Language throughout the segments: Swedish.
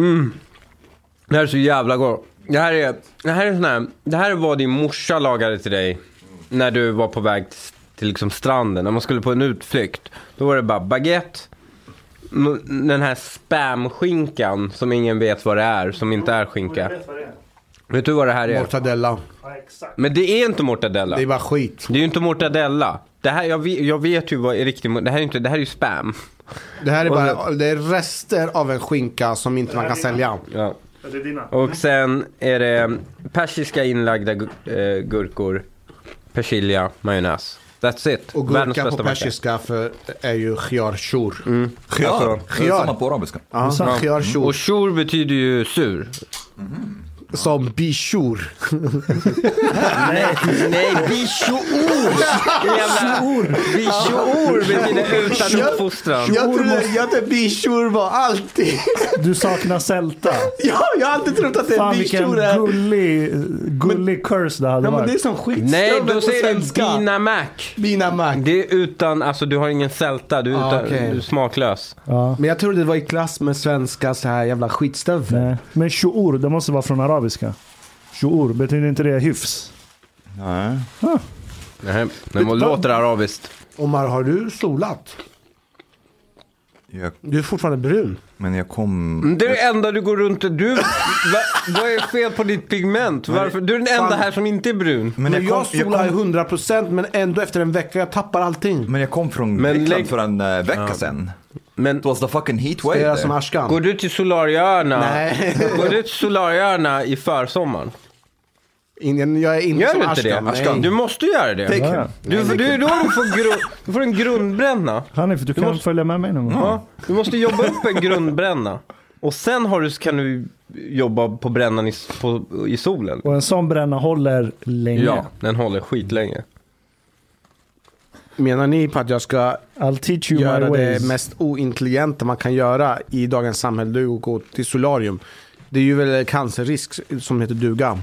Mm. Det här är så jävla gott. Det här är, det här är sån här, det här är vad din morsa lagade till dig när du var på väg till liksom stranden, när man skulle på en utflykt. Då var det bara baguette, den här spamskinkan som ingen vet vad det är, som inte är skinka. vet du vad det här är? Mortadella. Men det är inte mortadella. Det är bara skit. Det är ju inte mortadella. Det här, jag, vet, jag vet ju vad är riktigt, det här är, inte, det här är ju spam. Det här är bara det är rester av en skinka som inte man kan sälja. Ja. Och sen är det persiska inlagda gu- eh, gurkor, persilja, majonnäs. That's it. Och gurka på persiska för, är ju khiar shur. Khiar. Alltså, det är samma på arabiska. Ja, khiar shur. Och shur betyder ju sur. Som bishur. Nej, nej, bishoor! Bishoor betyder utan uppfostran. Jag trodde, jag trodde bishur var alltid. Du saknar sälta. ja, jag har alltid trott att det är Fan vilken bishur. gullig, gullig curse det hade Ja, men det är varit. som skitstrumpor Nej, då säger du. Bina Mac. Bina Mac. Det är utan, alltså du har ingen sälta, du är, Ah, okej. du är smaklös. Ja. Men jag trodde det var i klass med svenska så här jävla skitstövlar. Nej. Men shuur, det måste vara från arabiska. Shuur, betyder inte det hyfs? Nej. Nej, men vad låter arabiskt? Omar, har du solat? Jag, Du är fortfarande brun. men jag kom... Det är det enda du går runt du, va, Vad är fel på ditt pigment? Varför? Du är den enda här som inte är brun. Men jag, kom, jag, solar kom, 100% men ändå efter en vecka jag tappar allting. men jag kom från Men Grekland lägg- för en uh, vecka sedan. Men It was the fucking heat wave som Ashkan? går du till Solarieöarna? Nej. Går du till Solarieöarna i försommaren? Ingen, jag är inte Gör som du inte det? Ashkan. nej. Du måste göra det. Take him. Du, för, du, då du får, gru, du får en grundbränna. Hanif, du kan måste- följa med mig någon gång. Ja, du måste jobba upp en grundbränna. Och sen har du, kan du jobba på brännan i, på, i solen. Och en sån bränna håller länge. Ja, den håller skitlänge. Menar ni på att jag ska I'll teach you my göra ways. det mest ointelligenta man kan göra i dagens samhälle? Det är att gå till solarium. Det är ju väl cancerrisk som heter duga.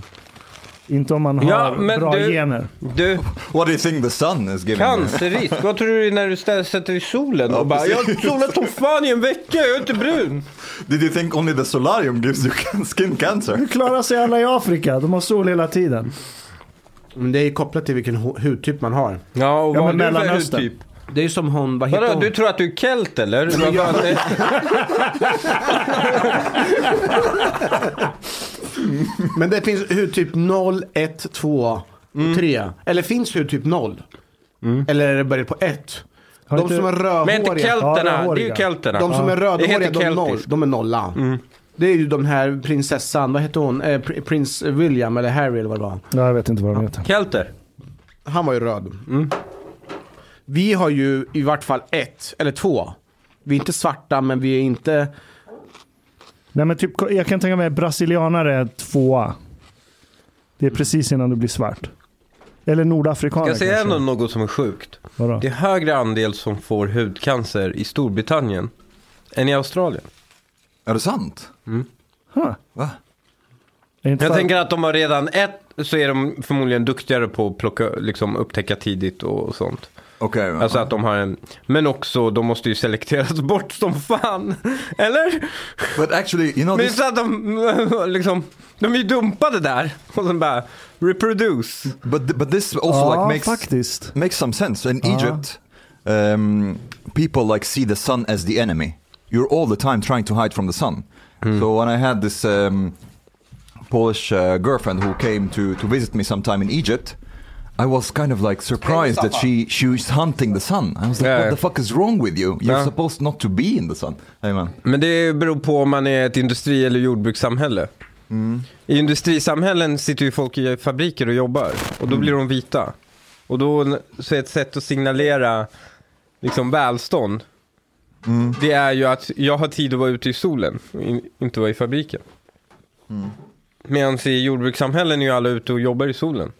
Inte om man har Ja, men bra du- gener. Du, What do you think the sun is giving cancerrisk. Vad tror du när du ställer, sätter dig i solen och bara Jag har solat som fan i en vecka, jag är inte brun. Did you think only the solarium gives you skin cancer? Hur klarar sig alla i Afrika? De har sol hela tiden. Men det är kopplat till vilken hu- hudtyp man har. Ja, och Ja, vad men har du för hudtyp? Det är som hon, vad heter Vadå, hon? du tror att du är kelt eller? Är- Men det finns hudtyp 0, 1, 2, Mm. 3. Eller finns hudtyp 0? Eller är det börjar på 1? Har De inte- som är Men inte rödhåriga. kelterna, det är ju rödhåriga. kelterna. De som är Det rödhåriga, heter de, är noll, keltiskt. de är nolla. Det är ju de här prinsessan, vad heter hon? Eh, pr- prins William eller Harry eller vad det var. Ja, jag vet inte vad de heter. Kelter. Han var ju röd. Vi har ju i vart fall ett, eller två. Vi är inte svarta men vi är inte... Nej, men typ, jag kan tänka mig brasilianare är tvåa. Det är precis innan du blir svart. Eller nordafrikaner Ska jag säga kanske. ändå något som är sjukt? Vadå? Det är högre andel som får hudcancer i Storbritannien än i Australien. Är det sant? Huh. Va? Jag för- tänker att de har redan ett så är de förmodligen duktigare på att plocka, liksom upptäcka tidigt och sånt. Okej. Alltså att de har en, men också de måste ju selekteras bort som fan. Eller? But actually, you know Men this... så att de, liksom, de är ju dumpade där. Och sen bara, reproduce. But, but this also Ja, like makes faktiskt. makes some sense. In Egypt, um, people like see the sun as the enemy. You're all the time trying to hide from the sun. So when I had this um, Polish uh, girlfriend who came to, to visit me sometime in Egypt, I was kind of like surprised that she she's hunting the sun. I was like, what the fuck is wrong with you? You're supposed not to be in the sun. Amen. Men det beror på om man är ett industri eller jordbrukssamhälle. I industrisamhällen sitter ju folk i fabriker och jobbar. Och då blir de vita. Och då så är ett sätt att signalera liksom välstånd. Det är ju att jag har tid att vara ute i solen. Inte vara i fabriken. Medan i jordbrukssamhällen är ju alla ute och jobbar i solen.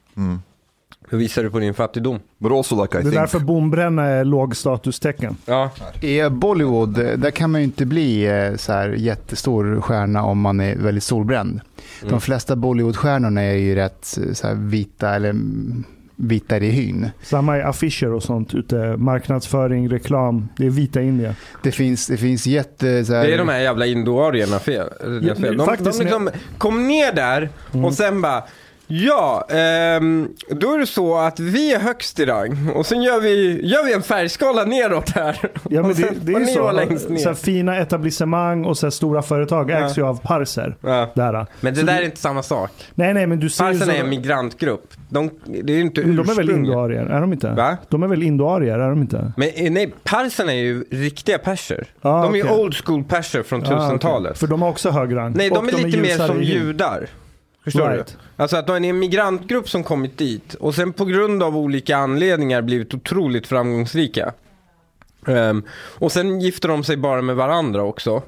Hur visar du på din fattigdom? Like I Det är think... därför bombränna är lågstatustecken. Ja, I Bollywood, där kan man ju inte bli eh, så här jättestor stjärna om man är väldigt solbränd. De flesta Bollywoodstjärnorna är ju rätt eh, så här vita eller mm, vita i hyn. Samma i affischer och sånt ute. Marknadsföring, reklam. Det är vita Indien. Det finns, det finns jätte... Så här, Det är de här jävla indoarierna fel. Fel. De, faktiskt, de liksom kom ner där och sen bara Ja, ehm, då är det så att vi är högst i rang och sen gör vi, gör vi en färgskala neråt här. Ja, men och det, det är ju så. vara längst ner. så här fina etablissemang och så här stora företag Ja. ägs ju av parser. Ja. Där. Men det Så där du- är inte samma sak. Nej, nej, men du ser så- är en migrantgrupp. De, det är inte de är väl indoarier? Är de inte? Va? De är väl indoarier? Är de inte? Men eh, nej, perserna är ju riktiga perser. Ah, de är ju okej. old school perser från Ja, okej. 1000-talet. För de har också hög rang. Nej, Och de är lite mer ljusare som i hyn. judar. Förstår Right. du? Alltså att de är en migrantgrupp som kommit dit och sen på grund av olika anledningar blivit otroligt framgångsrika. Ehm, och sen gifter de sig bara med varandra också.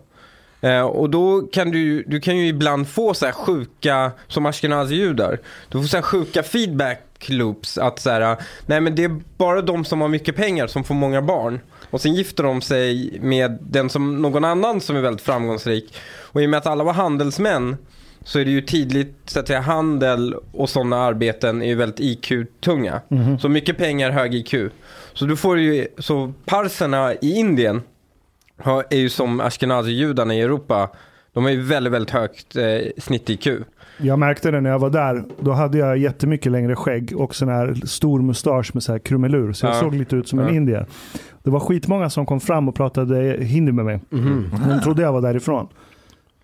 Eh, och då kan du, du kan ju ibland få så här sjuka, som ashkenazi-judar, du får så här sjuka feedback loops att så här, nej men det är bara de som har mycket pengar som får många barn. Och sen gifter de sig med den som, någon annan som är väldigt framgångsrik. Och i och med att alla var handelsmän så är det ju tidigt så att säga, handel och sådana arbeten är ju väldigt IQ-tunga. Så mycket pengar, hög IQ. Så du får ju, så parserna i Indien har, är ju som ashkenazi-judarna i Europa. De har ju väldigt, väldigt högt eh, snitt-IQ. Jag märkte det när jag var där. Då hade jag jättemycket längre skägg och sån här stor mustasch med så här krumelur. Så jag Ja. såg lite ut som en Ja. indier. Det var skitmånga som kom fram och pratade hindi med mig. De trodde jag var därifrån.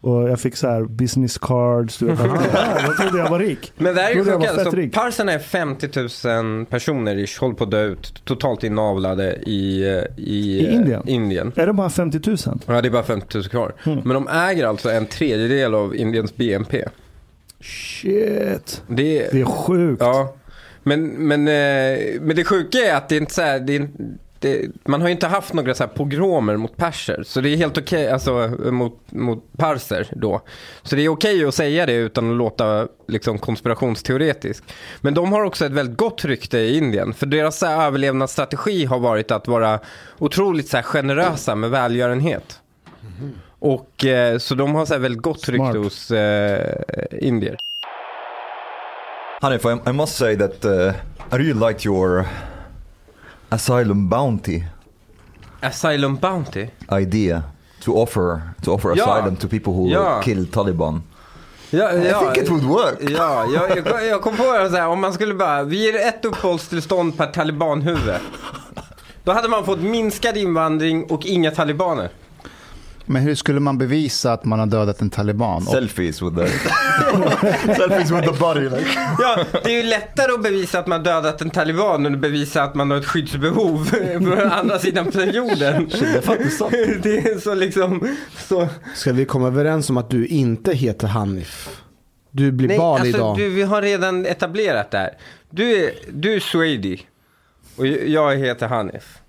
Och jag fick så här business cards. Du vet, ja, de trodde jag var rik. Men det här är ju sjukt. Alltså, parserna är 50 000 personer ish, håller på att dö ut. Totalt inavlade i, eh, i, I eh, Indien? Indien. Är det bara 50 000? Ja, det är bara 50 000 kvar. Mm. Men de äger alltså en tredjedel av Indiens BNP. Shit. Det är, Det är sjukt. Ja, men, men, eh, men det sjuka är att det är inte så här, det är, det, man har ju inte haft några så här pogromer mot perser. Så det är helt okej, alltså mot, mot perser då. Så det är okej att säga det utan att låta liksom konspirationsteoretisk. Men de har också ett väldigt gott rykte i Indien. För deras så här, överlevnadsstrategi har varit att vara otroligt så här, generösa med välgörenhet. Och eh, så de har så här, väldigt gott rykte Smart. hos eh, indier. Hanif, I, I must say that uh, I really liked your asylum bounty Asylum Bounty. idea to offer to offer Ja. asylum to people who Ja. killed Taliban. Ja, I ja, think it would work. Ja, jag, jag, jag kom på det så här, om man skulle bara, vi ger ett uppehållstillstånd per talibanhuvud. Då hade man fått minskad invandring och inga talibaner. Men hur skulle man bevisa att man har dödat en taliban? Selfies with the selfies with the body. Like. Ja, det är ju lättare att bevisa att man dödat en taliban än att bevisa att man har ett skyddsbehov på andra sidan jorden. Det är faktiskt sant. Det är så liksom, så. Ska vi komma överens om att du inte heter Hanif? Du blir Nej, barn alltså idag. du, vi har redan etablerat det här. Du är, du är Swedi och jag heter Hanif.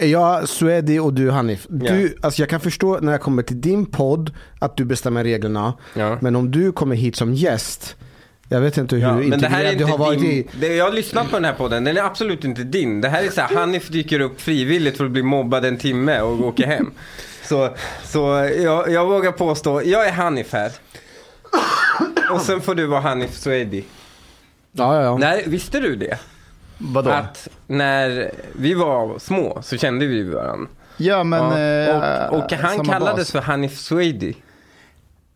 Är jag Swedi och du Hanif? Du, alltså jag kan förstå när jag kommer till din podd att du bestämmer reglerna. Ja. Men om du kommer hit som gäst. Jag vet inte hur Ja, men det här är integrerad du inte har varit din, i. det, Jag har lyssnat på den här podden, den är absolut inte din. Det här är så här, Hanif dyker upp frivilligt för att bli mobbad en timme och åker hem. Så, så jag, jag vågar påstå, jag är Hanif här. Och sen får du vara Hanif Swedi. Ja, ja, ja. Nej, visste du det? Vadå? Att när vi var små så kände vi varandra. ja, men... ja. eh, och, och han kallades bas. för Hanif Swedi.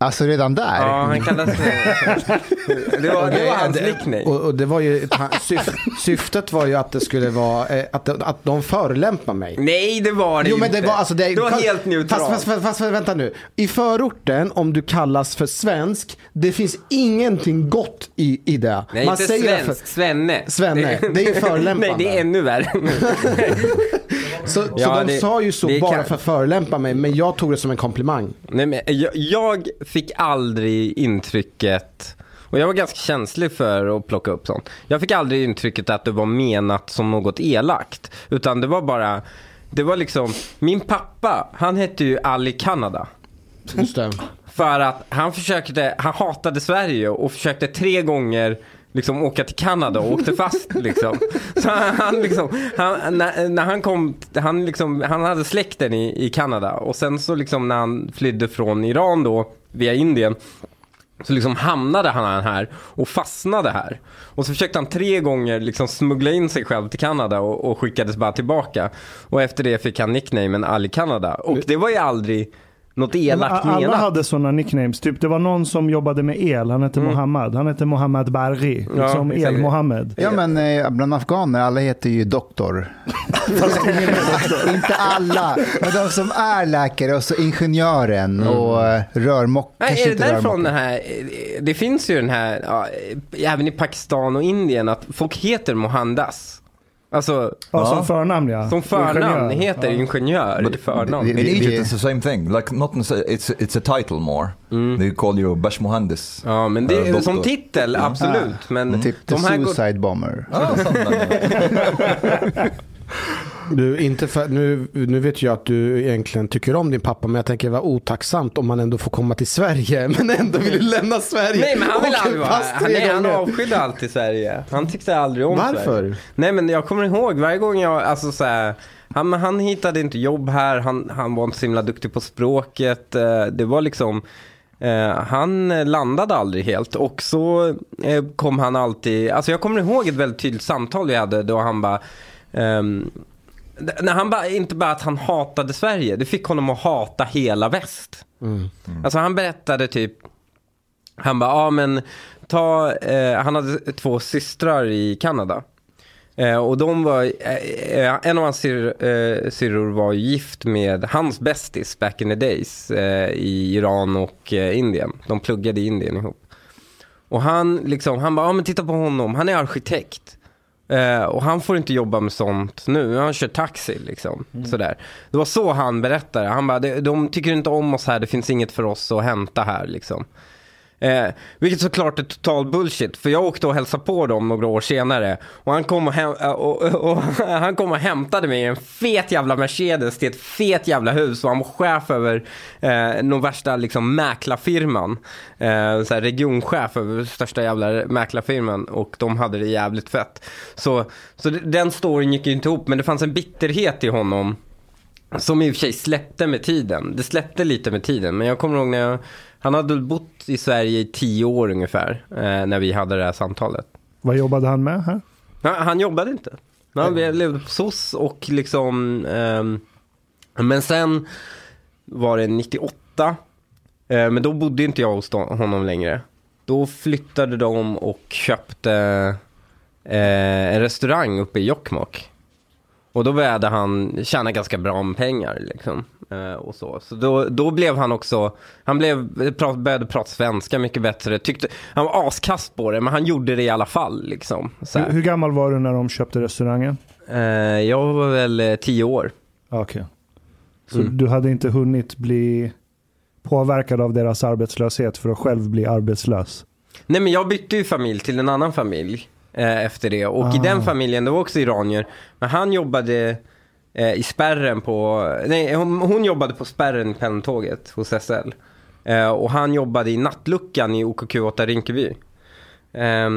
Alltså redan där? Ja, han kallades för... Det var, det var hans nickname. Och, och det var ju, syf, syftet var ju att det skulle vara, eh, att, att de förolämpar mig. Nej, det var det Jo ju men det inte. var alltså det, det var fast- helt neutralt. Fast, fast, fast, fast vänta nu. I förorten, om du kallas för svensk, det finns ingenting gott i, i det. Nej, inte säger svensk, svenne. Svenne, det är förolämpande. Nej, det är ännu värre. Så, så Ja, de det- sa ju så bara kan- för att förolämpa mig, men jag tog det som en komplimang. Nej, men jag, jag fick aldrig intrycket, och jag var ganska känslig för att plocka upp sånt. Jag fick aldrig intrycket att det var menat som något elakt. Utan det var bara, det var liksom, min pappa, han hette ju Ali Kanada. Just det. För att han försökte, han hatade Sverige och försökte tre gånger liksom åka till Kanada och åkte fast liksom. Så han, han liksom, han, när, när han kom, han liksom, han hade släkten i, i Kanada och sen så liksom när han flydde från Iran då via Indien Så liksom hamnade han här och fastnade här. Och så försökte han tre gånger liksom smuggla in sig själv till Kanada och, och skickades bara tillbaka. Och efter det fick han nicknamen Ali Kanada. Och det var ju aldrig något elakt Alla menat. hade sådana nicknames. Typ, det var någon som jobbade med el. Han hette Mohammed. Han hette Mohammed Barri. Mm. Ja, Liksom exakt. El-Mohammed. Ja men eh, bland afghaner, alla heter ju doktor. inte alla, men de som är läkare och så ingenjören och eh, rörmock. Nej, kanske är det därifrån rörmokare. den här, det finns ju den här, ja, även i Pakistan och Indien, att folk heter Mohandas. Alltså, Ja, som förnamn ja. som förnamn Ingenjör. heter Ja. ingenjör i förnamn. det- In Egypt it's the same thing. Like not it's it's a title more. They call you Bash Mohandis. Ja, men det är doktor. som titel, absolut. Men Typ the de här går... suicide bomber. Ah. Du, inte för, nu, nu vet jag att du egentligen tycker om din pappa, men jag tänker vara otacksamt om man ändå får komma till Sverige, men ändå vill lämna Sverige. Nej men han vill aldrig vara han, nej, han avskydde alltid Sverige. Han tyckte aldrig om Varför? Sverige. Nej men jag kommer ihåg varje gång jag, alltså så här, han, han hittade inte jobb här, han, han var inte så himla duktig på språket. eh, Det var liksom, eh, han landade aldrig helt. Och så eh, kom han alltid, alltså jag kommer ihåg ett väldigt tydligt samtal vi hade då han bara, ehm, när han bara, inte bara att han hatade Sverige, det fick honom att hata hela väst. Alltså han berättade typ, han bara, ja men ta, eh, han hade två systrar i Kanada. Eh, och de var, eh, eh, en av hans eh, syrror var gift med hans bästis back in the days eh, i Iran och Indien. De pluggade i Indien ihop. Och han liksom, han bara, ja men titta på honom, han är arkitekt. Eh, och han får inte jobba med sånt nu, han kör taxi liksom. Sådär. Det var så han berättade, han bara, de, de tycker inte om oss här, det finns inget för oss att hämta här liksom. Eh, vilket såklart är total bullshit, för jag åkte och hälsade på dem några år senare. Och han kom och, häm- eh, och, och, och han kom och hämtade mig i en fet jävla Mercedes till ett fet jävla hus. Och han var chef över eh, någon värsta liksom mäklarfirman. Eh, så regionchef över största jävla mäklarfirman. Och de hade det jävligt fett. Så, så den storyn gick ju inte ihop, men det fanns en bitterhet i honom. Som i och för sig släppte med tiden. Det släppte lite med tiden. Men jag kommer ihåg när jag, han hade bott i Sverige i tio år ungefär. Eh, när vi hade det här samtalet. Vad jobbade han med här? Han, han jobbade inte. Han levde på SOS och liksom. ehm, men sen var det 98. eh, men då bodde inte jag hos honom längre. Då flyttade de och köpte eh, en restaurang uppe i Jokkmokk. Och då började han tjäna ganska bra med pengar liksom. Eh, och så. Så då, då blev han också, han blev, började prata svenska mycket bättre. Tyckte, han var askast på det, men han gjorde det i alla fall liksom. Hur, hur gammal var du när de köpte restaurangen? Eh, jag var väl eh, tio år. Ah, Okej. Så Mm. du hade inte hunnit bli påverkad av deras arbetslöshet för att själv bli arbetslös? Nej men jag bytte ju familj till en annan familj eh, efter det. Och i Ah. den familjen, det var också iranier. Men han jobbade eh, i spärren på, nej hon, hon jobbade på spärren i pendeltåget hos SL. Eh, och han jobbade i nattluckan i OKQ8 Rinkeby. Eh,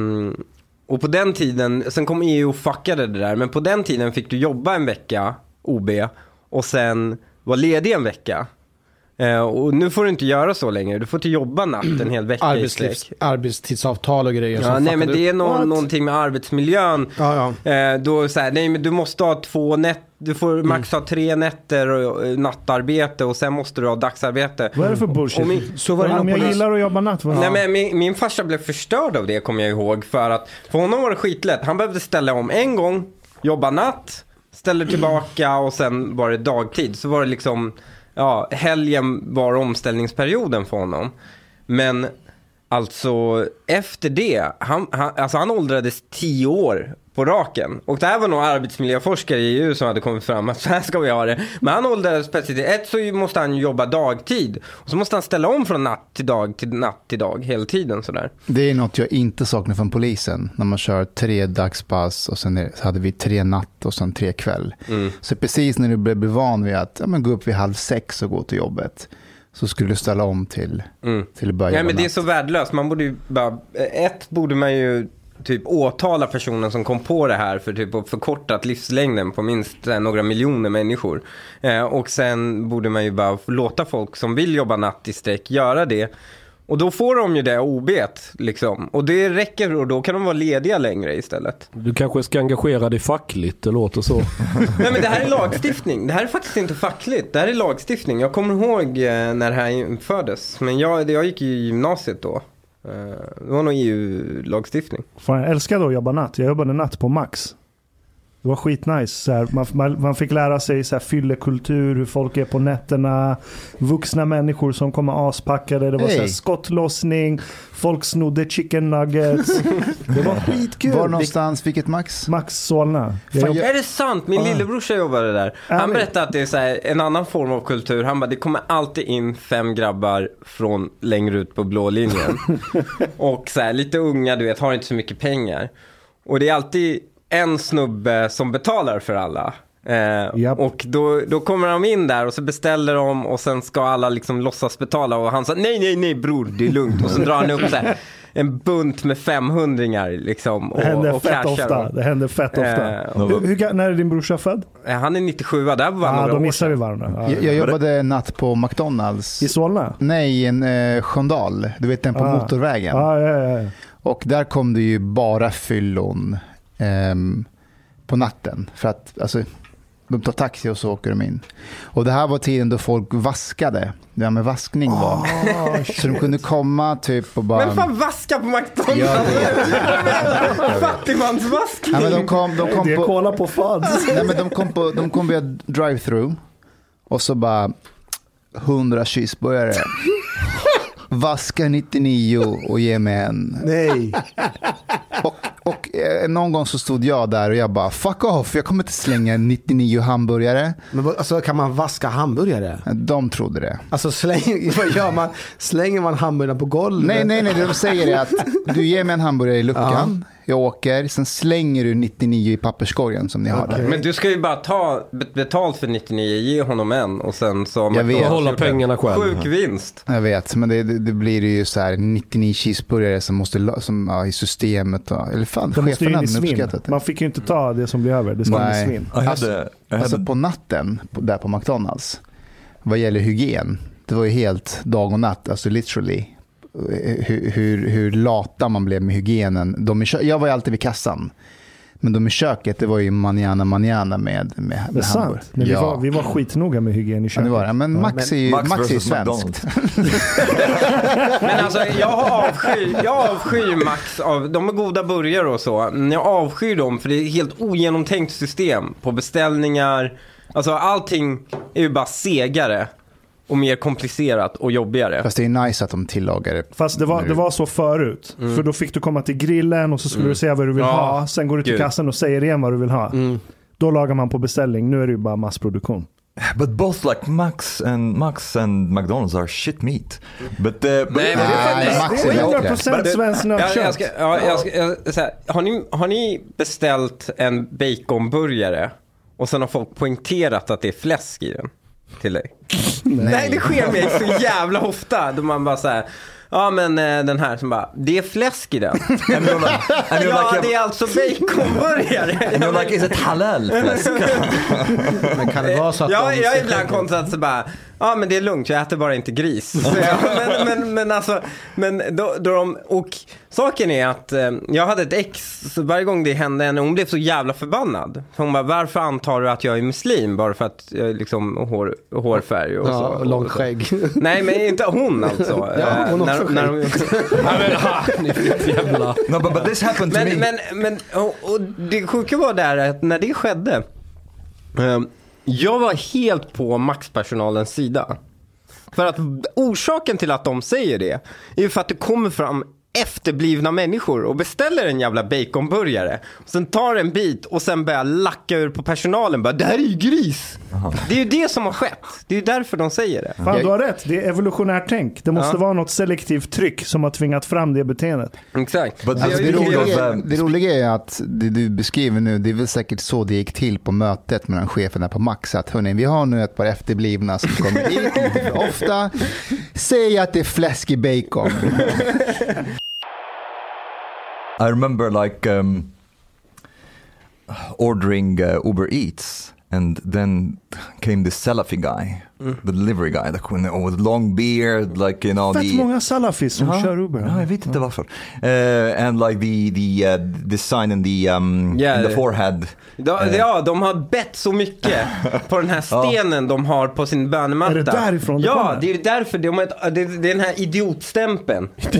och på den tiden, sen kom EU och fuckade det där, men på den tiden fick du jobba en vecka, OB, och sen vara ledig en vecka. Eh, och nu får du inte göra så längre, du får inte jobba natt en hel vecka i Arbetslivs, sträck. arbetstidsavtal och grejer. Ja, nej men det är nå- What? någonting med arbetsmiljön. Ja, ja. Eh, då så här, nej men du måste ha två nätter, du får max ha tre nätter och eh, nattarbete och sen måste du ha dagsarbete. Vad är det för bullshit? Min- så var det Om jag gillar att jobba natt. Nej men min, min farsa blev förstörd av det kommer jag ihåg för att för honom var det skitlätt. Han behövde ställa om en gång, jobba natt, ställer tillbaka och sen var det dagtid. Så var det liksom, ja helgen var omställningsperioden för honom. Men alltså efter det, han, han, alltså han åldrades tio år på raken. Och det här var nog arbetsmiljöforskare i EU som hade kommit fram att så här ska vi ha det. Men han åldrades plötsligt, ett så måste han jobba dagtid. Och så måste han ställa om från natt till dag till natt till dag hela tiden sådär. Det är något jag inte saknar från polisen. När man kör tre dagspass och sen är- så hade vi tre natt och sen tre kväll. Mm. Så precis när du blir van vid att ja, men gå upp vid halv sex och gå till jobbet. Så skulle du ställa om till, Mm. till att börja Nej men det är så värdelöst. Man borde ju bara, ett borde man ju typ åtala personen som kom på det här för typ att förkortat livslängden på minst eh, några miljoner människor. Eh, och sen borde man ju bara låta folk som vill jobba natt i sträck göra det. Och då får de ju det obet liksom. Och det räcker och då kan de vara lediga längre istället. Du kanske ska engagera dig fackligt, det låter så. Nej men det här är lagstiftning. Det här är faktiskt inte fackligt. Det här är lagstiftning. Jag kommer ihåg eh, när det här infördes. Men jag, jag gick ju i gymnasiet då. Eh, Det var nog EU-lagstiftning. Fan, jag älskade att jobba natt. Jag jobbade natt på Max. Det var skitnice. Så här, man, man, man fick lära sig så här, fyllekultur, hur folk är på nätterna. Vuxna människor som kommer aspackade. Det var så här, Hey. skottlossning. Folk snodde chicken nuggets. det var skitkul. Var någonstans, vilket Max? Max Solna. Jag Fan, jobb- Är det sant? Min lillebrorsa jobbade där. Han berättade att det är så här, en annan form av kultur. Han bara, det kommer alltid in fem grabbar från längre ut på blå linjen. och så här, lite unga, du vet, har inte så mycket pengar. Och det är alltid en snubbe som betalar för alla. Eh, Japp. Och då, då kommer de in där och så beställer de och sen ska alla liksom låtsas betala och han sa nej, nej, nej bror, det är lugnt. Och så drar han upp så här, en bunt med 500 liksom. Och, Det händer och fett ofta. Det händer fett ofta. Eh, hur, hur, när är din brorsa född? Eh, Han är 97, där var några då missar vi varandra. Ja. Jag, jag jobbade natt på McDonalds. I Solna? Nej, i en eh, Sköndal. Du vet den på Ah. motorvägen. Ja, ja, ja. Och där kom det ju bara fyllon ehm, på natten. För att alltså, de tar taxi och så åker de in. Och det här var tiden då folk vaskade. Det här med vaskning var. Ah, så de kunde komma typ och bara... Men fan vaska på McDonalds! Jag Fattigmansvaskning! Ja, men de kom, de kom Det är på, cola på fads. nej, men de kom på, de kom via drive-through och så bara 100 cheeseburgare. Vaska 99 och ge mig en. Nej. Och, och eh, någon gång så stod jag där och jag bara fuck off, jag kommer inte slänga 99 hamburgare. Men vad- alltså, kan man vaska hamburgare? De trodde det. Alltså släng, vad gör man? Slänger man hamburgaren på golvet? Nej, nej, nej, det de säger är att du ger mig en hamburgare i luckan, jag åker, sen slänger du 99 i papperskorgen som ni har där. Men du ska ju bara ta be- betalt för 99, ge honom en och sen så... Jag vet. Gjort en pengarna själv. Sjuk vinst. Jag vet, men det, det, det blir ju så här 99 cheeseburgare som måste som, ja, i systemet. Och, eller fan, ju cheferna hade svinn. uppskattat det. Man fick ju inte ta det som blir över. Det ska Nej. svinn. I had Alltså- Alltså på natten, där på McDonalds, vad gäller hygien, det var ju helt dag och natt, alltså literally. Hur, hur, hur lata man blev med hygienen. De i jag var ju alltid vid kassan. Men de i köket, det var ju manana manana med, med, Det är med sant. hamburg. Men vi, ja. var, vi var skitnoga med hygien i ja, köket. det var det. Men Max är ju, Max Max är ju versus svenskt. Men alltså jag avskyr, jag avskyr Max av, de är goda burgare och så. Men jag avskyr dem för det är ett helt ogenomtänkt system på beställningar. Alltså allting är ju bara segare och mer komplicerat och jobbigare. Fast det är nice att de tillagar det. Fast det var, nu. det var så förut. För då fick du komma till grillen och så skulle du säga vad du vill Ja, ha. Sen går du till gud. kassan och säger igen vad du vill ha. Då lagar man på beställning. Nu är det ju bara massproduktion. but both like Max and Max and McDonald's are shit meat. But, uh, but Nej, men det är bättre. 100% svenskt nötkött. ska, ja, jag ska, jag, så här, har, ni, har ni beställt en baconburgare och sen har folk poängterat att det är fläsk i den till dig? Nej, det sker mig så jävla ofta. Då man bara så här, ja men eh, den här som bara, det är fläsk i den. and you're like, and you're ja, like, det är alltså baconburgare. and you're like, is it halal fläsk? Men kan det vara så att Ja, de jag har säger- ibland konstaterat så bara, ja men det är lugnt, jag äter bara inte gris. Så men, men, men alltså, men då, då de, och saken är att eh, jag hade ett ex, så varje gång det hände henne, hon blev så jävla förbannad. För hon bara, varför antar du att jag är muslim? Bara för att jag är liksom hår, hårfärg och så. Ja, och långt skägg. Nej, men inte hon alltså. Ja, hon Eh, också när, när hon, Nej men ha, ni fick jävla... No, but, but this happened to men, me. men, men och, och det sjuka var där att när det skedde, ehm, jag var helt på Maxpersonalens sida. För att orsaken till att de säger det är ju för att det kommer fram efterblivna människor och beställer en jävla baconburgare. Sen tar en bit och sen börjar lacka ur på personalen. Bara, det här är ju gris. Det är ju det som har skett. Det är ju därför de säger det. Fan, du har rätt. Det är evolutionärt tänk. Det måste Ja. vara något selektivt tryck som har tvingat fram det beteendet. Exakt. But Alltså, det, roliga, det roliga är att det du beskriver nu, det är väl säkert så det gick till på mötet mellan cheferna på Max. Att hörni, vi har nu ett par efterblivna som kommer hit lite för ofta. Säg att det är fläsk i bacon. I remember like um, ordering uh, Uber Eats, and then came this Salafi guy the delivery guy, like with, long beard, like you know Fett the. många salafis som Ja, kör Uber. Ja, jag vet inte varför. Uh, and like the the uh, the sign in the um, Yeah, in the the- forehead. De, Eh. ja, de har bett så mycket på den här stenen de har på sin bönematta. Är det därifrån det Ja, kommer? det är därför. De har ett, det, det är den här idiotstämpeln. Eh,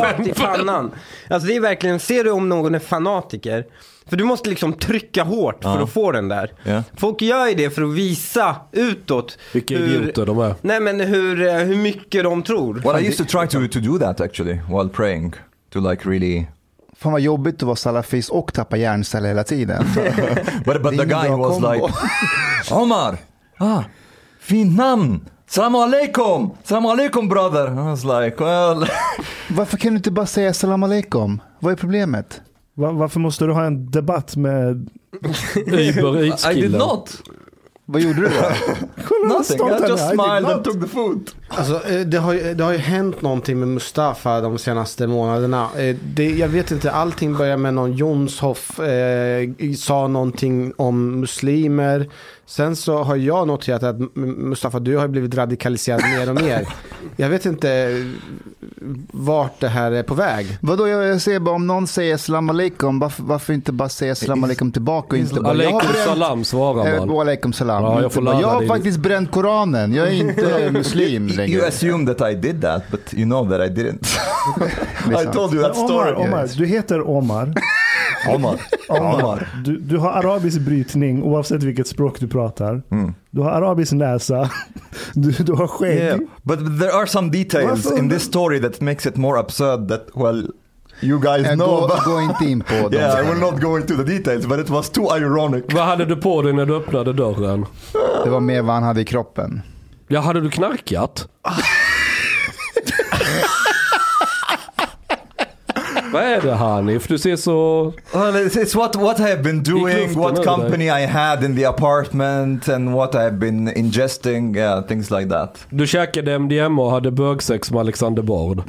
Rakt i pannan. Alltså det är verkligen, ser du om någon är fanatiker. För du måste liksom trycka hårt för Ja. att få den där. Ja. Folk gör ju det för att visa utåt. Vilka hur- idioter de är. Nej men hur, eh, hur mycket de tror. Well, I used to try to to do that actually while praying to like really. Fan vad jobbigt att vara salafist och tappa hjärnceller hela tiden. But but the guy was kombo. like, Omar, ah, fint namn. Salam alaikum, salam alaikum brother. I was like, well, Varför kan du inte bara säga salam aleikum? Vad är problemet? Va- varför måste du ha en debatt med... Uber I Eats-killen. did not. Vad gjorde du då? Nothing. I just. I smiled and took the food. Alltså, eh, det, har ju, det har ju hänt någonting med Mustafa de senaste månaderna. Eh, Det, jag vet inte, allting börjar med någon Jonshoff eh, sa någonting om muslimer. Sen så har jag noterat att Mustafa, du har blivit radikaliserad mer och mer. Jag vet inte eh, vart det här är på väg. Vadå, jag, jag säger bara om någon säger salam aleikum, varför, varför inte bara säga salam aleikum tillbaka och inte bara Aleikum jag har bränt- salam svarar Eh, man. wa alaikum salam. Ja, jag får jag har faktiskt bränt Koranen, jag är inte muslim You längre. assume that I did that, but you know that I didn't. I told you that Omar, story. Omar, du heter Omar. Omar. Omar. Du, du har arabisk brytning oavsett vilket språk du pratar. Mm. Du har arabisk näsa. Du, du har skägg. Yeah, but there are some details Varför- in this story that makes it more absurd that, well, you guys know Gå, about. gå inte in på dem. Yeah, I will not go into the details, but it was too ironic. Vad hade du på dig när du öppnade dörren? Det var mer vad han hade i kroppen. Ja, hade du knarkat? Vad är det Hanif? Du ser så... Well, it's, it's what, what I have been doing, what company I had in the apartment, and what I have been ingesting, yeah, things like that. Du käkade MDMA och hade bögsex med Alexander Bard.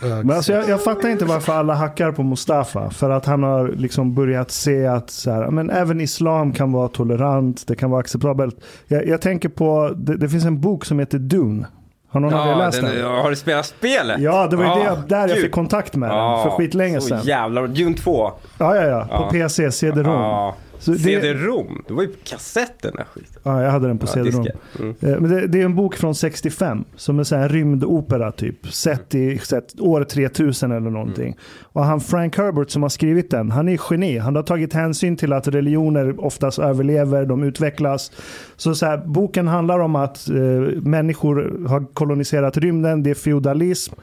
Men alltså jag, jag fattar inte varför alla hackar på Mustafa. För att han har liksom börjat se att så här, men även islam kan vara tolerant, det kan vara acceptabelt. Jag, jag tänker på, det, det finns en bok som heter Dune. Har någon av er Ja, läst den? den, har du spelat spelet? Ja, det var ju det, jag- där jag gud. fick kontakt med den Ja, för skitlänge så sedan. jävlar, Dune 2. Ja, ja, ja. På Ja. PC, CD-ROM. Ja. CD-ROM, det var ju på kassetten där skiten. Ja, jag hade den på Ja, CD-ROM. Mm. Eh, Men det, det är en bok från 65 som är så här rymdopera typ. Sett i sett, år 3000 eller någonting. Mm. Och han Frank Herbert som har skrivit den, han är geni. Han har tagit hänsyn till att religioner oftast överlever, de utvecklas. Så, så här, boken handlar om att eh, människor har koloniserat rymden, det är feudalism.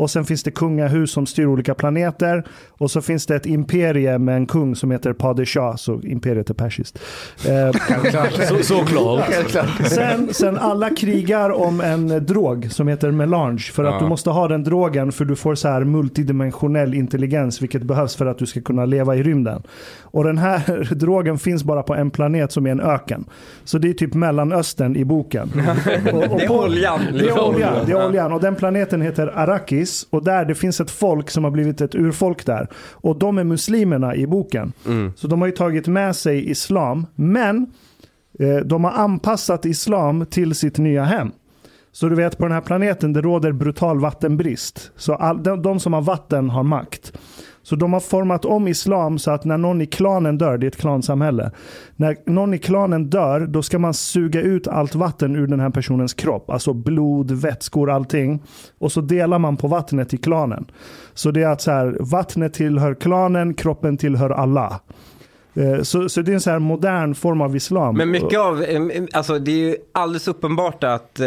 Och sen finns det kungahus som styr olika planeter. Och så finns det ett imperie med en kung som heter Padishah, så imperiet är persiskt. Eh, Så, såklart. Sen, sen alla krigar om en drog som heter melange. För att Ja. du måste ha den drogen för du får så här multidimensionell intelligens. Vilket behövs för att du ska kunna leva i rymden. Och den här drogen finns bara på en planet som är en öken. Så det är typ Mellanöstern i boken. Och, och Det är på- oljan. Det är oljan, det är Ja. oljan. Och den planeten heter Arrakis. Och där det finns ett folk som har blivit ett urfolk där. Och de är muslimerna i boken. Så de har ju tagit med sig islam. Men Eh, De har anpassat islam till sitt nya hem. Så du vet på den här planeten det råder brutal vattenbrist. Så all, de, de som har vatten har makt. Så de har format om islam så att när någon i klanen dör, det är ett klansamhälle. När någon i klanen dör, då ska man suga ut allt vatten ur den här personens kropp. Alltså blod, vätskor, allting. Och så delar man på vattnet i klanen. Så det är att så här, vattnet tillhör klanen, kroppen tillhör Allah. Eh, så, så det är en så här modern form av islam. Men mycket av, eh, alltså det är ju alldeles uppenbart att eh,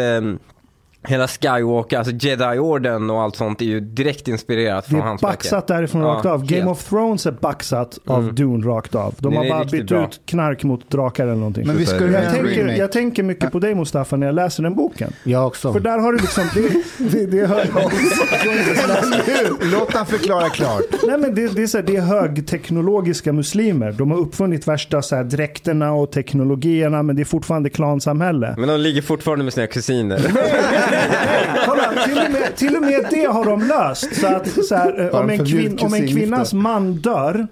hela Skywalker, alltså Jedi-orden och allt sånt är ju direkt inspirerat Det från är hans baxat därifrån Ja, rakt av. Game helt. of Thrones är baxat av Mm. Dune rakt av. De har är bara bytt bra. ut knark mot drakar eller någonting. Men vi skulle jag, en tänker, jag tänker mycket på dig Mustafa när jag läser den boken. Jag också. För där har du liksom, det, det, det är hög, Låt han förklara klart. nej men det, det, är så här, det är högteknologiska muslimer. De har uppfunnit värsta så här, dräkterna och teknologierna men det är fortfarande klansamhälle. Men de ligger fortfarande med sina kusiner. Kolla, till och, med, till och med det har de löst. Så att så här, eh, om, en kvin, om en kvinnas man dör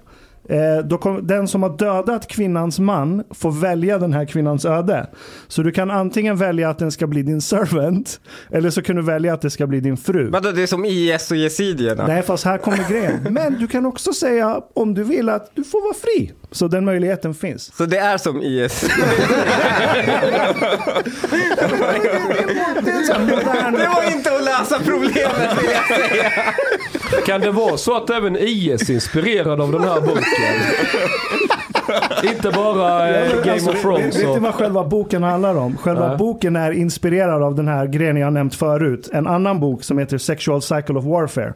Eh, då kom, den som har dödat kvinnans man får välja den här kvinnans öde. Så du kan antingen välja att den ska bli din servant, eller så kan du välja att det ska bli din fru. Vadå, det är som IS och yazidierna? Nej, fast här kommer grejen. Men du kan också säga om du vill att du får vara fri. Så den möjligheten finns. Så det är som IS? Det var inte att lösa problemet vill jag säga. Kan det vara så att även IS är inspirerad av den här boken? Inte bara eh, Game Alltså, of Thrones. Vet, vet och- du vad själva boken handlar om? Själva Nej. boken är inspirerad av den här grejen jag nämnt förut. En annan bok som heter Sexual Cycle of Warfare.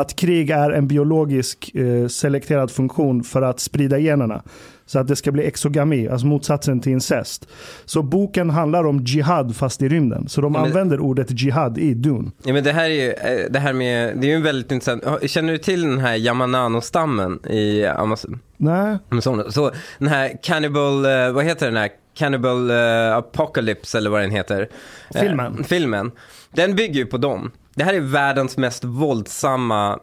Att krig är en biologisk eh, selekterad funktion för att sprida generna. Så att det ska bli exogami, alltså motsatsen till incest. Så boken handlar om jihad fast i rymden. Så de Men- använder ordet jihad i Dune. Ja, men det här är ju, eh, det här med, det är ju en väldigt intressant, känner du till den här Yamanano-stammen i Amazon? Nej, Amazon? Så den här Cannibal, eh, vad heter den här? Cannibal eh, Apocalypse eller vad den heter. Eh, Filmen. filmen. Den bygger ju på dem. Det här är världens mest våldsamma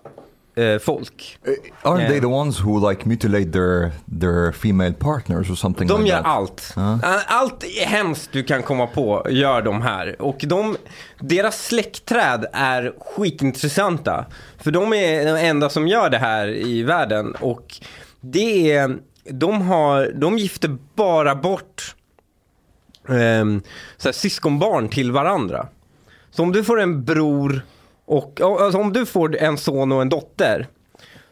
eh, folk. Uh, Aren't Yeah. they the ones who like mutilate their their female partners or something De like gör that? allt. Ja. Allt hemskt du kan komma på gör de här. Och de, deras släktträd är skitintressanta. För de är de enda som gör det här i världen. Och det är, de har, de gifter bara bort um, så här, syskonbarn till varandra. Så om du får en bror och, alltså om du får en son och en dotter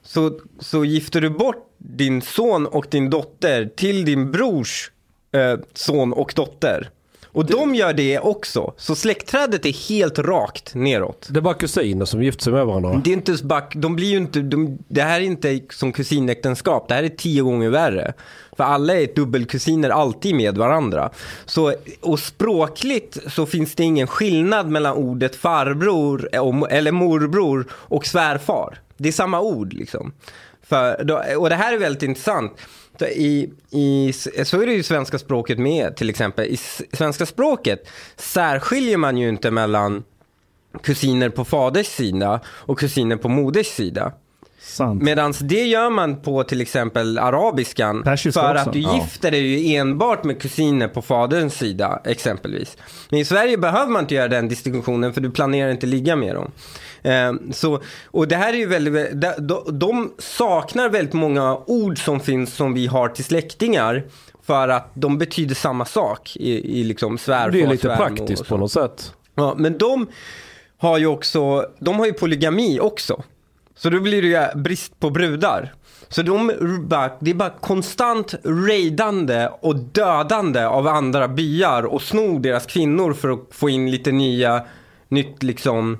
så, så gifter du bort din son och din dotter till din brors eh, son och dotter. Och de gör det också. Så släktträdet är helt rakt neråt. Det är bara kusiner som gifter sig med varandra. Det är inte back, de blir ju inte, de, det här är inte som kusinäktenskap, det här är tio gånger värre. För alla är dubbelkusiner alltid med varandra. Så, och språkligt så finns det ingen skillnad mellan ordet farbror eller morbror och svärfar. Det är samma ord liksom. För, och det här är väldigt intressant. Så I, i, så är det ju i svenska språket med till exempel. I svenska språket särskiljer man ju inte mellan kusiner på faders sida och kusiner på moders sida sant. Medan det gör man på till exempel arabiskan Persiska för också. att du Ja. gifter dig ju enbart med kusiner på faderns sida exempelvis. Men i Sverige behöver man inte göra den distinktionen för du planerar inte ligga med dem. Eh, så, och det här är ju väldigt, de, de- saknar väldigt många ord som finns som vi har till släktingar för att de betyder samma sak i, i liksom svärfar, Det är lite praktiskt på något sätt. Ja, men de har ju också, de har ju polygami också. Så då blir det ju brist på brudar. Så de, det är bara konstant raidande och dödande av andra byar och snor deras kvinnor för att få in lite nya, nytt liksom,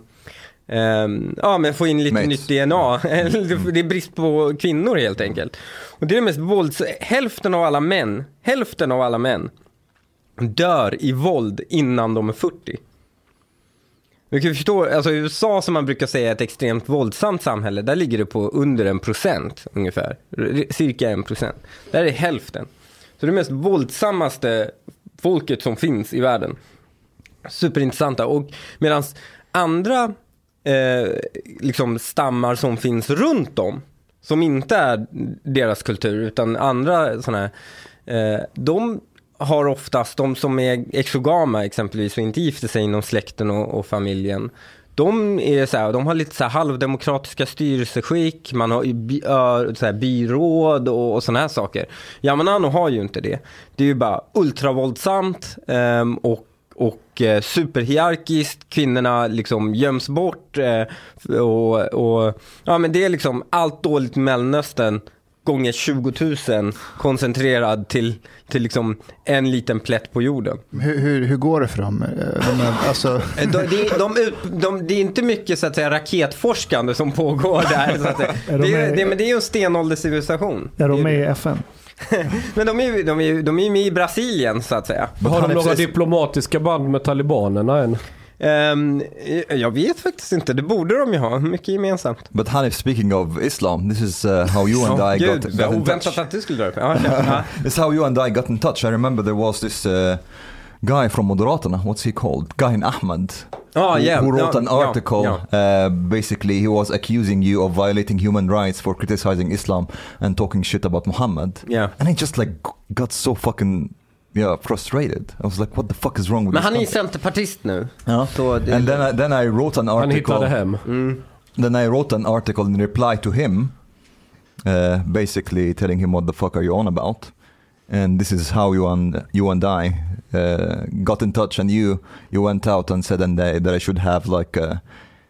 ehm, ja men få in lite Mates. nytt DNA. Eller det är brist på kvinnor helt enkelt. Och det är det mest vålds... Hälften av alla män, hälften av alla män dör i våld innan de är 40. Du kan förstå, alltså USA som man brukar säga är ett extremt våldsamt samhälle, där ligger det på under en procent ungefär. Cirka en procent. Där är hälften. Så det mest våldsammaste folket som finns i världen. Superintressanta. Och medan andra eh, liksom stammar som finns runt om, som inte är deras kultur, utan andra sådana här, eh, de har oftast, de som är exogama exempelvis och inte gifter sig inom släkten och, och familjen, de, är så här, de har lite så här halvdemokratiska styrelseskick, man har by, ö, så här byråd och, och sådana här saker. Yamanano har ju inte det. Det är ju bara ultravåldsamt eh, och och eh, superhierarkiskt, kvinnorna liksom göms bort eh, och, och ja men det är liksom allt dåligt i Mellanöstern gånger 20 000 koncentrerad till, till liksom en liten plätt på jorden. Hur, hur, hur går det för dem? Eh, De är, alltså, Eh, De, de, de, de, det är inte mycket så att säga raketforskande som pågår där. Så att. Är de det, är- med- det, men det är ju en stenålderscivilisation. är de med i FN? Men de är ju de är, de är med i Brasilien så att säga. Har de några diplomatiska band med talibanerna än? Ehm, jag vet faktiskt inte, det borde de ju ha. Mycket gemensamt. But Hanif, speaking of Islam, this is uh, how you and Åh, I Gud, got, got in touch. att du skulle dra upp. Is how you and I got in touch. I remember there was this uh, guy from Moderaterna, what's he called? Gahin Ahmad. Ja, who, yeah. who wrote Ja, an article. ja. Uh, basically, he was accusing you of violating human rights for criticizing Islam and talking shit about Muhammad. Yeah. And I just like got so fucking yeah frustrated. I was like, what the fuck is wrong with Men this han är ju centerpartist nu. Ja. Så det, And then I, then I wrote an Han article. hittade hem. mm. Then I wrote an article in reply to him, uh, basically telling him what the fuck are you on about, and this is how you and you and I uh, got in touch, and you you went out and said and that I should have like a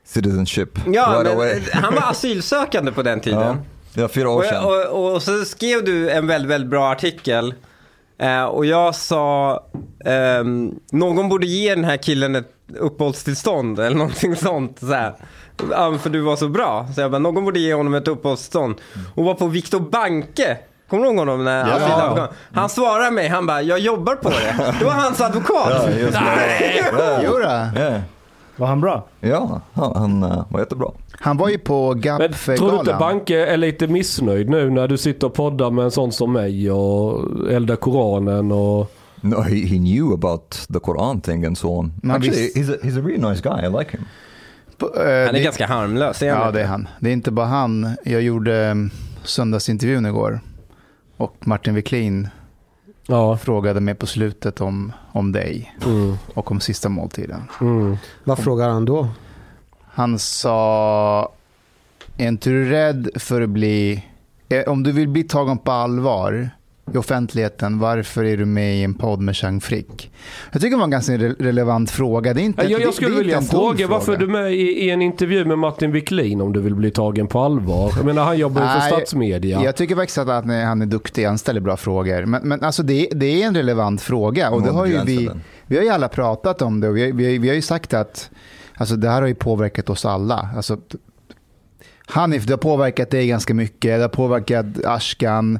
citizenship Ja, right men away. han var asylsökande på den tiden. Ja, ja, fyra år Och, sedan. och, och så skrev du en väldigt, väldigt bra artikel. Eh, och jag sa, ehm, någon borde ge den här killen ett uppehållstillstånd eller någonting sånt. Så här. Ja, för du var så bra. Så jag bara, någon borde ge honom ett uppehållstillstånd. Och var på Viktor Banke. Kommer du ihåg honom? När Ja. asylsökande? Han svarade mig, han bara, jag jobbar på det. Det var hans advokat. Ja, just det. Ja. Jodå. Ja, Var han bra? ja, han, han uh, var jättebra. Han var ju på Men tror du inte GAP-galan. Banke är lite missnöjd nu när du sitter och poddar med en sån som mig och eldar Koranen och... No, he, he knew about the Quran thing and so on. Man Actually, he's a, he's a really nice guy. I like him. På, eh, Han är det- ganska harmlös. Ja, det är han. Det är inte bara han. Jag gjorde um, söndagsintervjun igår. Och Martin Wiklin Ja. frågade mig på slutet om, om dig Mm, och om sista måltiden. mm. Vad frågar han då? Han sa, är inte du rädd för att bli, eh, om du vill bli tagen på allvar i offentligheten, varför är du med i en podd med Chang Frick? Jag tycker det var en ganska re- relevant fråga. Det är inte, Jag, det- jag skulle det är inte vilja dum fråga varför är du med i, i en intervju med Martin Wiklin om du vill bli tagen på allvar. Jag menar han jobbar ju för statsmedia. Jag tycker faktiskt att han är, han är duktig, han ställer bra frågor. Men, men alltså det, det är en relevant fråga och det har ju vi, vi har ju alla pratat om det och vi, har- vi, har- vi har ju sagt att alltså det här har ju påverkat oss alla. Alltså, Hanif, det har påverkat dig ganska mycket, det har påverkat Ashkan.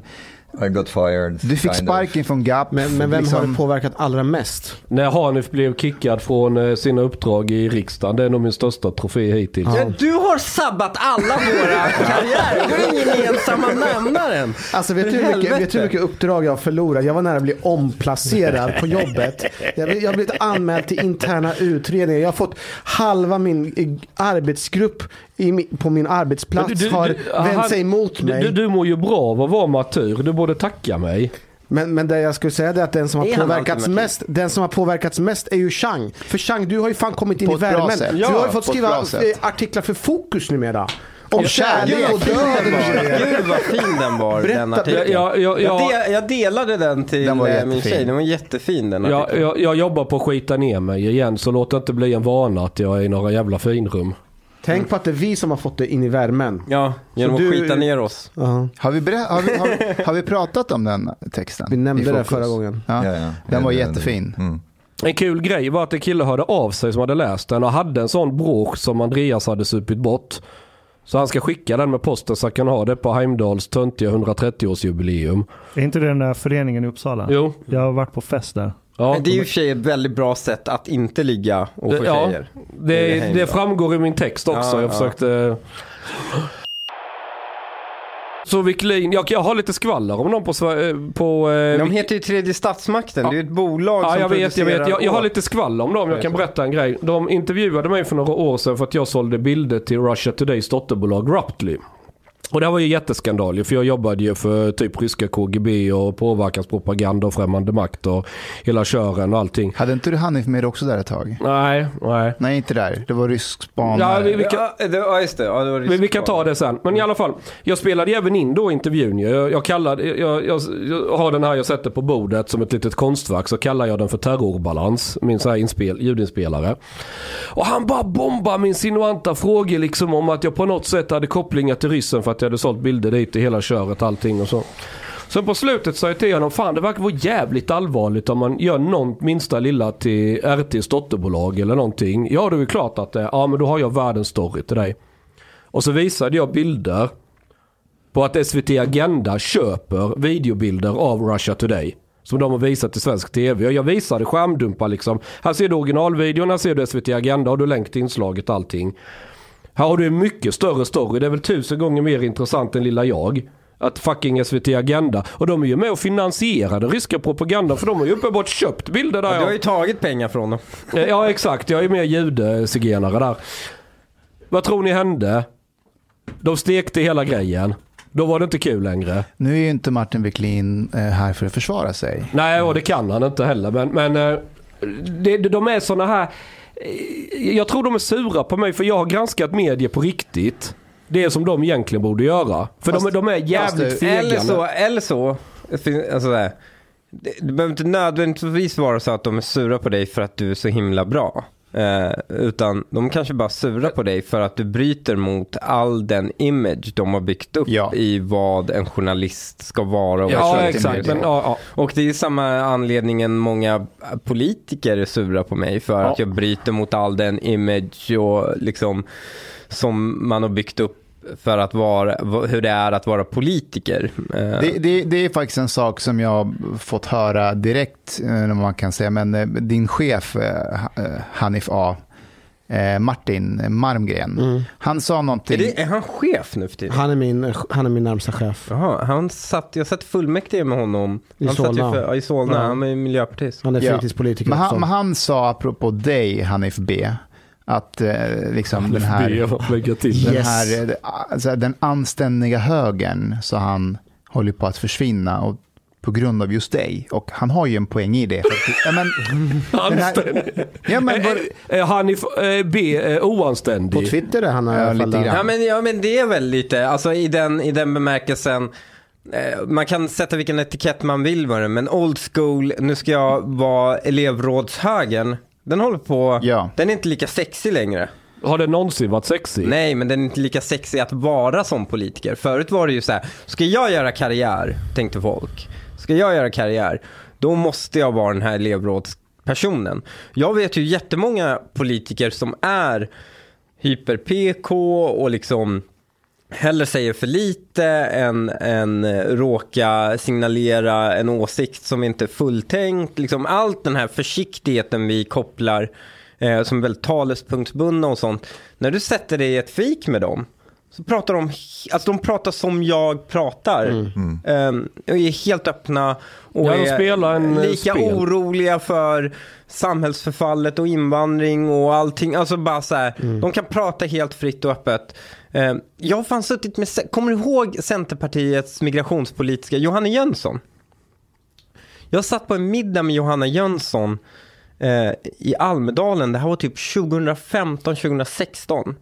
I got fired. Du fick kind of. sparken från GAP. Men, men vem liksom. har det påverkat allra mest? När Hanif blev kickad från eh, sina uppdrag i riksdagen. Det är nog min största trofé hittills. Ja, du har sabbat alla våra karriärer. Du är den gemensamma nämnaren. Alltså vet du, hur mycket, vet du hur mycket uppdrag jag har förlorat? Jag var nära att bli omplacerad på jobbet. Jag, jag har blivit anmäld till interna utredningar. Jag har fått halva min eh, arbetsgrupp i, på min arbetsplats du- du- har du- vänt han- sig emot mig. du, du mår ju bra av att vara matur. Du borde tacka mig. Men, men det jag skulle säga är att den som har påverkats mest, den som har påverkats mest är ju Chang. För Chang, du har ju fan kommit in På i värmen. sätt. du Ja, har ju fått skriva eh, artiklar för Fokus numera. Om Ja, kärlek och död. var. Gud vad fin den var, Berätta, den artikeln. Jag, jag, Jag, jag, de, jag delade den till Den var eh, min jättefin. tjej. Den var jättefin den jag, artikeln. jag, jag jobbar på att skita ner mig igen. Så låt det inte bli en vana att jag är i några jävla finrum. Tänk på att det är vi som har fått det in i värmen. Ja, genom att du- skita ner oss. Ja. Har vi, berä- har, vi, har, har vi pratat om den texten? Vi nämnde det Fokus? förra gången. Ja. Ja, ja. Den var Ja, jättefin. Mm. En kul grej var att en kille hörde av sig som hade läst den och hade en sån brosch som Andreas hade supit bort. Så han ska skicka den med posten så han kan ha det på Heimdals töntiga 130-årsjubileum. Är inte det den där föreningen i Uppsala? Jo. Jag har varit på fest där. Ja, det är ju i och för sig ett väldigt bra sätt att inte ligga och få ja, tjejer. det, Det det framgår i min text också. Ja, jag ja. försökte... Så Wiklin, jag, jag har lite skvaller om dem på... Sver- på eh, De heter ju Tredje Statsmakten. Ja. Det är ju ett bolag Ja, som jag vet, jag vet. Jag, jag har lite skvaller om dem. Jag kan berätta en grej. De intervjuade mig för några år sedan för att jag sålde bilder till Russia Todays dotterbolag Ruptly. Och det här var ju jätteskandal för jag jobbade ju för typ ryska KGB och påverkanspropaganda och främmande makt och hela kören och allting. Hade inte du Hanif med dig också där ett tag? Nej, nej. Nej, inte där. Det var rysk Ja, spanare. vi, vi, kan, Ja, det, ja, just det. Ja, det var vi, vi kan ta det sen. Men i alla fall, jag spelade även in då intervjun. ju. Jag, jag, kallade, jag, jag, jag har den här jag sätter på bordet som ett litet konstverk. Så kallar jag den för terrorbalans. Min så här inspel, ljudinspelare. Och han bara bombar med insinuanta frågor liksom om att jag på något sätt hade kopplingar till ryssen för att jag hade sålt bilder dit i hela köret allting och så. Sen på slutet sa jag till honom, fan det verkar vara jävligt allvarligt om man gör någon minsta lilla till RTs dotterbolag eller någonting. Ja det är klart att det är, ja men då har jag världens story till dig. Och så visade jag bilder på att SVT Agenda köper videobilder av Russia Today. Som de har visat till svensk tv. Och jag visade skärmdumpar liksom. Här ser du originalvideon, här ser du SVT Agenda och du länk till inslaget allting. Här har du en mycket större story. Det är väl tusen gånger mer intressant än lilla jag. Att fucking SVT Agenda. Och de är ju med och finansierar den ryska propagandan för de har ju uppenbart köpt bilder där. Du har ju tagit pengar från dem. Ja exakt, jag är mer judezigenare där. Vad tror ni hände? De stekte hela grejen. Då var det inte kul längre. Nu är ju inte Martin Wiklin eh, här för att försvara sig. Nej, och det kan han inte heller. Men, men eh, det, de är såna här... eh, Jag tror de är sura på mig för jag har granskat medier på riktigt. Det som de egentligen borde göra. För de, är- de är jävligt fast fega. Eller så, eller så, alltså det det behöver inte nödvändigtvis vara så att de är sura på dig för att du är så himla bra. Eh, utan de kanske bara är sura på dig för att du bryter mot all den image de har byggt upp Ja. i vad en journalist ska vara. Och Ja, exakt. Men, ja, ja. Och det är samma anledningen många politiker är sura på mig för att jag bryter mot all den image och liksom som man har byggt upp för att vara, hur det är att vara politiker. Eh, Det, det, det är faktiskt en sak som jag har fått höra direkt, eh, om man kan säga, men eh, din chef Ha- Hanif A. Martin Marmgren, han sa någonting. är, det, är han chef nu för tiden? Han är min, han är min närmsta chef. Jaha, han satt, jag satt fullmäktige med honom. I han satt ju Solna. för, ja, i Solna, Ja. han är miljöpartist. Han är Ja. fritidspolitiker Men han, men han sa apropå dig, Hanif B, att eh, liksom den här... Den, Yes. här, eh, alltså, den anständiga högern, så han håller på att försvinna och på grund av just dig. Och han har ju en poäng i det. För att, ja, men, den här, ja, men, var, Är, är han i eh, B eh, På oanständig? Twitter är han Ja, lite grann. Ja men, ja men det är väl lite, alltså i den, i den bemärkelsen man kan sätta vilken etikett man vill med det, men old school, nu ska jag vara elevrådshögern, den håller på, Ja. den är inte lika sexig längre. Har det någonsin varit sexy? Nej, men den är inte lika sexig att vara som politiker. Förut var det ju så här, ska jag göra karriär, tänkte folk. Ska jag göra karriär, då måste jag vara den här elevrådspersonen. Jag vet ju jättemånga politiker som är hyper-PK och liksom hellre säger för lite än, än eh, råka signalera en åsikt som inte är fulltänkt. Liksom allt den här försiktigheten vi kopplar eh, som är väldigt talespunktsbundna och sånt. När du sätter dig i ett fik med dem så pratar de, alltså de pratar som jag pratar. Eh, och är helt öppna och Ja, de är eh, lika spel. oroliga för samhällsförfallet och invandring och allting. Alltså bara så här, de kan prata helt fritt och öppet. Eh, Jag har fan suttit med, kommer du ihåg Centerpartiets migrationspolitiska Johanna Jönsson? Jag satt på en middag med Johanna Jönsson eh, i Almedalen, det här var typ 2015-2016.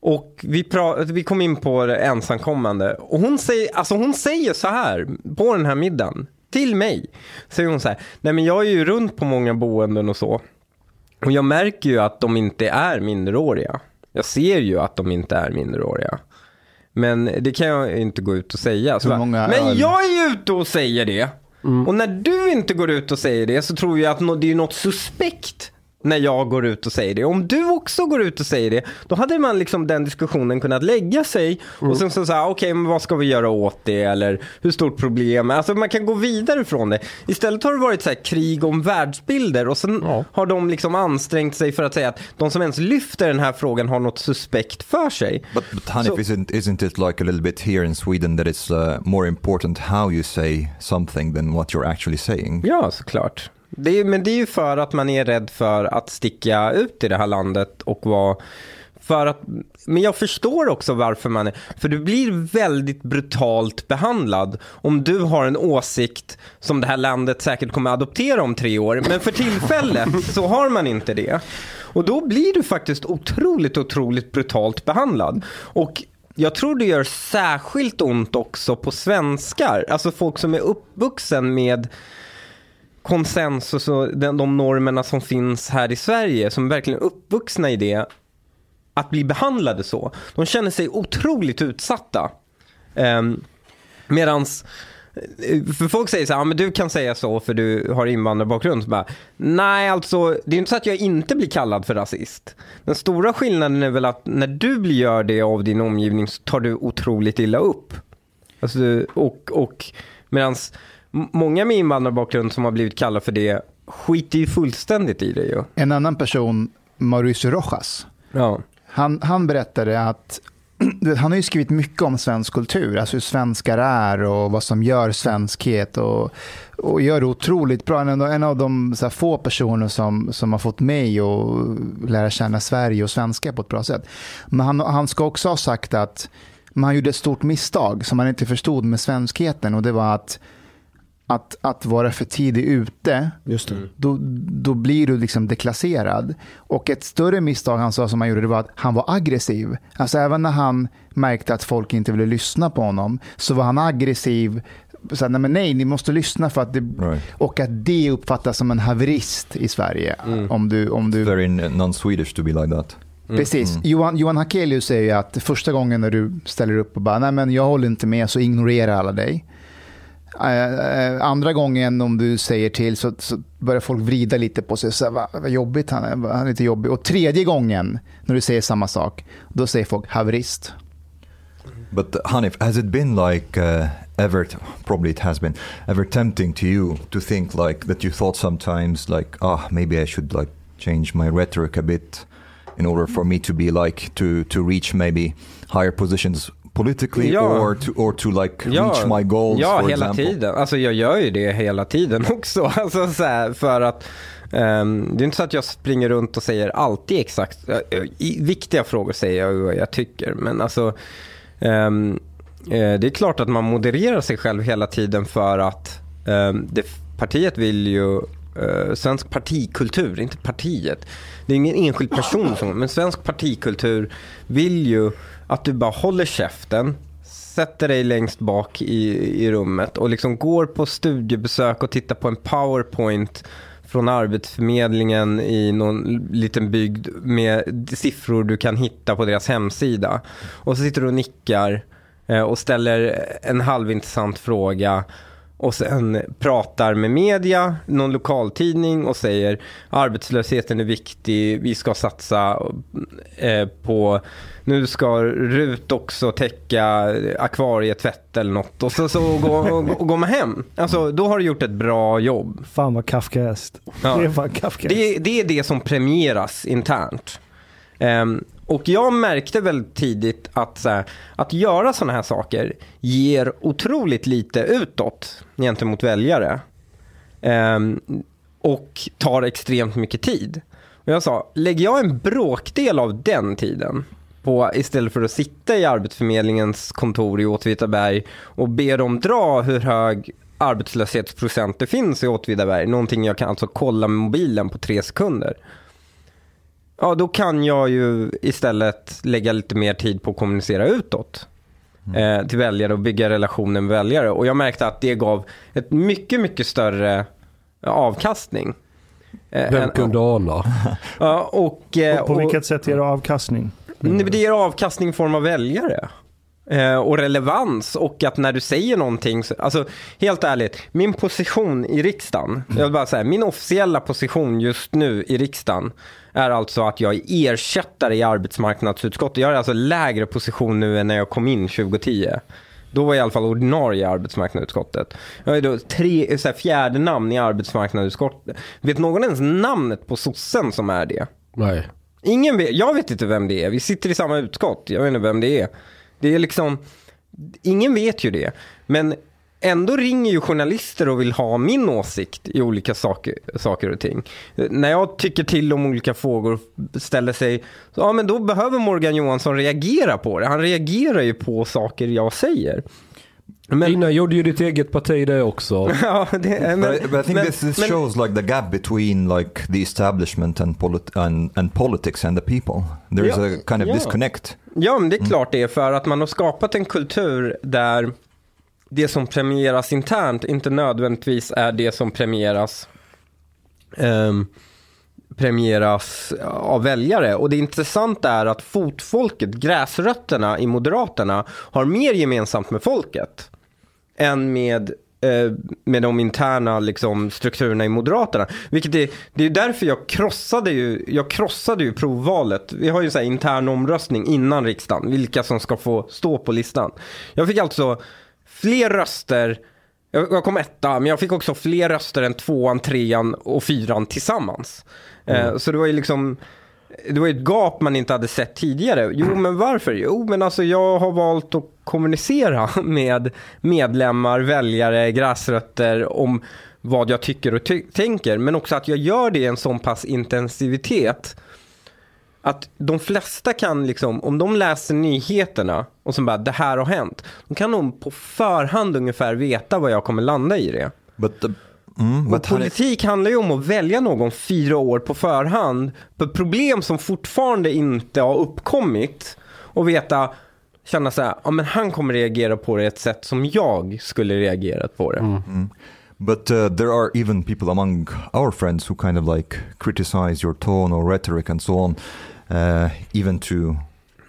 Och vi, pra- vi kom in på det ensamkommande. Och hon säger, alltså hon säger så här på den här middagen. Till mig. Säger hon så här. Nej men jag är ju runt på många boenden och så. Och jag märker ju att de inte är minderåriga. Jag ser ju att de inte är minderåriga. Men det kan jag inte gå ut och säga. Så bara, men öl?" jag är ju ute och säger det. Och när du inte går ut och säger det så tror jag att det är något suspekt när jag går ut och säger det. Om du också går ut och säger det, då hade man liksom den diskussionen kunnat lägga sig och sen så säga, okej, men vad ska vi göra åt det? Eller hur stort problem? Alltså man kan gå vidare från det. Istället har det varit så här krig om världsbilder och sen Ja. har de liksom ansträngt sig för att säga att de som ens lyfter den här frågan har något suspekt för sig. But, but Hanif, So- isn't isn't it like a little bit here in Sweden that it's uh, more important how you say something than what you're actually saying? Ja, såklart. Det är, men det är ju för att man är rädd för att sticka ut i det här landet och vara för att, men jag förstår också varför man är, för du blir väldigt brutalt behandlad om du har en åsikt som det här landet säkert kommer adoptera om tre år, men för tillfället så har man inte det. Och då blir du faktiskt otroligt, otroligt brutalt behandlad. Och jag tror det gör särskilt ont också på svenskar, alltså folk som är uppvuxen med konsensus och den, de normerna som finns här i Sverige, som verkligen är uppvuxna i det, att bli behandlade så. De känner sig otroligt utsatta. Um, medans, eh, för folk säger så här, ja, men du kan säga så för du har invandrarbakgrund. Så bara, Nej, alltså det är inte så att jag inte blir kallad för rasist. Den stora skillnaden är väl att när du blir gör det av din omgivning så tar du otroligt illa upp. Alltså, och, och medans många med invandrarbakgrund som har blivit kallade för det skiter ju fullständigt i det ju. En annan person, Mauricio Rojas, Ja. han, han berättade att vet, han har ju skrivit mycket om svensk kultur, alltså hur svenskar är och vad som gör svenskhet och, och gör det otroligt bra. En, en av de här, få personer som, som har fått mig att lära känna Sverige och svenskar på ett bra sätt. Men han, han ska också ha sagt att man gjorde ett stort misstag som man inte förstod med svenskheten och det var att att, att vara för tidigt ute, Just det. då, då blir du liksom deklasserad. Och ett större misstag han sa som han gjorde, det var att han var aggressiv. Alltså även när han märkte att folk inte ville lyssna på honom, så var han aggressiv. Så här, nej, men nej, ni måste lyssna för att det... Right. Och att det uppfattas som en haverist i Sverige. Om du, om du Very non-Swedish to be like that. Precis. Johan, Johan Hakelius säger ju att första gången när du ställer upp och bara, nej men jag håller inte med, så ignorerar alla dig. Eh, eh, andra gången om du säger till så, så börjar folk vrida lite på sig. Så här, vad, vad jobbigt han är, han är lite jobbig. Och tredje gången när du säger samma sak, då säger folk haverist. But Hanif, has it been like uh, ever? Probably it has been ever tempting to you to think like that. You thought sometimes like, ah, oh, maybe I should like change my rhetoric a bit in order for me to be like to to reach maybe higher positions politically Ja. or to or to like reach my goals. Ja, for hela example. tiden. Alltså jag gör ju det hela tiden också. Alltså så här, för att ehm, det är inte så att jag springer runt och säger alltid exakt. I viktiga frågor säger jag vad jag tycker. Men alltså eh, det är klart att man modererar sig själv hela tiden för att ehm, det, partiet vill ju eh, svensk partikultur, inte partiet. Det är ingen enskild person som, men svensk partikultur vill ju att du bara håller käften, sätter dig längst bak i, i rummet och liksom går på studiebesök och tittar på en powerpoint från Arbetsförmedlingen i någon liten bygd med siffror du kan hitta på deras hemsida. Och så sitter du och nickar eh, och ställer en halvintressant fråga och sen pratar med media, någon lokaltidning och säger arbetslösheten är viktig, vi ska satsa eh, på, nu ska RUT också täcka akvarietvätt eller något och så, så går, och, och går man hem. Alltså då har du gjort ett bra jobb. Fan vad Kafkaeskt. Ja. Det är fan. Det, det är det som premieras internt. Ehm, och jag märkte väl tidigt att, här, att göra sådana här saker ger otroligt lite utåt gentemot väljare. Ehm, och tar extremt mycket tid. Och jag sa, lägger jag en bråkdel av den tiden på, istället för att sitta i Arbetsförmedlingens kontor i Åtvidaberg och be dem dra hur hög arbetslöshetsprocent det finns i Åtvidaberg, någonting jag kan alltså kolla med mobilen på tre sekunder. Ja, då kan jag ju istället lägga lite mer tid på att kommunicera utåt eh, till väljare och bygga relationer med väljare. Och jag märkte att det gav ett mycket, mycket större avkastning. Eh, Vem kunde ana? Ja, och, eh, Och på och- vilket sätt ger det avkastning? Nej, Det ger avkastning i form av väljare. Eh, och relevans och att när du säger någonting, så, alltså helt ärligt, min position i riksdagen, jag vill bara säga, min officiella position just nu i riksdagen är alltså att jag är ersättare i arbetsmarknadsutskottet. Jag har alltså lägre position nu än när jag kom in 2010. Då var jag i alla fall ordinarie i arbetsmarknadsutskottet. Jag är då tre, så här, fjärde namn i arbetsmarknadsutskottet. Vet någon ens namnet på sossen som är det? Nej. Ingen vet, jag vet inte vem det är. Vi sitter i samma utskott. Jag vet inte vem det är. Det är liksom, ingen vet ju det. Men ändå ringer ju journalister och vill ha min åsikt i olika saker, saker och ting. När jag tycker till om olika frågor och ställer sig, så, ja men då behöver Morgan Johansson reagera på det. Han reagerar ju på saker jag säger. Men, Innan gjorde ju ditt eget parti det också. ja, det, men, But, I, but I think men- this, this men- shows like the gap between like the establishment and, polit- and, and politics and the people. There is Ja, a kind of ja. disconnect. Ja, men det är klart det är för att man har skapat en kultur där det som premieras internt inte nödvändigtvis är det som premieras ehm, premieras av väljare. Och det intressanta är att fotfolket, gräsrötterna i Moderaterna, har mer gemensamt med folket än med, eh, med de interna liksom, strukturerna i Moderaterna. Vilket är, det är därför jag krossade ju, jag krossade ju provvalet. Vi har ju så här intern omröstning innan riksdagen, vilka som ska få stå på listan. Jag fick alltså fler röster jag kom etta, men jag fick också fler röster än tvåan, trean och fyran tillsammans. Eh, så det var ju liksom det var ett gap man inte hade sett tidigare. Jo, men varför? Jo, men alltså jag har valt att kommunicera med medlemmar, väljare, gräsrötter om vad jag tycker och ty- tänker. Men också att jag gör det i en sån pass intensivitet att de flesta kan liksom, om de läser nyheterna och så bara det här har hänt. Då kan de på förhand ungefär veta vad jag kommer landa i det. But the, mm, Och politik handlar ju om att välja någon fyra år på förhand. På problem som fortfarande inte har uppkommit. Och veta, känna så här, ja men han kommer reagera på det ett sätt som jag skulle reagerat på det. But uh, there are even people among our friends who kind of like criticize your tone or rhetoric and so on, uh, even to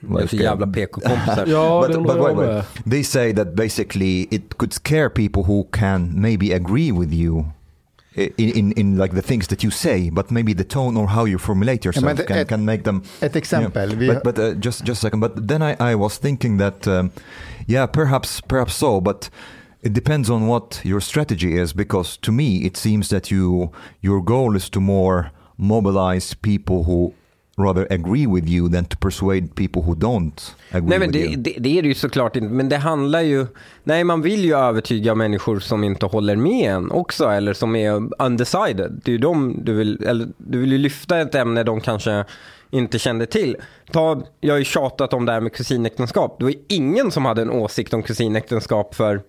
Det är så jävla PK-kompisar. Ja, but, det but undrar wait, wait. They say that basically it could scare people who can maybe agree with you in, in, in like the things that you say, but maybe the tone or how you formulate yourself men det- can, ett- can make them. Ett exempel. Yeah. Vi, But, but uh, just just a second. But then I, I was thinking that um, yeah, perhaps perhaps so, but it depends on what your strategy is. Because to me, it seems that you your goal is to more mobilize people who rather agree with you than to persuade people who don't agree Nej men with det, you. det, det är det ju såklart inte, men det handlar ju, nej man vill ju övertyga människor som inte håller med en också, eller som är undecided. Det är ju de du vill, eller du vill ju lyfta ett ämne de kanske inte kände till. Ta, jag har ju tjatat om det här med kusinäktenskap. Det var ju ingen som hade en åsikt om kusinäktenskap för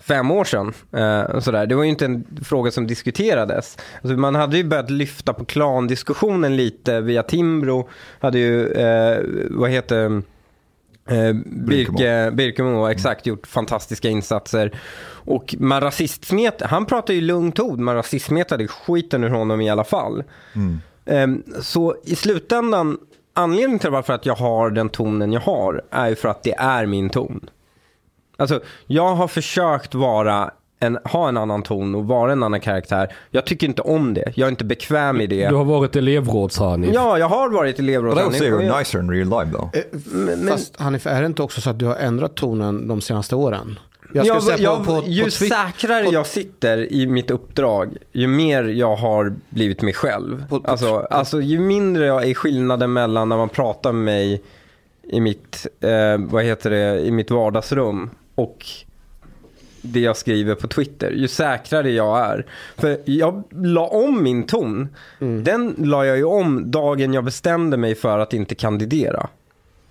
fem år sedan. Eh, sådär. Det var ju inte en fråga som diskuterades. Alltså, man hade ju börjat lyfta på klandiskussionen lite via Timbro. Hade ju, eh, vad heter eh, Birke, Birkemo, exakt, gjort fantastiska insatser. Och man rasistsmet, han pratar ju lugnt ord, man rasistsmetade skiten ur honom i alla fall. Ehm, så i slutändan, anledningen till varför att jag har den tonen jag har är ju för att det är min ton. Alltså, jag har försökt vara en, ha en annan ton och vara en annan karaktär. Jag tycker inte om det. Jag är inte bekväm i det. Du har varit elevrådshanif. Ja, jag har varit But I would elevrådshandling. say och you're jag- nicer in real life though. Eh, men- Fast Hanif, är det inte också så att du har ändrat tonen de senaste åren? Jag Jag, säga jag, på, på, ju på säkrare jag sitter i mitt uppdrag, ju mer jag har blivit mig själv. På- på- alltså, alltså ju mindre jag är skillnaden mellan när man pratar med mig i mitt, eh, vad heter det, i mitt vardagsrum och det jag skriver på Twitter, ju säkrare jag är. För jag la om min ton. Den la jag ju om dagen jag bestämde mig för att inte kandidera.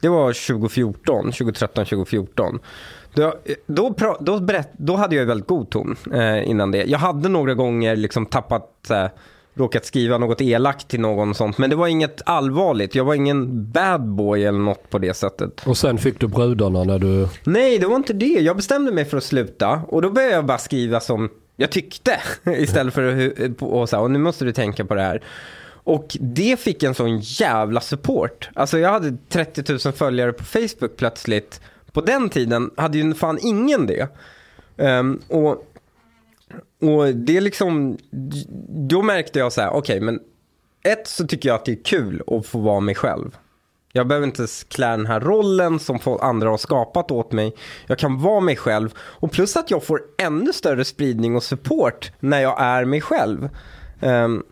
Det var 2014, 2013, 2014. Då, då, då, berätt, då hade jag väldigt god ton eh, innan det. Jag hade några gånger liksom tappat, eh, råkat skriva något elakt till någon sånt. Men det var inget allvarligt. Jag var ingen bad boy eller något på det sättet. Och sen fick du brudarna när du... Nej, det var inte det. Jag bestämde mig för att sluta. Och då började jag bara skriva som jag tyckte. Istället för att och så här, och nu måste du tänka på det här. Och det fick en sån jävla support. Alltså jag hade 30 000 följare på Facebook plötsligt. På den tiden hade ju fan ingen det. Ehm, och, och det liksom, då märkte jag så här, okej men ett så tycker jag att det är kul att få vara mig själv. Jag behöver inte klä den här rollen som andra har skapat åt mig. Jag kan vara mig själv. Och plus att jag får ännu större spridning och support när jag är mig själv. Um,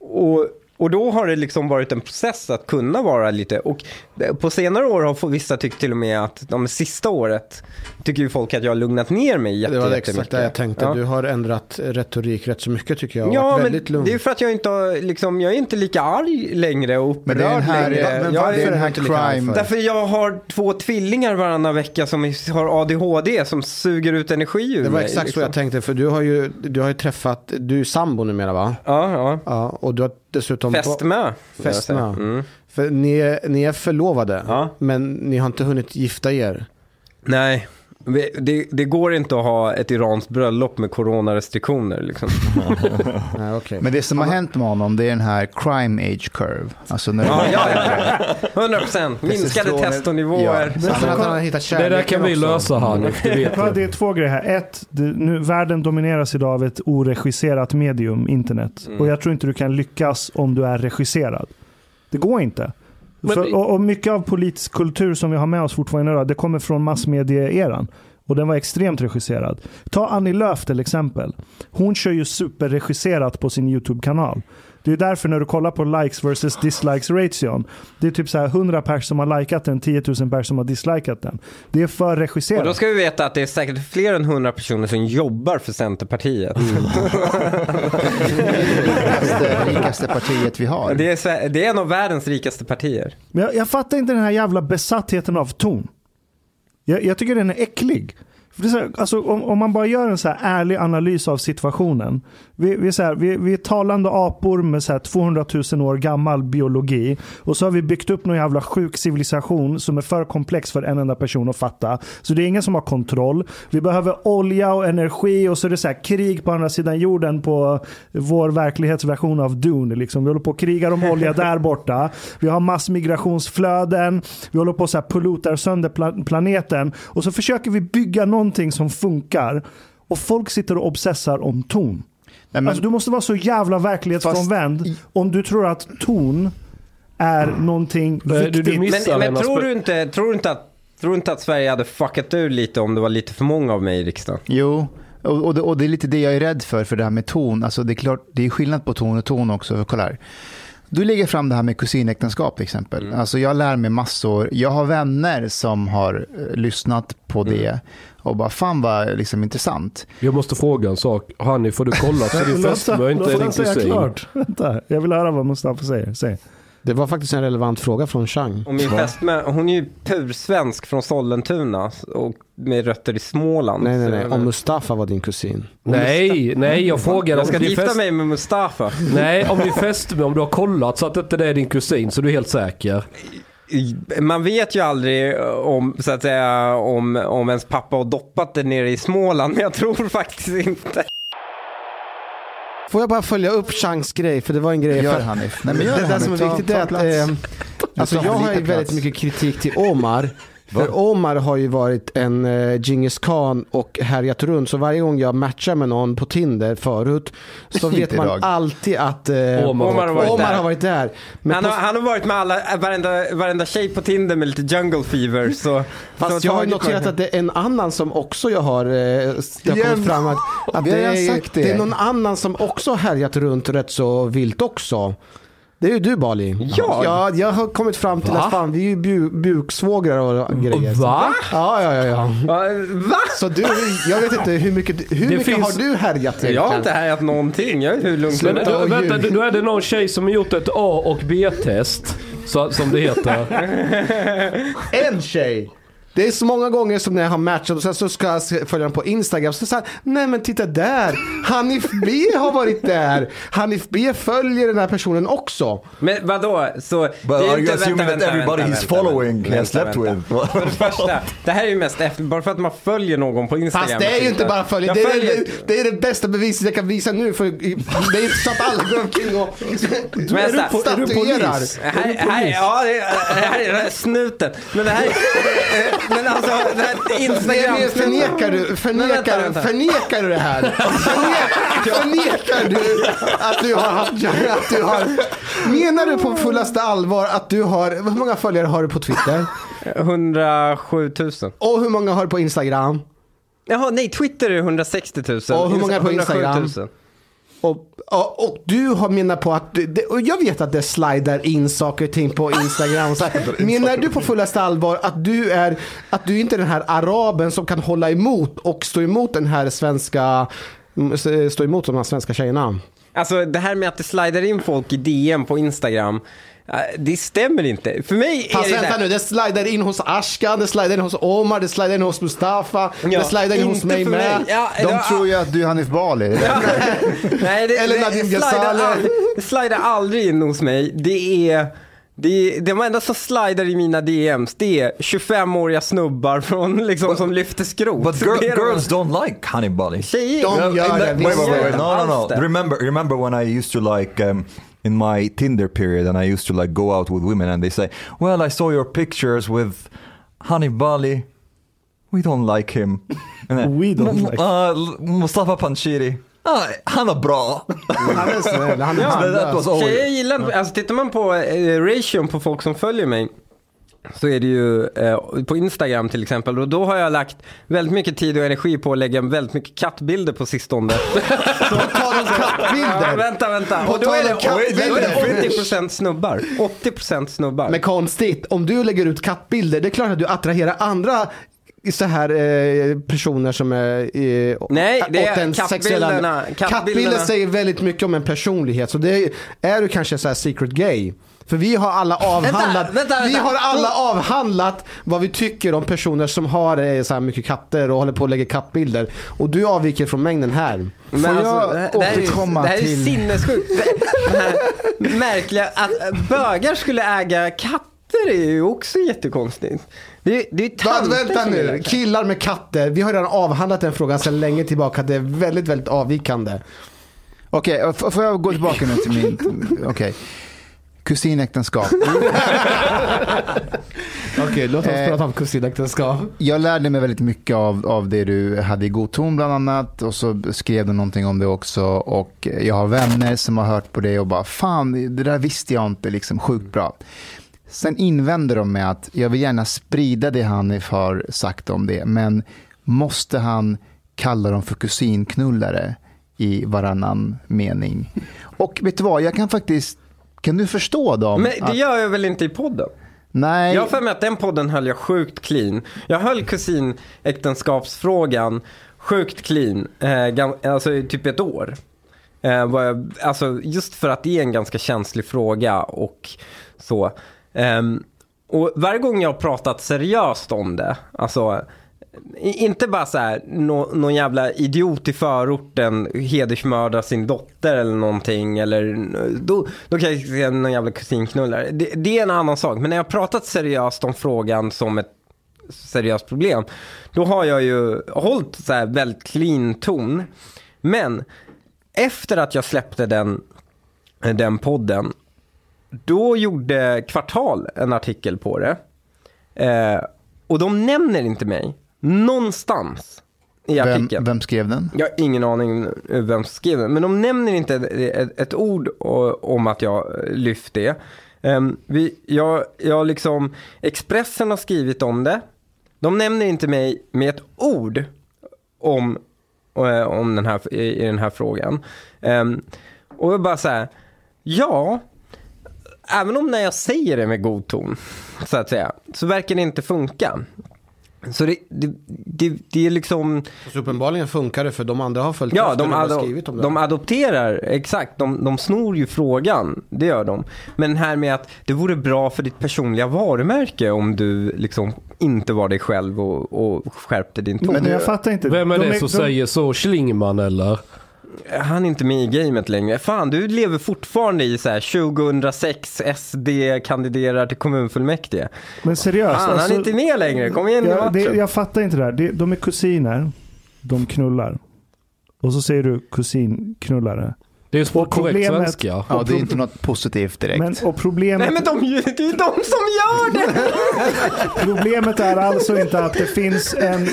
och, och då har det liksom varit en process att kunna vara lite, och eh, på senare år har vissa tyckt till och med att de sista året tycker ju folk att jag har lugnat ner mig jätte, Det var jättemycket. exakt det jag tänkte. Ja. Du har ändrat retorik rätt så mycket tycker jag. Ja, men väldigt lugn. det är för att jag inte har, liksom, jag är inte lika arg längre och Men det är upprörd här, längre. men jag varför det är är, den här crime. för? Därför jag har två tvillingar varannan vecka som har ADHD som suger ut energi ur Det var mig. exakt så liksom. jag tänkte. För du har ju, du har ju träffat, du är sambo numera va? Ja, ja. Ja, och du har dessutom... Fästmö. jag. Fästmö. Mm. För ni är, ni är förlovade, Ja. men ni har inte hunnit gifta er. Nej, det, det går inte att ha ett iranskt bröllop med coronarestriktioner. Liksom. Nej, okej. Men det som har hänt med honom det är den här crime age curve. Alltså när Ja, ja, ja. 100 procent. Minskade testonivåer. Hittat Det där kan vi också. lösa Hanif, det vet Ja, du. det är två grejer här. Ett, det, nu, världen domineras idag av ett oregisserat medium, internet. Mm. Och jag tror inte du kan lyckas om du är regisserad. Det går inte. Men- För, och, och mycket av politisk kultur som vi har med oss fortfarande idag, det kommer från massmedieeran. Och den var extremt regisserad. Ta Annie Lööf till exempel. Hon kör ju superregisserat på sin YouTube-kanal. Det är därför när du kollar på likes versus dislikes ration. Det är typ så här 100 pers som har likat den, 10 000 pers som har dislikat den. Det är för Och regisserat. då ska vi veta att det är säkert fler än 100 personer som jobbar för Centerpartiet. rikaste, rikaste partiet vi har. Det, är, det är en av världens rikaste partier. Men jag, jag fattar inte den här jävla besattheten av ton. Jag, jag tycker den är äcklig. För det är så här, alltså, om, om man bara gör en så här ärlig analys av situationen. Vi, vi, är så här, vi, vi är talande apor med så här 200 000 år gammal biologi. Och så har vi byggt upp någon jävla sjuk civilisation som är för komplex för en enda person att fatta. Så det är ingen som har kontroll. Vi behöver olja och energi och så är det så här krig på andra sidan jorden på vår verklighetsversion av Dune. Liksom. Vi håller på och krigar om olja där borta. Vi har massmigrationsflöden. Vi håller på och så här pollutar sönder pla- planeten. Och så försöker vi bygga någonting som funkar. Och folk sitter och obsessar om ton. Nej, men, Alltså, du måste vara så jävla verklighetsfrånvänd om du tror att ton är någonting Nej, du- du viktigt. Men, men en tror, du inte, tror, du inte att, tror du inte att Sverige hade fuckat ur lite om det var lite för många av mig i riksdagen? jo, och, och, det, och det är lite det jag är rädd för, för det här med ton. Alltså det är klart, det är skillnad på ton och ton också. Kolla här. Du lägger fram det här med kusinäktenskap till exempel. Mm. Alltså jag lär mig massor. Jag har vänner som har eh, lyssnat på Mm. Och bara fan vad liksom, intressant. Jag måste fråga en sak. Hanni, får du kolla så din fästmö inte är din kusin? klart. Vänta, jag vill höra vad Mustafa säger. Säg. Det var faktiskt en relevant fråga från Chang. Och min fästmö, hon är ju pursvensk från Sollentuna och med rötter i Småland. Nej, nej, nej. Om Mustafa var din kusin. Nej, nej, jag frågar Jag ska gifta fäst... mig med Mustafa. Nej, om din fästmö, om du har kollat så att inte det är din kusin så du är helt säker. Man vet ju aldrig om, så att säga, om, om ens pappa har doppat det nere i Småland, men jag tror faktiskt inte. Får jag bara följa upp Changs grej, för det var en grej. Gör Hanif. Nej, men gör det, det som är viktigt är att eh, alltså jag har ju väldigt mycket kritik till Omar. För Omar har ju varit en eh, Genghis Khan och härjat runt. Så varje gång jag matchar med någon på Tinder förut så vet man idag. alltid att eh, Omar har varit Omar där. har varit där. Men Han har, han har varit med alla, varenda, varenda tjej på Tinder med lite jungle fever. Så, fast så jag har noterat att det är en annan som också jag har, eh, det har kommit fram att, att det, är, sagt det. det är någon annan som också har härjat runt rätt så vilt också. Det är ju du Bali. Jag? Ja, jag har kommit fram till Va? att fan, vi är ju bu buksvågrar och grejer. Va? Ja, ja, ja. ja. Va? Så du, jag vet inte hur mycket, hur mycket finns- har du härjat Jag har egentligen? inte härjat någonting. Jag är hur lugn som Men, Sluta. du, vänta, då är det någon tjej som har gjort ett A och B-test. Som det heter. En tjej! Det är så många gånger som när jag har matchat och sen så ska jag följa den på Instagram så säger nej men titta där, Hanif B har varit där. Hanif B följer den här personen också. Men vadå? Så But det är are you inte- assuming vänta, that vänta, everybody vänta, he's following vänta, has slept with? För det första, det här är ju mest efter, bara för att man följer någon på Instagram. Fast det är ju inte bara följa, det är, följer- det, det är det bästa beviset jag kan visa nu för det är inte så att alla går omkring och statuerar. Här, här, ja, det är- här är snuten. Men det här, men alltså, det här Nej, Instagram. men förnekar du, Men förnekar, vänta, vänta. förnekar du det här? Förnekar, förnekar du att du har haft, att du har, menar du på fullaste allvar att du har, hur många följare har du på Twitter? 107 000. Och hur många har du på Instagram? Jaha, nej, Twitter är 160 000. Och hur många är på 107 Instagram? 000. Och, och, och du har menat på att, det, och jag vet att det slidar in saker och ting på Instagram. Så här. Menar du på fullaste allvar att du är, att du inte är den här araben som kan hålla emot och stå emot den här svenska, mm, stå emot de här svenska tjejerna? Alltså det här med att det slidar in folk i DM på Instagram. Det stämmer inte. För mig är Fast det vänta där- nu, det slidar in hos Ashkan, det slidar in hos Omar, det slidar in hos Mustafa, Ja, det slidar in hos inte mig för med. Ja, De ja, tror ju att du är Hanif Bali. Nej, det, Eller Nadim Ghazali. aldrig, det slidar aldrig in hos mig. Det är... Det är, de enda som slidar i mina DMs, det är 25-åriga snubbar från, liksom, som lyfter skrot. But Så gir- det är de- girls don't like honey bunny. Tjejer, De gör det, Wait, wait, wait. No, no, no. Remember, remember when I used to like um, in my Tinder period, and I used to like go out with women, and they say, "Well, I saw your pictures with Honey Bali. We don't like him." And then, We don't "M- like uh, Mustafa Panshiri. Ah, han är bra. Han är snäll, han är. Tjejer gillar alltså tittar man på eh, ration på folk som följer mig. Så är det ju eh, på Instagram till exempel och då har jag lagt väldigt mycket tid och energi på att lägga väldigt mycket kattbilder på sistone. Tal om Ja, kattbilder. vänta, vänta. På Och då är det, då är kattbilder. det 80% snubbar. 80% snubbar. Men konstigt, om du lägger ut kattbilder, det är klart att du attraherar andra så här eh, personer som är eh, Nej, det är den kattbilderna- Kattbilder säger väldigt mycket om en personlighet, så det är, är du kanske så här secret gay. För vi har alla avhandlat, vänta, vi vänta. har alla avhandlat vad vi tycker om personer som har eh, så här mycket katter och håller på att lägga kattbilder. Och du avviker från mängden här. Men Får jag det det här är ju- återkomma Det här är till- sinnessjukt. Det- här märkliga att bögar skulle äga katter är ju också jättekonstigt. Det är, det är tanter vänta nu, killar med katter. Vi har redan avhandlat den frågan sedan länge tillbaka. Det är väldigt, väldigt avvikande. Okej, f- får jag gå tillbaka nu till min... Okej. Kusinäktenskap. Okej, låt oss Eh, prata om kusinäktenskap. Jag lärde mig väldigt mycket av, av det du hade i god ton bland annat. Och så skrev du någonting om det också. Och jag har vänner som har hört på det och bara fan, det där visste jag inte, liksom sjukt bra. Sen invänder de med att jag vill gärna sprida det Hanif har sagt om det. Men måste han kalla dem för kusinknullare i varannan mening? Och vet du vad, jag kan faktiskt, kan du förstå dem? Men det gör jag väl inte i podden? Nej, Jag har för mig att den podden höll jag sjukt clean. Jag höll kusinäktenskapsfrågan sjukt clean, eh, alltså i typ ett år. Eh, var jag, alltså just för att det är en ganska känslig fråga och så. Ehm, och varje gång jag har pratat seriöst om det, alltså inte bara så här, nå, någon jävla idiot i förorten hedersmördar sin dotter eller någonting. Eller, då, då kan jag säga någon jävla kusinknullare. Det, det är en annan sak. Men när jag har pratat seriöst om frågan som ett seriöst problem. Då har jag ju hållit så här väldigt clean ton. Men efter att jag släppte den, den podden. Då gjorde Kvartal en artikel på det. Eh, och de nämner inte mig någonstans i vem, artikeln. vem skrev den? Jag har ingen aning vem som skrev den. Men de nämner inte ett, ett, ord o- om att jag lyft det. Um, vi, jag, jag liksom, Expressen har skrivit om det. De nämner inte mig med ett ord om, eh, om den här, i, den här frågan. Ehm, och jag bara så här, ja, även om när jag säger det med god ton, så att säga, så verkar det inte funka. Så det, det, det, det är liksom... Så uppenbarligen funkar det för de andra har följt Ja, efter de, och ado- skrivit om det. de adopterar, exakt. De, de snor ju frågan, det gör de. Men här med att det vore bra för ditt personliga varumärke om du liksom inte var dig själv och, och skärpte din ton. Men jag fattar inte. Vem är De det som de- säger så? Schlingman eller? Han är inte med i gamet längre. Fan, du lever fortfarande i så här 2006 SD kandiderar till kommunfullmäktige. Men seriöst. Fan, han alltså- är inte med längre. Kom igen jag, det, jag fattar inte det här. Det, de är kusiner. De knullar. Och så säger du kusinknullare. Det är ju Och korrekt svenska. Ja, det är inte något positivt direkt. Men, och problemet, Nej men de, det är ju de som gör det! problemet är alltså inte att det finns en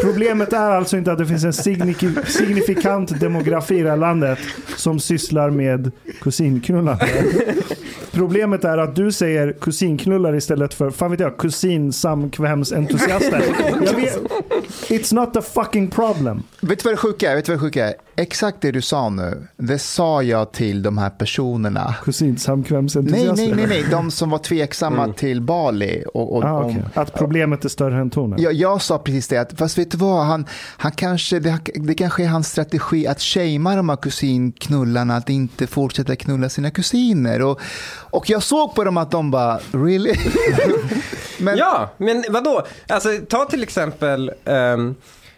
Problemet är alltså inte att det finns en signif- signifikant demografi i det här landet som sysslar med kusinknullande. Problemet är att du säger kusinknullare istället för, fan vet jag, kusinsamkvämsentusiaster. Jag vet, it's not a fucking problem. Vet du vad det sjuka är? Vet du vad det sjuka är? Exakt det du sa nu, det sa jag till de här personerna. Nej, Kusinsamkvämsentusiaster. nej, nej, nej. De som var tveksamma till Bali. Och, och, Ah, om- okej. Att problemet är större än tonen. jag, jag sa precis det, att, fast vet du vad, han, han kanske, det, det kanske är hans strategi att shamea de här kusinknullarna, att inte fortsätta knulla sina kusiner. Och, och jag såg på dem att de bara, really? Men, Ja, men vadå? Alltså ta till exempel, ehm,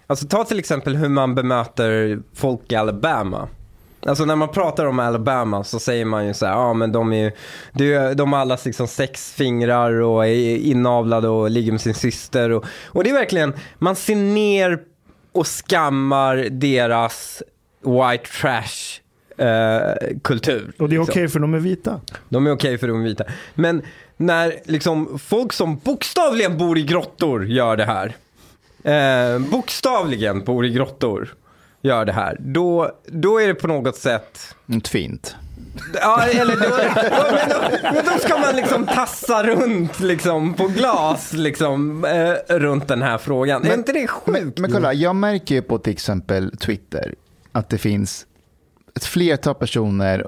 alltså ta till exempel hur man bemöter folk i Alabama. Alltså när man pratar om Alabama så säger man ju så här, ja men de är ju, de har alla liksom sex fingrar och är inavlade och ligger med sin syster. Och, och det är verkligen, man ser ner och skammar deras white trash eh, kultur. Och det är liksom. okej för de är vita. De är okej för de är vita. Men när liksom folk som bokstavligen bor i grottor gör det här. Eh, bokstavligen bor i grottor gör det här. Då, då är det på något sätt. Inte fint. Ja, eller då, då, men då, men då ska man liksom tassa runt liksom på glas liksom eh, runt den här frågan. är inte det Men, sjukt? men kolla, jag märker ju på till exempel Twitter att det finns ett flertal personer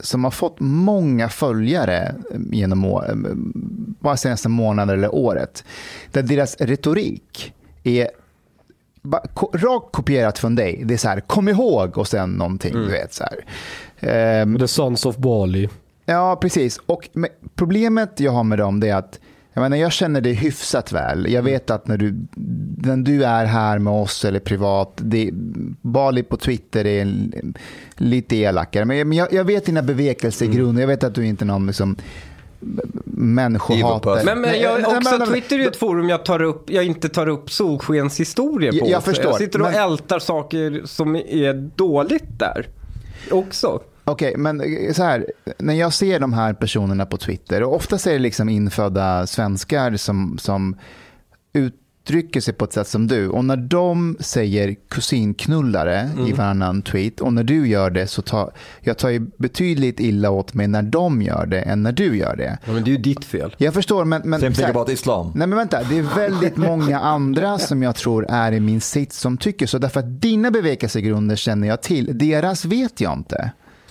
som har fått många följare genom å- bara senaste månaden eller året. Där deras retorik är ko- rakt kopierat från dig. Det är så här, kom ihåg och sen någonting. Du vet, så här. Ehm, The Sons of Bali. Ja, precis. Och med, problemet jag har med dem det är att jag, menar, jag känner dig hyfsat väl. Jag vet att när du, när du är här med oss eller privat, det, Bali på Twitter är en- lite elakare. Men, men jag, jag vet dina bevekelsegrunder. Jag vet att du inte är någon liksom, människohatare. Evil Men, men Nej, jag, nej, också men- men- Twitter är ju ett forum jag, tar upp, jag inte tar upp solskenshistorier på. Jag- förstår, Jag sitter och men- ältar saker som är dåligt där. Också. Okej, men eh, så här, när jag ser de här personerna på Twitter, och oftast är det liksom infödda svenskar som, som uttrycker sig på ett sätt som du. Och när de säger kusinknullare i varannan tweet och när du gör det så tar jag tar ju betydligt illa åt mig när de gör det än när du gör det. Ja, men det är ju ditt fel. Jag förstår, men... men Same så thing här- about Islam. Nej men vänta, det är väldigt många andra som jag tror är i min sits som tycker så. Därför att dina bevekelsegrunder känner jag till, deras vet jag inte.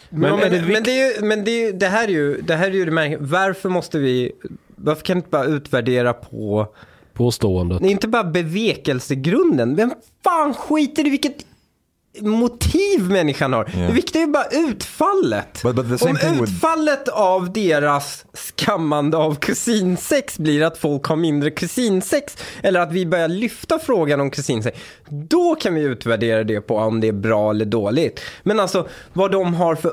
Men, Men det men, det är ju, men det, är ju, det här är ju det här är ju det märk- Varför måste vi, varför kan vi inte bara utvärdera på, Påståendet. nej, inte bara bevekelsegrunden. Vem fan skiter i vilket motiv människan har? Ja. Det viktiga är ju bara utfallet. But- but Om thing with- utfallet av deras skammande av kusinsex blir att folk har mindre kusinsex eller att vi börjar lyfta frågan om kusinsex, då kan vi utvärdera det på om det är bra eller dåligt. Men alltså vad de har för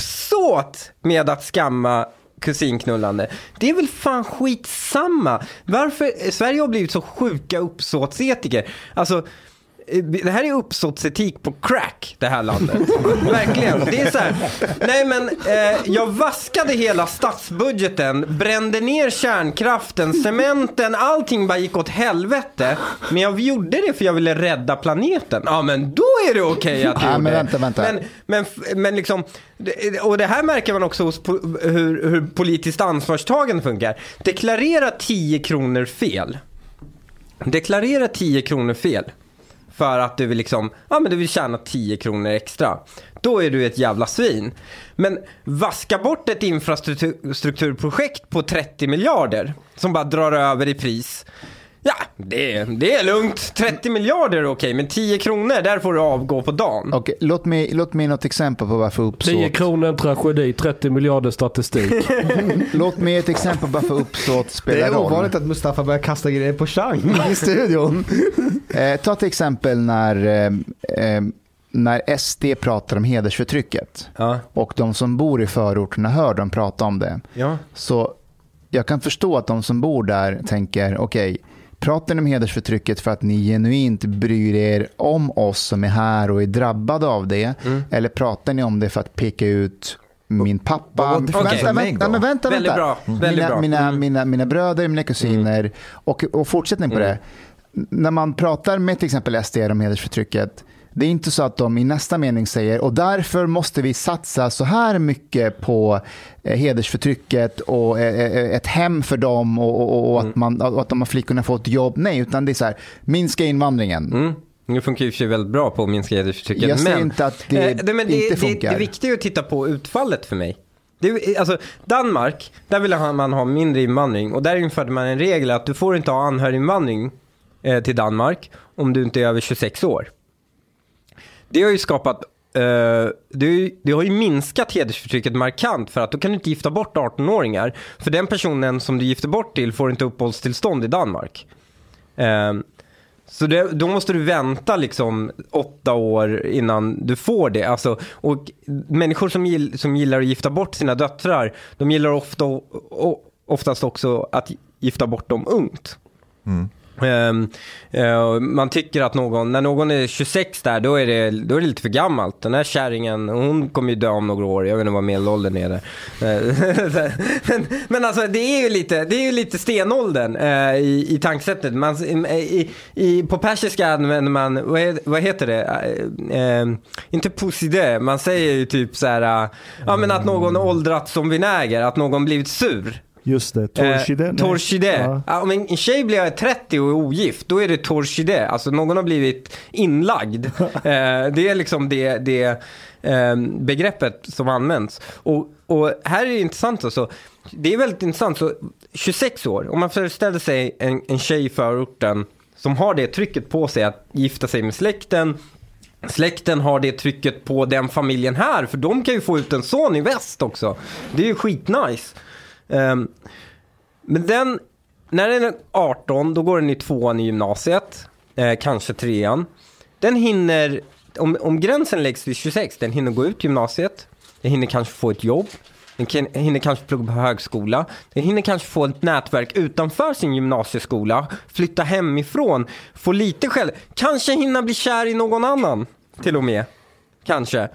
uppsåt med att skamma kusinknullande. Det är väl fan skitsamma. Varför, Sverige har blivit så sjuka uppsåtsetiker. Alltså, det här är uppsåtsetik på crack, det här landet. Verkligen. Det är så här, nej men eh, jag vaskade hela statsbudgeten, brände ner kärnkraften, cementen, allting bara gick åt helvete. Men jag gjorde det för jag ville rädda planeten. Ja men då är det okej att du Ja, gjorde men vänta, vänta. Men, men, men liksom, och det här märker man också hos po- hur, hur politiskt ansvarstagande funkar. Deklarera 10 kronor fel. Deklarera 10 kronor fel. För att du vill liksom, ja men du vill tjäna 10 kronor extra. Då är du ett jävla svin. Men vaska bort ett infrastrukturprojekt på 30 miljarder som bara drar över i pris. Ja, det, är- det är lugnt. 30 miljarder är okej, men 10 kronor, där får du avgå på dagen. Okej, låt mig, låt mig något exempel på varför 10 uppsåt... kronor en tragedi, 30 miljarder statistik. Låt mig ett exempel på varför uppsåt Det spelar är roll. ovanligt att Mustafa börjar kasta grejer på Chang i studion. Eh, ta till exempel när, eh, eh, när SD pratar om hedersförtrycket Ja. och de som bor i förorterna hör dem prata om det. Ja. Så jag kan förstå att de som bor där tänker, okej, pratar ni om hedersförtrycket för att ni genuint bryr er om oss som är här och är drabbade av det? Mm. Eller pratar ni om det för att peka ut min pappa? Vänta, vänta, då? men vänta, Väldigt vänta. bra. Väldigt mina, bra. Mina, Mm. mina, mina bröder, mina kusiner och, och fortsättning på det. När man pratar med till exempel SD om hedersförtrycket, det är inte så att de i nästa mening säger och därför måste vi satsa så här mycket på eh, hedersförtrycket och eh, eh, ett hem för dem och, och, och att, man, och att de här flickorna får ett jobb. Nej, utan det är så här, minska invandringen. Mm. Det funkar ju för sig väldigt bra på att minska hedersförtrycket. Jag säger men, inte att det eh, men inte det, funkar. Det, det viktiga är att titta på utfallet för mig. Det, alltså, Danmark, där vill man ha mindre invandring och där införde man en regel att du får inte ha anhöriginvandring eh, till Danmark om du inte är över 26 år. Det har ju skapat Uh, det, har ju, det har ju minskat hedersförtrycket markant för att då kan du inte gifta bort 18-åringar. För den personen som du gifter bort till får inte uppehållstillstånd i Danmark. Uh, så det, då måste du vänta liksom åtta år innan du får det. Alltså, och människor som, gill, som gillar att gifta bort sina döttrar, de gillar ofta, o, oftast också att gifta bort dem ungt. Mm. Ehm, eh, man tycker att någon, när någon är 26 där, då är, det, då är det lite för gammalt. Den här kärringen, hon kommer ju dö om några år. Jag vet inte vad medelåldern är där. Men, eh, men alltså det är ju lite, det är ju lite stenåldern eh, i, i tankesättet. Man, i, i, på persiska använder man, vad, är, vad heter det? Eh, ehm, inte poside, man säger ju typ så här, ja men att någon åldrats som vinäger, att någon blivit sur. Just det, Torshide. Eh, torshide. Ja. Om en en tjej blir 30 och är ogift, då är det torshide. Alltså någon har blivit inlagd. eh, det är liksom det, det eh, begreppet som används. Och, och här är det intressant alltså. Det är väldigt intressant. Så 26 år, om man föreställer sig en, en tjej i förorten som har det trycket på sig att gifta sig med släkten. Släkten har det trycket på den familjen här, för de kan ju få ut en son i väst också. Det är ju skitnice. Um, men den, när den är 18, då går den i tvåan i gymnasiet. Eh, kanske trean. Den hinner, om, om gränsen läggs vid 26, den hinner gå ut gymnasiet. Den hinner kanske få ett jobb. Den kan, hinner kanske plugga på högskola. Den hinner kanske få ett nätverk utanför sin gymnasieskola. Flytta hemifrån. Få lite själv. Kanske hinna bli kär i någon annan. Till och med. Kanske.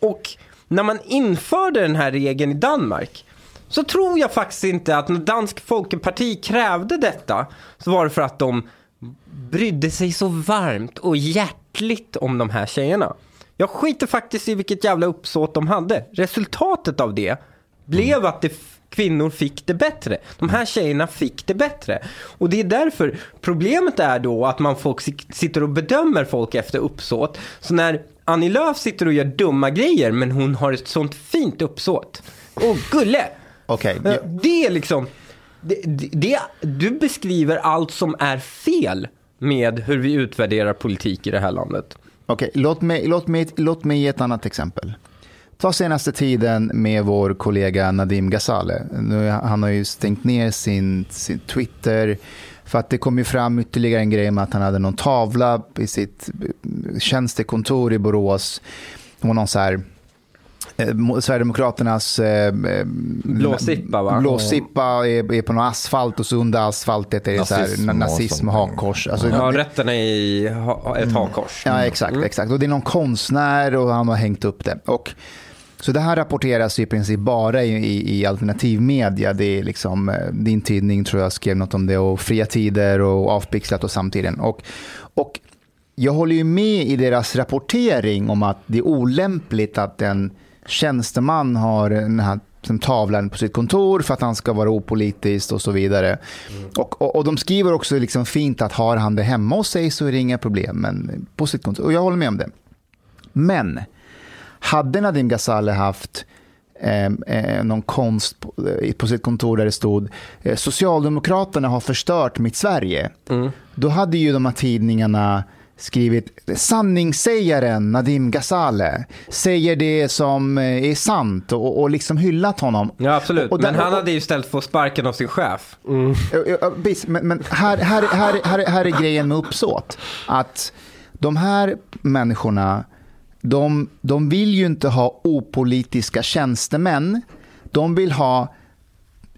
Och när man införde den här regeln i Danmark så tror jag faktiskt inte att när Dansk Folkeparti krävde detta så var det för att de brydde sig så varmt och hjärtligt om de här tjejerna. Jag skiter faktiskt i vilket jävla uppsåt de hade. Resultatet av det blev att det kvinnor fick det bättre. De här tjejerna fick det bättre. Och det är därför problemet är då att man folk sit- sitter och bedömer folk efter uppsåt. Så när Annie Lööf sitter och gör dumma grejer men hon har ett sånt fint uppsåt. Och gulle! Okej, Men jag- Det är liksom, det, det, det, du beskriver allt som är fel med hur vi utvärderar politik i det här landet. Okej, låt, mig, låt, mig, låt mig ge ett annat exempel. Ta senaste tiden med vår kollega Nadim Ghazale. Nu, han har ju stängt ner sin, sin Twitter för att det kom ju fram ytterligare en grej med att han hade någon tavla i sitt eh, tjänstekontor i Borås. Det var någon så här eh, mo- Sverigedemokraternas eh, eh, Blåsippa, va? Blåsippa är, är på någon asfalt och så under asfaltet är det så här, Nazism na- och nazism hakkors. Alltså, Ja, rätten är i ha, ett hakkors. Ja, exakt, exakt. Och det är någon konstnär och han har hängt upp det. Och, så det här rapporteras i princip bara i, i, i alternativmedia. Det är liksom, eh, din tidning tror jag skrev något om det och Fria Tider och Avpixlat och Samtiden. Och, och jag håller ju med i deras rapportering om att det är olämpligt att en tjänsteman har den här som tavlan på sitt kontor för att han ska vara opolitisk och så vidare. Och, och, och de skriver också liksom fint att har han det hemma hos sig så är det inga problem, men på sitt kontor. Och jag håller med om det. Men hade Nadim Ghazale haft eh, eh, någon konst på, eh, på sitt kontor där det stod eh, Socialdemokraterna har förstört mitt Sverige. Då hade ju de här tidningarna skrivit sanningssägaren Nadim Ghazale säger det som eh, är sant och, och liksom hyllat honom. Ja, absolut. Och- och där- men han hade ju istället fått sparken av sin chef. Visst, Men, men här, här, här, här, här är grejen med uppsåt. Att de här människorna, de, de vill ju inte ha opolitiska tjänstemän. De vill ha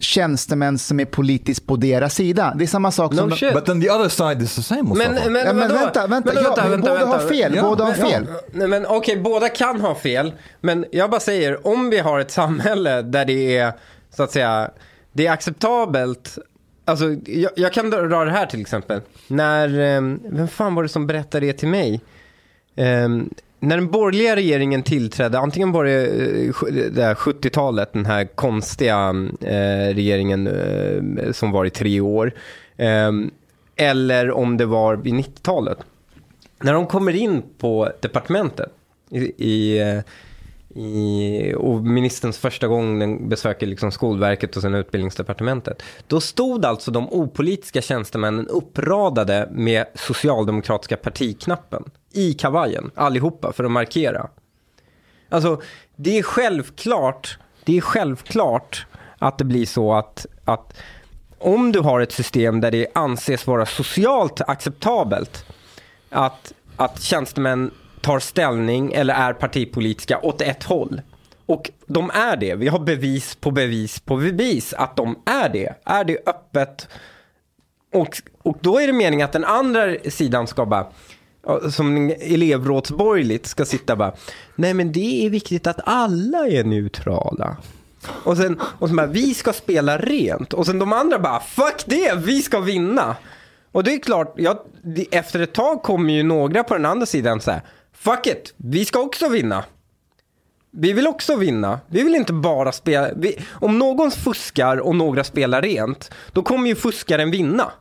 tjänstemän som är politiskt på deras sida. Det är samma sak som... No shit. But then the other side is the same Men, men, Ja, men vadå? vänta, vänta, Men ja, men båda har fel. Ja, båda har fel. Nej, men okej, båda kan ha fel. Men jag bara säger, om vi har ett samhälle där det är, så att säga, det är acceptabelt. Alltså, jag, jag kan dra det här till exempel. När, eh, vem fan var det som berättade det till mig? Eh, när den borgerliga regeringen tillträdde, antingen var det, eh, det 70-talet, den här konstiga eh, regeringen eh, som var i tre år. Eh, eller om det var vid 90-talet. När de kommer in på departementet i, i, eh, i, och ministerns första gång den besöker liksom Skolverket och sen Utbildningsdepartementet. Då stod alltså de opolitiska tjänstemännen uppradade med socialdemokratiska partiknappen i kavajen, allihopa, för att markera. Alltså, det är självklart, det är självklart att det blir så att, att om du har ett system där det anses vara socialt acceptabelt att, att tjänstemän tar ställning eller är partipolitiska åt ett håll. Och de är det. Vi har bevis på bevis på bevis att de är det. Är det öppet och, och då är det meningen att den andra sidan ska bara, som elevrådsborgerligt, ska sitta bara, nej men det är viktigt att alla är neutrala. Och sen, och sen bara, vi ska spela rent. Och sen de andra bara, fuck det, vi ska vinna. Och det är klart, jag, efter ett tag kommer ju några på den andra sidan så här, fuck it, vi ska också vinna. Vi vill också vinna. Vi vill inte bara spela. Vi, om någon fuskar och några spelar rent, då kommer ju fuskaren vinna.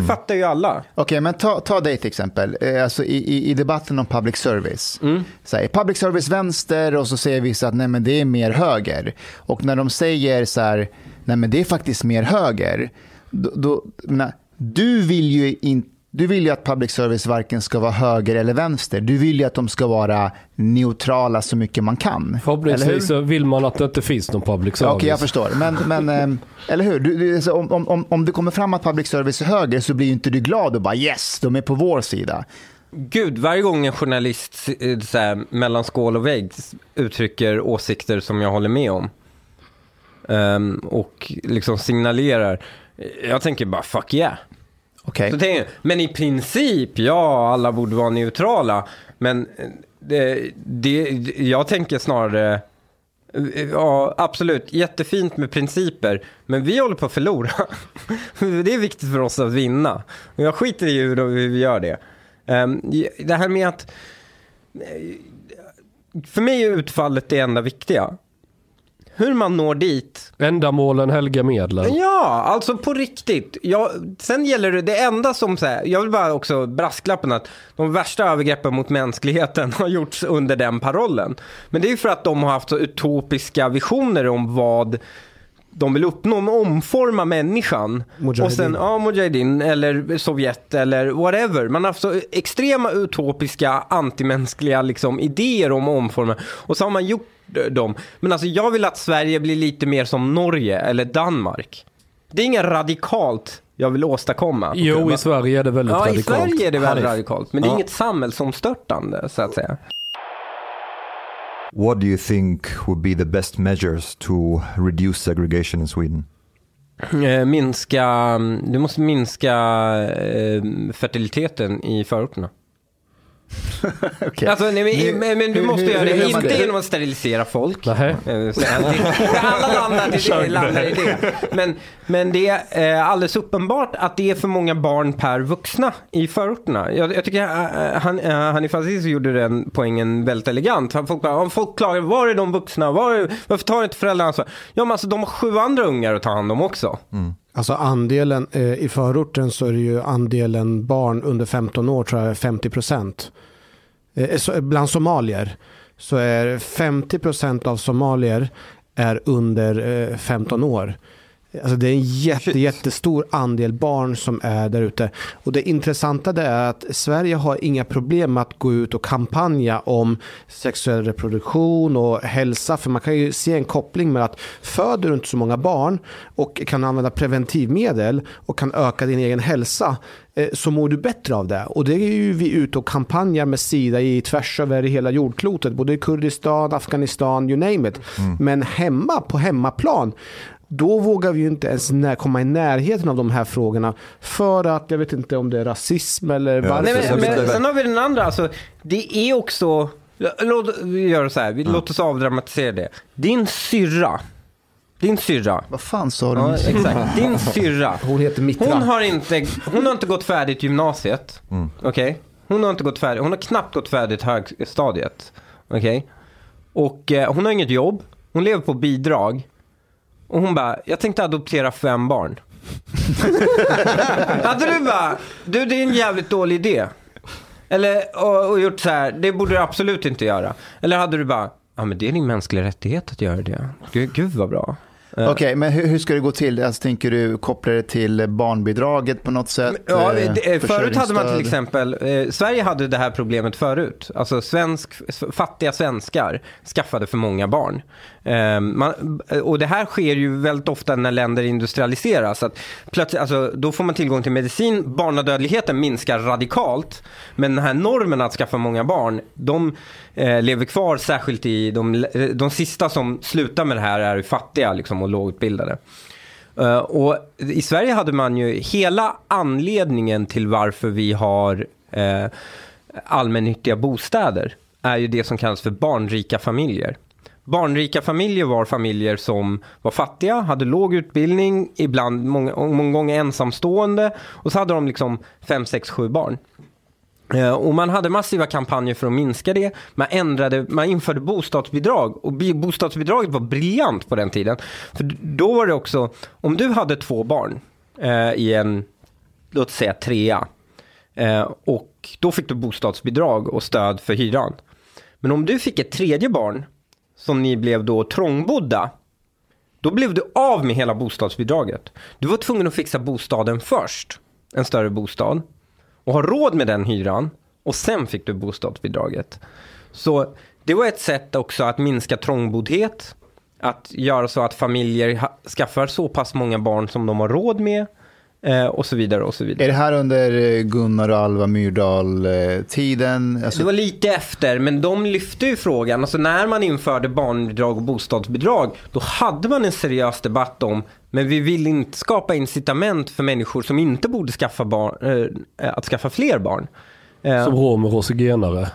Det fattar ju alla. Okej, men ta, ta dig till exempel. Eh, Alltså i, i, I debatten om public service. Så här, är public service vänster och så säger vissa att nej, men det är mer höger. Och när de säger så här, nej men det är faktiskt mer höger. Då, då, nej, du vill ju inte du vill ju att public service varken ska vara höger eller vänster. Du vill ju att de ska vara neutrala så mycket man kan. Eller Förhoppningsvis hur? så vill man att det inte finns någon public Ja, service. Okej, jag förstår. Men, men ehm, eller hur? Du, du, alltså, om, om, om, det kommer fram att public service är höger så blir ju inte du glad och bara yes, de är på vår sida. Gud, varje gång en journalist eh, så här, mellan skål och vägg uttrycker åsikter som jag håller med om ehm, och liksom signalerar, jag tänker bara fuck yeah. Okay. Så tänker jag, men i princip, ja, alla borde vara neutrala. Men eh, det, det, jag tänker snarare, eh, ja, absolut, jättefint med principer, men vi håller på att förlora. Det är viktigt för oss att vinna. Och jag skiter i hur vi gör det. Ehm, det här med att, eh, för mig är utfallet det enda viktiga. Hur man når dit, Ändamålen helga medlen. Ja, alltså på riktigt. Ja, sen gäller det, det enda som så här, jag vill bara också brasklappen att de värsta övergreppen mot mänskligheten har gjorts under den parollen. Men det är ju för att de har haft så utopiska visioner om vad de vill uppnå, med omforma människan. Mujahedin. Och sen, ja, Mujahedin eller Sovjet eller whatever. Man har haft så extrema utopiska antimänskliga liksom, idéer om att omforma. Och så har man gjort dem. Men alltså jag vill att Sverige blir lite mer som Norge eller Danmark. Det är inget radikalt jag vill åstadkomma. Jo, i Sverige är det väldigt Ja, i radikalt. Sverige är det väldigt Hanif. radikalt. Men det är Ja. inget samhällsomstörtande, så att säga. What do you think would be the best measures to reduce segregation in Sweden? Eh, minska, du måste minska eh, fertiliteten i förorterna. Okej. Alltså, nej, men, Nu- men, men du hur- måste hur- göra hur det, man inte det? genom att sterilisera folk. Eh, Alla landar i det. Landar i det. Men, men det är eh, alldeles uppenbart att det är för många barn per vuxna i förorterna. Jag, jag tycker eh, han, Hanif Aziz gjorde den poängen väldigt elegant. Han- Folk, bara, om folk klagar, var är de vuxna? Var är, varför tar inte föräldrarna ansvar? Ja, men alltså de har sju andra ungar att ta hand om också. Alltså andelen eh, i förorten så är det ju andelen barn under 15 år tror jag är 50 procent. Eh, eh, så, bland somalier så är 50 procent av somalier är under eh, 15 år. Alltså det är en jätte, jättestor andel barn som är där ute. Och det intressanta är att Sverige har inga problem med att gå ut och kampanja om sexuell reproduktion och hälsa. För man kan ju se en koppling med att föder du inte så många barn och kan använda preventivmedel och kan öka din egen hälsa eh, så mår du bättre av det. Och det är ju vi ute och kampanjar med Sida i tvärs över hela jordklotet. Både i Kurdistan, Afghanistan, you name it. Men hemma, på hemmaplan, då vågar vi ju inte ens när, komma i närheten av de här frågorna. För att, jag vet inte om det är rasism eller varför. Nej, så- men, men, sen har vi den andra, alltså, det är också, låt, vi gör så här, vi, låt oss avdramatisera det. Din syrra, din syrra, Vad fan sa du? ja, exakt, din syrra, Hon heter Mitra. hon har inte, hon har inte gått färdigt gymnasiet, okej? Hon har inte gått färdigt, hon har knappt gått färdigt högstadiet, okej? Och eh, hon har inget jobb, hon lever på bidrag. Och hon bara, jag tänkte adoptera fem barn. Hade du bara, du det är en jävligt dålig idé. Eller, och, och gjort så här, det borde du absolut inte göra. Eller hade du bara, ja men det är din mänskliga rättighet att göra det. Gud, gud vad bra. Eh, Okej, men hur, hur ska det gå till? Alltså, tänker du koppla det till barnbidraget på något sätt? Ja, det, eh, förut hade man till exempel, eh, Sverige hade det här problemet förut. Alltså svensk, fattiga svenskar skaffade för många barn. Ehm, man, och det här sker ju väldigt ofta när länder industrialiseras. Att plötsligt, alltså, då får man tillgång till medicin, barnadödligheten minskar radikalt. Men den här normen att skaffa många barn, de eh, lever kvar särskilt i de, de sista som slutar med det här är fattiga liksom, och lågutbildade. Uh, och i Sverige hade man ju hela anledningen till varför vi har eh, allmännyttiga bostäder är ju det som kallas för barnrika familjer. Barnrika familjer var familjer som var fattiga, hade låg utbildning, ibland många, många gånger ensamstående och så hade de liksom fem, sex, sju barn. Eh, och man hade massiva kampanjer för att minska det. Man, ändrade, man införde bostadsbidrag och bostadsbidraget var briljant på den tiden. För då var det också, om du hade två barn eh, i en, låt säga trea, eh, och då fick du bostadsbidrag och stöd för hyran. Men om du fick ett tredje barn, som ni blev då trångbodda, då blev du av med hela bostadsbidraget. Du var tvungen att fixa bostaden först, en större bostad, och ha råd med den hyran och sen fick du bostadsbidraget. Så det var ett sätt också att minska trångboddhet, att göra så att familjer skaffar så pass många barn som de har råd med eh, och så vidare och så vidare. Är det här under eh, Gunnar och Alva Myrdal-tiden? Alltså, Det var lite efter, men de lyfte ju frågan. Alltså när man införde barnbidrag och bostadsbidrag, då hade man en seriös debatt om, men vi vill inte skapa incitament för människor som inte borde skaffa barn, eh, att skaffa fler barn. Eh, Som romer och zigenare.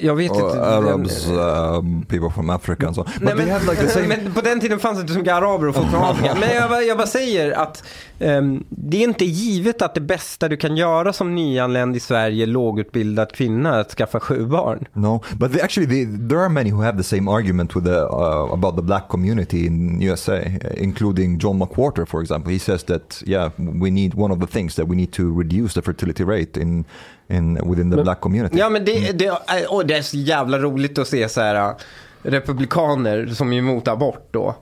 Jag vet inte. Arabs, um, people from Africa and so. But Nej, men, had like the same... men på den tiden fanns det inte så mycket araber och folk från Afrika. Men jag, bara- jag bara säger att ehm, det är inte givet att det bästa du kan göra som nyanländ i Sverige, lågutbildad kvinna, är att skaffa sju barn. No, but they, actually, they, there are many who have the same argument with the, uh, about the black community in USA, including John McWhorter, for example. He says that yeah, we need one of the things that we need to reduce the fertility rate in, in within the Men- black community. Ja men det, det, och det är så jävla roligt att se så här äh, republikaner som är emot abort då.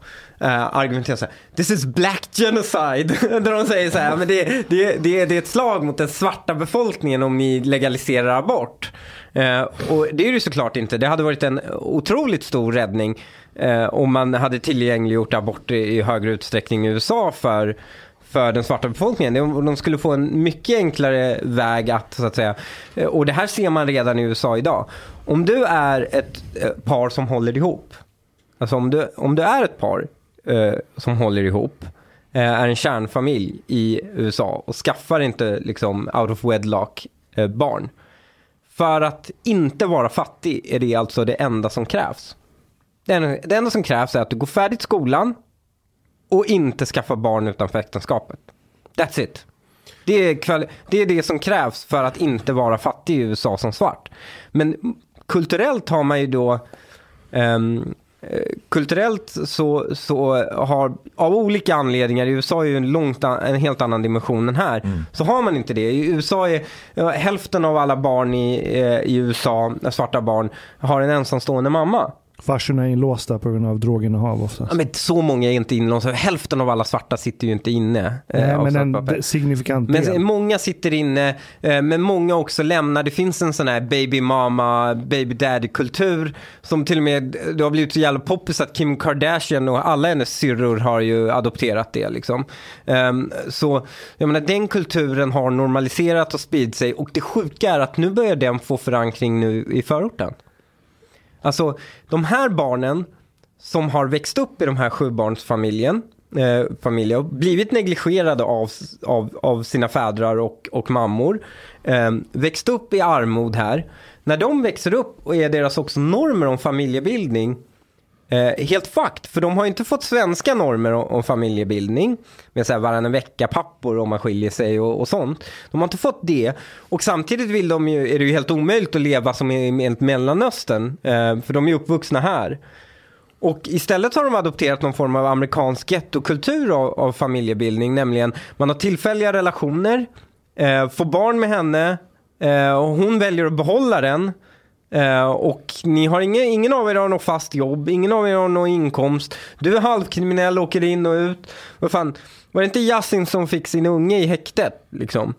Uh, argumenterar så här, this is black genocide. Där de säger så här, men det, det, det, det är ett slag mot den svarta befolkningen om ni legaliserar abort. Eh, och det är det ju såklart inte. Det hade varit en otroligt stor räddning eh, om man hade tillgängliggjort abort i, i högre utsträckning i USA för för den svarta befolkningen. De, de skulle få en mycket enklare väg att, så att säga, eh, och det här ser man redan i USA idag. Om du är ett eh, par som håller ihop, alltså om du, om du är ett par eh, som håller ihop, eh, är en kärnfamilj i USA och skaffar inte liksom out of wedlock eh, barn. För att inte vara fattig är det alltså det enda som krävs. Det enda, det enda som krävs är att du går färdigt skolan och inte skaffa barn utanför äktenskapet. That's it. Det är, det är det som krävs för att inte vara fattig i USA som svart. Men kulturellt har man ju då eh, Kulturellt så, så har, av olika anledningar, i USA är ju en, långt, an- en helt annan dimension än här, så har man inte det. I USA är ja, hälften av alla barn i, eh, i USA, svarta barn, har en ensamstående mamma. Farsorna är inlåsta på grund av droginnehav oftast. Ja, men så många är inte inlåsta. Hälften av alla svarta sitter ju inte inne. eh, Nej, av men en signifikant Men del. många sitter inne, eh, men många också lämnar. Det finns en sån här baby mama, baby daddy kultur som till och med, det har blivit så jävla poppis att Kim Kardashian och alla hennes syrror har ju adopterat det liksom. Ehm, så jag menar den kulturen har normaliserat och spridit sig och det sjuka är att nu börjar den få förankring nu i förorten. Alltså de här barnen som har växt upp i de här sjubarnsfamiljen, eh, familjer, och blivit negligerade av, av, av sina fädrar och, och mammor, eh, växt upp i armod här. När de växer upp och är deras också normer om familjebildning Eh, helt fakt, för de har inte fått svenska normer om, om familjebildning. Med så här varannan vecka pappor om man skiljer sig och, och sånt. De har inte fått det. Och samtidigt vill de ju, är det ju helt omöjligt att leva som i i Mellanöstern. Eh, för de är uppvuxna här. Och istället har de adopterat någon form av amerikansk gettokultur av, av familjebildning. Nämligen man har tillfälliga relationer, eh, får barn med henne eh, och hon väljer att behålla den. Eh, och ni har ingen, ingen av er har något fast jobb, ingen av er har någon inkomst. Du är halvkriminell, åker in och ut. Vad fan, var det inte Yasin som fick sin unge i häktet? Liksom?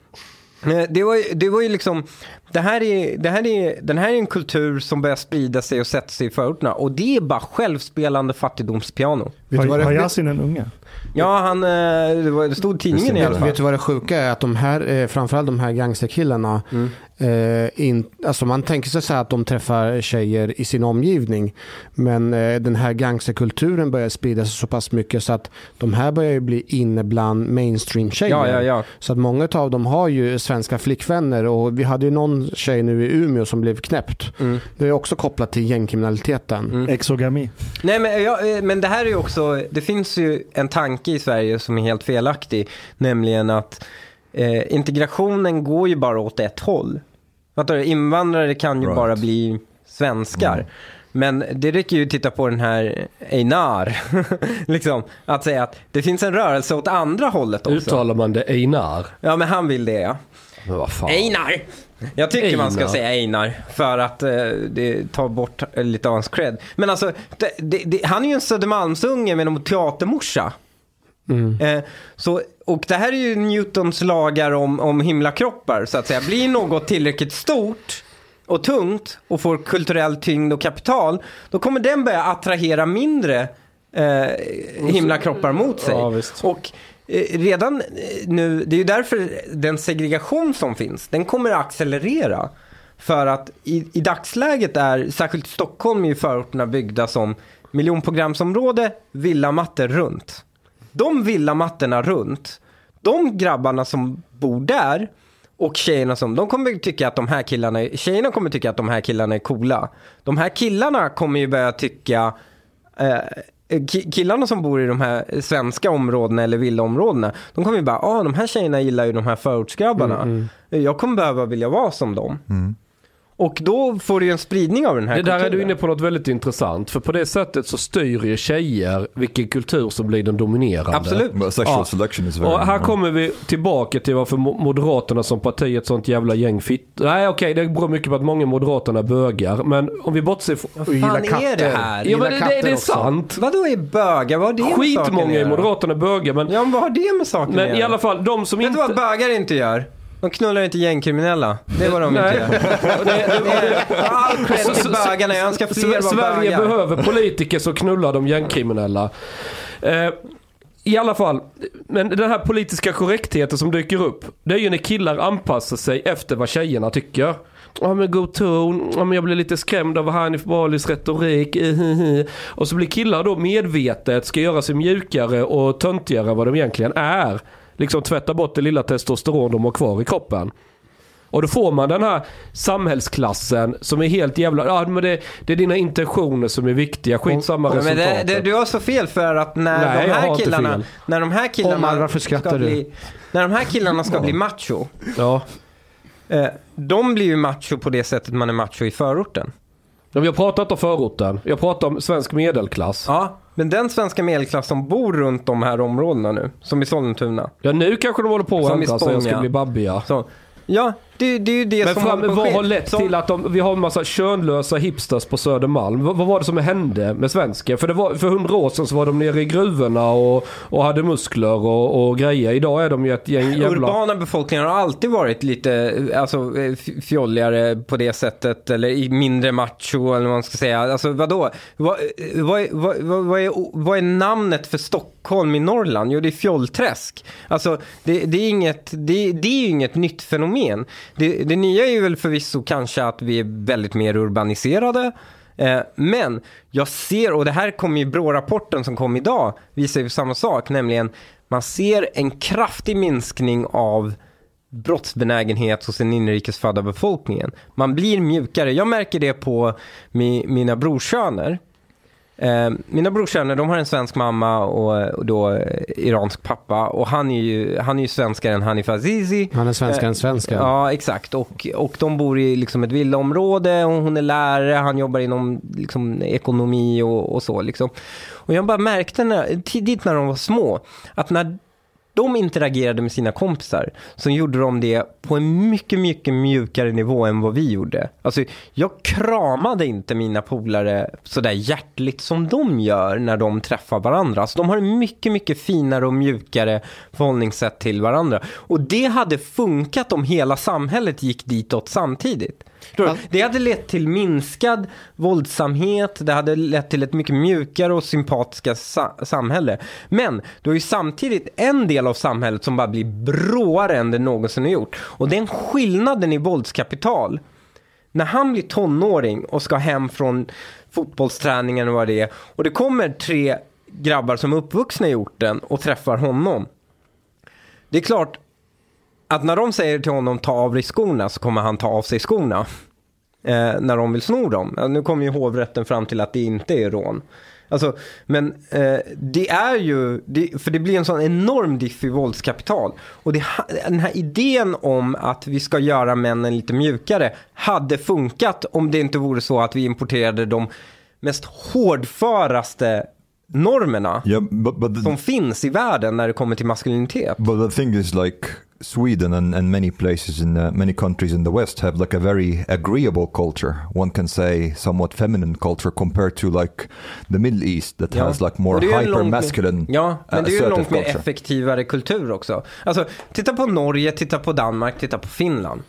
Eh, Det var, ju- det var ju liksom, det här är, det här är, den här är en kultur som börjar sprida sig och sätta sig i förorterna. Och det är bara självspelande fattigdomspiano. Vet Har, det, har Yasin en unge? Ja, han, eh, det, var, det stod tidningen i alla vet, fall. vet du vad det sjuka är? Att de här, eh, framförallt de här gangsterkillarna, Mm. eh, in, alltså man tänker sig så här att de träffar tjejer i sin omgivning. Men eh, den här gangsterkulturen börjar sprida sig så pass mycket så att de här börjar ju bli inne bland mainstream-tjejer. Ja, ja, ja. Så att många av dem har ju svenska flickvänner och vi hade ju någon tjej nu i Umeå som blev knäppt. Mm. Det är också kopplat till gängkriminaliteten. Mm. Exogami. Nej men, ja, eh, men det här är ju också, det finns ju en tanke i Sverige som är helt felaktig. Nämligen att eh, integrationen går ju bara åt ett håll. Fattar du? Invandrare kan ju Right. bara bli svenskar. Men det räcker ju att titta på den här Einar. liksom, att säga att det finns en rörelse åt andra hållet också. Uttalar man det Einar? Ja men han vill det ja. Men vad fan. Einar! Jag tycker man ska Einar. säga Einar för att eh, det tar bort lite av hans cred. Men alltså, det, det, det, han är ju en Södermalmsunge med en teatermorsa. Mm. Eh, så, och det här är ju Newtons lagar om, om himlakroppar så att säga. Blir något tillräckligt stort och tungt och får kulturell tyngd och kapital, då kommer den börja attrahera mindre eh, himlakroppar mot sig. Ja. Och eh, redan eh, nu, det är ju därför den segregation som finns, den kommer att accelerera. För att i, i dagsläget är, särskilt Stockholm, är ju förorterna byggda som miljonprogramsområde, villamattor runt. De villamattorna runt, de grabbarna som bor där och tjejerna som, de kommer tycka att de här killarna, tjejerna kommer tycka att de här killarna är coola. De här killarna kommer ju börja tycka, eh, ki- killarna som bor i de här svenska områdena eller villaområdena, de kommer ju bara, ah de här tjejerna gillar ju de här förortsgrabbarna. Jag kommer behöva vilja vara som dem. Och då får du ju en spridning av den här Det där är du kulturen. inne på något väldigt intressant. För på det sättet så styr ju tjejer vilken kultur som blir den dominerande. Absolut. But sexual Ja. selection is very Och här kommer vi tillbaka till varför Mo- Moderaterna som parti är ett sånt jävla gäng fitt. Nej okej, det beror mycket på att många Moderaterna bögar. Men om vi bortser från... Vad gillar fan är det katter. här? Ja men det, det, det är katter också. sant. Vadå är bögar? Vad har det med saken Skitmånga att i? Moderaterna bögar men, Ja men vad har det med saken att men göra? i alla fall de som Vet du inte... vad bögar inte gör? De knullar inte gängkriminella. Det vad de inte Nej. är All cred till bögarna, jag önskar fler var Sverige bögar. behöver politiker som knullar de gängkriminella. Eh, I alla fall, men den här politiska korrektheten som dyker upp. Det är ju när killar anpassar sig efter vad tjejerna tycker. Ja men god ton, ja, men jag blir lite skrämd av Hanif Balis retorik. Och så blir killar då medvetet ska göra sig mjukare och töntigare än vad de egentligen är. Liksom tvätta bort det lilla testosteron de har kvar i kroppen. Och då får man den här samhällsklassen som är helt jävla... Ja men det, det är dina intentioner som är viktiga. Skitsamma Ja, men det, resultatet. det, du har så fel för att när Nej, de här killarna, när de här killarna Omar, varför skrattar ska du? Bli, när de här killarna ska bli macho, Ja. eh, de blir ju macho på det sättet man är macho i förorten. Men Vi har pratat om förorten. Jag pratar om svensk medelklass. Ja, Ja, men den svenska medelklass som bor runt de här områdena nu, som i Sollentuna. nu kanske de håller på att ändra sig och ska bli babbiga. Så, ja, det, det är ju det Men som fram, håller på att vad har lett Som- till att de, vi har en massa könlösa hipsters på Södermalm? Vad, vad var det som hände med svensken? För, det var, för hundra år sedan så var de nere i gruvorna och, och hade muskler och, och grejer. Idag är de ju ett gäng jävla... Urbana befolkningar har alltid varit lite alltså, eh, fjolligare på det sättet, eller mindre macho eller vad man ska säga. Alltså vadå? Vad, eh, vad, är- vad, vad, vad, är, vad är namnet för Stockholm i Norrland? Jo, det är fjollträsk. Alltså, det, det, är inget, det, det är ju inget nytt fenomen. Det, det nya är ju väl förvisso kanske att vi är väldigt mer urbaniserade. Eh, Men jag ser, och det här kommer ju BRÅ-rapporten som kom idag, visar ju samma sak, nämligen man ser en kraftig minskning av brottsbenägenhet hos den inrikesfödda befolkningen. Man blir mjukare. Jag märker det på mi, mina brorsöner. Eh, mina brorsöner, de har en svensk mamma och, och då eh, iransk pappa och han är ju, han är ju svenskare än Hanif Azizi. Han är svenskare än svensken. Ja, exakt. Och, och de bor i liksom ett villaområde och hon är lärare, han jobbar inom liksom, ekonomi och, och så. Liksom. Och jag bara märkte när, tidigt när de var små att när de interagerade med sina kompisar så gjorde de det på en mycket, mycket mjukare nivå än vad vi gjorde. Alltså, jag kramade inte mina polare sådär hjärtligt som de gör när de träffar varandra. Alltså, de har en mycket, mycket finare och mjukare förhållningssätt till varandra. Och det hade funkat om hela samhället gick ditåt samtidigt. Du? Det hade lett till minskad våldsamhet, det hade lett till ett mycket mjukare och sympatiska sa samhälle. Men du har ju samtidigt en del av samhället som bara blir bråare än det någonsin har gjort. Och den skillnaden i våldskapital, när han blir tonåring och ska hem från fotbollsträningen och vad det är, och det kommer tre grabbar som är uppvuxna i orten och träffar honom. Det är klart att när de säger till honom ta av dig skorna så kommer han ta av sig skorna. Eh, när de vill sno dem. Nu kommer ju hovrätten fram till att det inte är rån. Alltså, men eh, det är ju, det, för det blir en sån enorm diff i våldskapital. Och det, den här idén om att vi ska göra männen lite mjukare hade funkat om det inte vore så att vi importerade de mest hårdföraste normerna Yeah, but but the, som finns i världen när det kommer till maskulinitet. But the thing is, like Sweden and, and many places in uh, many countries in the West have like a very agreeable culture. One can say somewhat feminine culture compared to like the Middle East that has like more ju hyper långt- masculine. Ja, men uh, det är ju en assertive långt mer culture. effektivare kultur också. Alltså, titta på Norge, titta på Danmark, titta på Finland.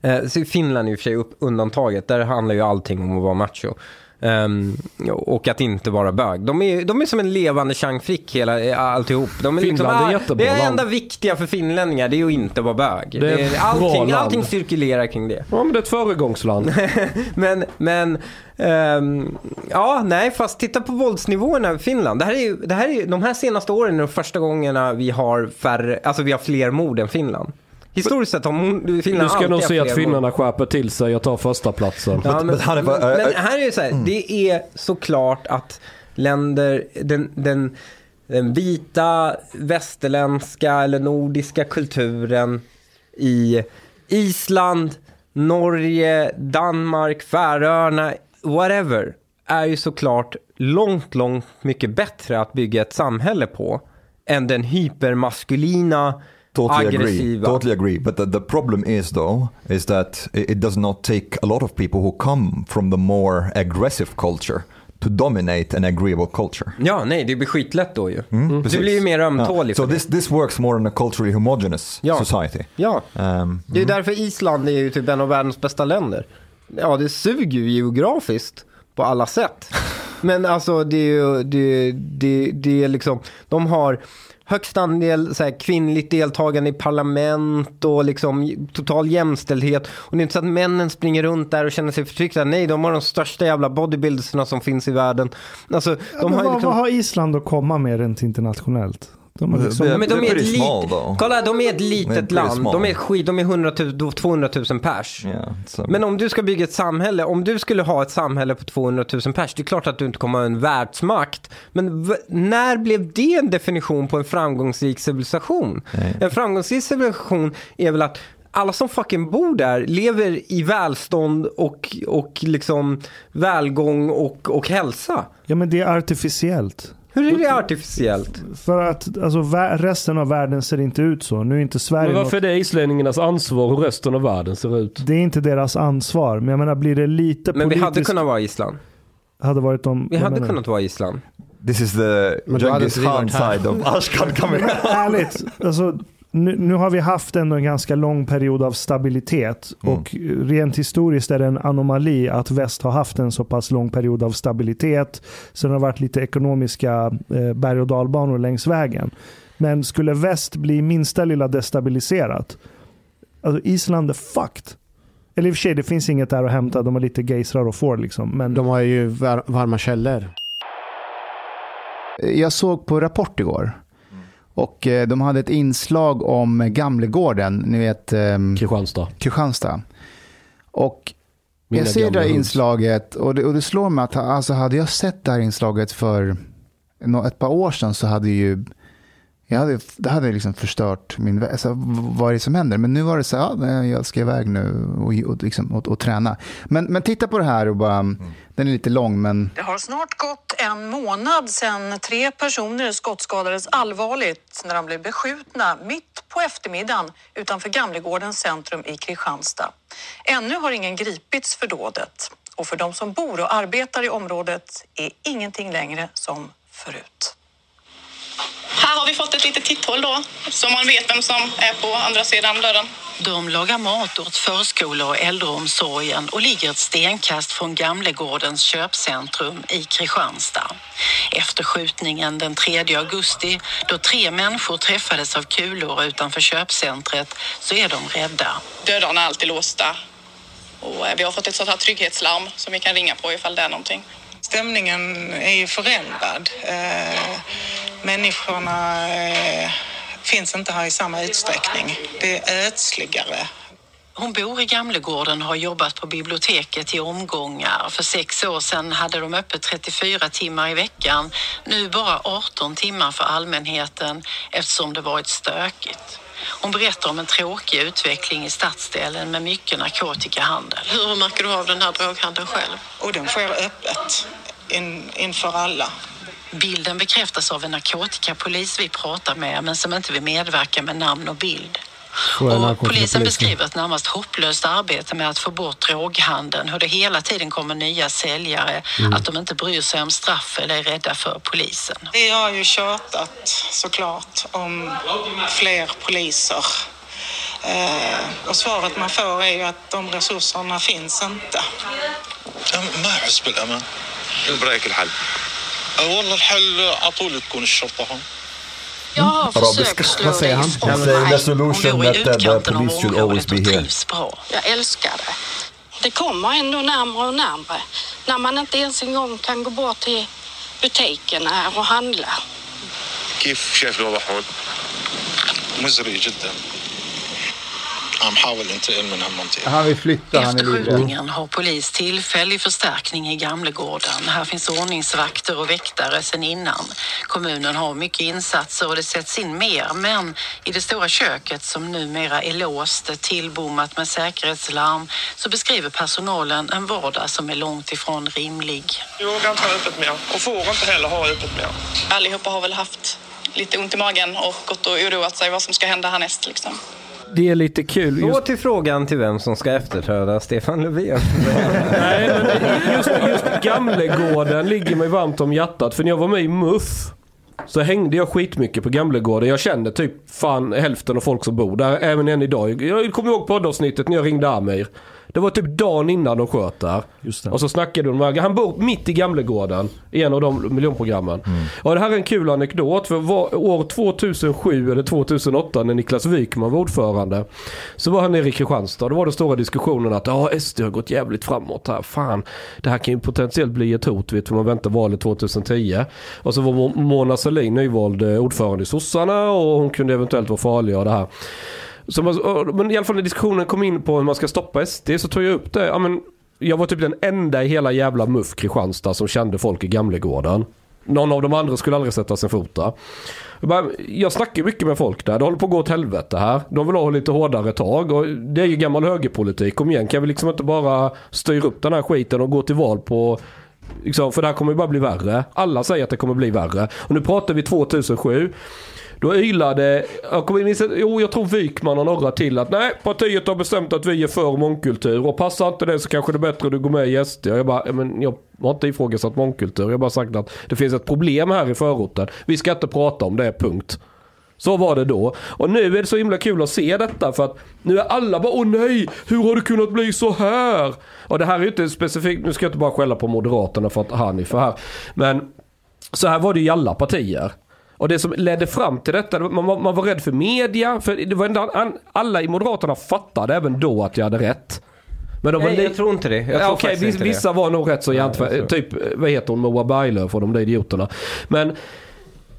Eh, Finland är och för sig upp, undantaget. Där handlar ju allting om att vara macho. Ehm, och att inte vara bög. De är, de är som en levande Chang Frick hela, eh, alltihop. De är Finland är ah, jättebra Det land. enda viktiga för finlänningar det är att inte vara bög. Det är Det allting, allting cirkulerar kring det. Ja men det är ett föregångsland. Men, men ehm, ja, nej, fast titta på våldsnivåerna i Finland. Det här är det här är de här senaste åren är de första gångerna vi har färre, alltså vi har fler mord än Finland. Historiskt sett har Finland Du ska nog se att finnarna skärper till sig. Och tar första platsen. Ja, men, but Hanif, men, men här är det så här, det är såklart att länder, den, den, den vita, västerländska eller nordiska kulturen i Island, Norge, Danmark, Färöarna, whatever, är ju såklart långt, långt mycket bättre att bygga ett samhälle på än den hypermaskulina, Totally agree. aggressiva. Totally agree. But the, the problem is though is that it, it does not take a lot of people who come from the more aggressive culture to dominate an agreeable culture. Ja, nej, det blir skitlätt då ju. Mm, Du precis. blir ju mer ömtålig Ja. So det. this, this works more in a culturally homogeneous Ja. society. Ja, Um, det är därför Island är ju typ en av världens bästa länder. Ja, det suger ju geografiskt på alla sätt. Men alltså det är ju, det, det, det är liksom, de har högst andel så här, kvinnligt deltagande i parlament och liksom total jämställdhet. Och det är inte så att männen springer runt där och känner sig förtryckta. Nej, de har de största jävla bodybuildersna som finns i världen. Alltså, de men har vad, liksom... vad har Island att komma med rent internationellt? De har liksom, Det- Men de är, ett lit... small. Kolla, de är ett litet land. small. De är, skit, de är 100 000, 200 000 pers. yeah, Men om du ska bygga ett samhälle, om du skulle ha ett samhälle på 200 000 pers, det är klart att du inte kommer ha en världsmakt. Men v- när blev det en definition på en framgångsrik civilisation? Nej. En framgångsrik civilisation är väl att alla som fucking bor där lever i välstånd och, och liksom välgång och, och hälsa. ja men det är artificiellt. Hur är det artificiellt? För att alltså, resten av världen ser inte ut så. Nu är inte Sverige Men något, varför är det islänningarnas ansvar hur resten av världen ser ut? Det är inte deras ansvar. Men jag menar, blir det lite Men vi politiskt... hade kunnat vara Island. hade varit de... Vi hade menar- kunnat vara Island. this is the Genghis vi Khan side of Ashkan coming ärligt, alltså, nu, nu har vi haft ändå en ganska lång period av stabilitet. Mm. Och rent historiskt är det en anomali att väst har haft en så pass lång period av stabilitet. Sen har det varit lite ekonomiska eh, berg och dalbanor längs vägen. Men skulle väst bli minsta lilla destabiliserat, alltså Island är fucked. Eller i och för sig, det finns inget där att hämta. De har lite gejsrar och får liksom. Men De har ju var- varma källor. Jag såg på Rapport igår. Och eh, de hade ett inslag om Gamlegården, ni vet ehm, Kristianstad. Kristianstad. Och Mina jag ser det här hus. inslaget och det, och det slår mig att alltså, hade jag sett det här inslaget för nå- ett par år sedan så hade ju jag hade, det hade liksom förstört min alltså, vad är det som händer. Men nu var det så här, ja, jag ska iväg nu och, och, liksom, och, och träna. Men, men titta på det här och bara den är lite lång men Det har snart gått en månad sedan tre personer skottskadades allvarligt när de blev beskjutna mitt på eftermiddagen utanför Gamlegårdens centrum i Kristianstad. Ännu har ingen gripits för dådet och för de som bor och arbetar i området är ingenting längre som förut. Här har vi fått ett litet titthål då, så man vet vem som är på andra sidan dörren. De lagar mat åt förskola och äldreomsorgen och ligger ett stenkast från Gamlegårdens köpcentrum i Kristianstad. Efter skjutningen den 3 augusti, då tre människor träffades av kulor utanför köpcentret, så är de rädda. Dörrarna är alltid låsta. Och eh, vi har fått ett sånt här trygghetslarm som vi kan ringa på ifall det är någonting. Stämningen är ju förändrad. Eh, människorna eh, finns inte här i samma utsträckning. Det är ödsligare. Hon bor i Gamlegården och har jobbat på biblioteket i omgångar. För sex år sedan hade de öppet 34 timmar i veckan. Nu bara 18 timmar för allmänheten eftersom det varit stökigt. Hon berättar om en tråkig utveckling i stadsdelen med mycket narkotikahandel. Hur märker du av den här droghandeln själv? Och den sker öppet in, inför alla. Bilden bekräftas av en narkotikapolis vi pratar med men som inte vill medverka med namn och bild. Tror jag Och narkotikapolisen. polisen beskriver ett närmast hopplöst arbete med att få bort droghandeln, hur det hela tiden kommer nya säljare, att de inte bryr sig om straff eller är rädda för polisen. Vi har ju tjatat såklart om fler poliser. Eh, och svaret man får är ju att de resurserna finns inte. ما احس بالامان برايك الحل والله الحل على طول تكون الشرطه هون Jag har Arabiska. försökt slå Vad säger han? ris om Han säger mig. resolution Hon bor i that, uh, the utkanten av police should always området be och here. trivs bra. Jag älskar det. Det kommer ändå närmare och närmare. När man inte ens en gång kan gå bort till butiken här och handla. كيف شايف الوضع هون مزري جدا han har inte än, men någonting. Han vill flytta, Efter skjutningen har polis tillfällig förstärkning i Gamlegården. Här finns ordningsvakter och väktare sedan innan. Kommunen har mycket insatser och det sätts in mer, men i det stora köket som numera är låst, tillbommat med säkerhetslarm, så beskriver personalen en vardag som är långt ifrån rimlig. Jag vågar inte ha öppet mer och får inte heller ha öppet mer. Allihopa har väl haft lite ont i magen och gått och oroat sig vad som ska hända härnäst liksom. Det är lite kul. Så Just, till frågan till vem som ska efterträda Stefan Löfven. nej, men just, just Gamlegården ligger mig varmt om hjärtat. För när jag var med i MUF så hängde jag skitmycket på Gamlegården. Jag kände typ fan hälften av folk som bor där, även än idag. Jag kommer ihåg poddavsnittet när jag ringde Amir. Det var typ dagen innan de sköt där. Och så snackade de med Han bor mitt i Gamlegården i en av de miljonprogrammen. Och det här är en kul anekdot. För var, år 2007 eller 2008 när Niklas Wykman var ordförande. Så var han nere i Kristianstad. Då var det stora diskussionen att ja, SD har gått jävligt framåt här. Fan, det här kan ju potentiellt bli ett hot. Vet du, man väntar valet 2010. Och så var Mo- Mona Sahlin nyvald eh, ordförande i sossarna och hon kunde eventuellt vara farlig och det här. Så man, men i alla fall när diskussionen kom in på hur man ska stoppa SD så tog jag upp det. Ja, men, jag var typ den enda i hela jävla MUF Kristianstad som kände folk i Gamlegården. Någon av de andra skulle aldrig sätta sin fot där. Jag, bara, jag snackar mycket med folk där. Det håller på att gå åt helvete här. De vill ha lite hårdare tag. Och det är ju gammal högerpolitik. Kom igen, kan vi liksom inte bara styra upp den här skiten och gå till val på Liksom, för det här kommer ju bara bli värre. Alla säger att det kommer bli värre. Och nu pratar vi 2007. Då ylade, jag kommer minns, jo jag tror Wykman och några till att nej partiet har bestämt att vi är för mångkultur och passar inte det så kanske det är bättre att du går med i SD. Jag, bara, men jag har inte ifrågasatt mångkultur, jag har bara sagt att det finns ett problem här i förorten. Vi ska inte prata om det, punkt. Så var det då. Och nu är det så himla kul att se detta för att nu är alla bara åh nej, hur har det kunnat bli så här? Och det här är ju inte specifikt, nu ska jag inte bara skälla på Moderaterna för att han är för här. Men så här var det i alla partier. Och det som ledde fram till detta, man, var- man var rädd för media. För det var ändå, alla i Moderaterna fattade även då att jag hade rätt. Men de Nej, jag tror inte det. Jag ja, Okej, faktiskt vis- inte det. vissa var nog rätt så Ja, hjärntvätt. jag tror. typ, vad heter hon, Moa Berglöf och de där idioterna. Men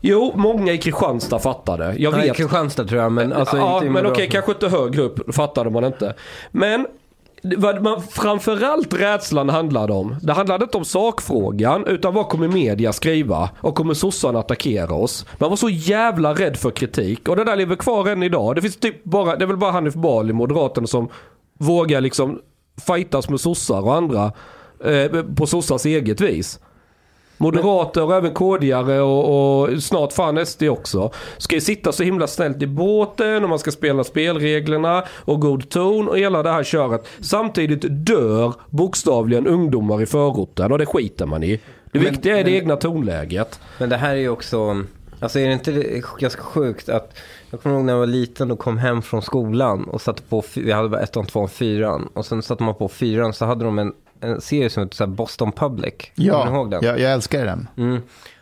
Jo, många i Kristianstad fattade. Jag Nej, vet. Kristianstad tror jag, men alltså ja, inte men okej, kanske inte högre upp fattade man inte. Men vad man framförallt rädslan handlade om. Det handlade inte om sakfrågan utan vad kommer media skriva? Och kommer sossarna attackera oss? Man var så jävla rädd för kritik och det där lever kvar än idag. Det finns typ bara, det är väl bara Hanif Bali, Moderaterna som vågar liksom fightas med sossar och andra. Eh, på sossars eget vis. Moderater och även KD-are och, och snart fan SD också. Ska ju sitta så himla snällt i båten och man ska spela spelreglerna och god ton och hela det här köret. Samtidigt dör bokstavligen ungdomar i förorten och det skiter man i. Det Men- viktiga är det men- egna tonläget. Men det här är ju också, alltså är det inte ganska sjukt att jag kommer ihåg när jag var liten och kom hem från skolan och satte på, vi hade bara ettan, tvåan, fyran och sen satte man på fyran så hade de en, en serie som här Boston Public. Kommer ni ihåg Ja, den? jag, jag älskar den. Mm.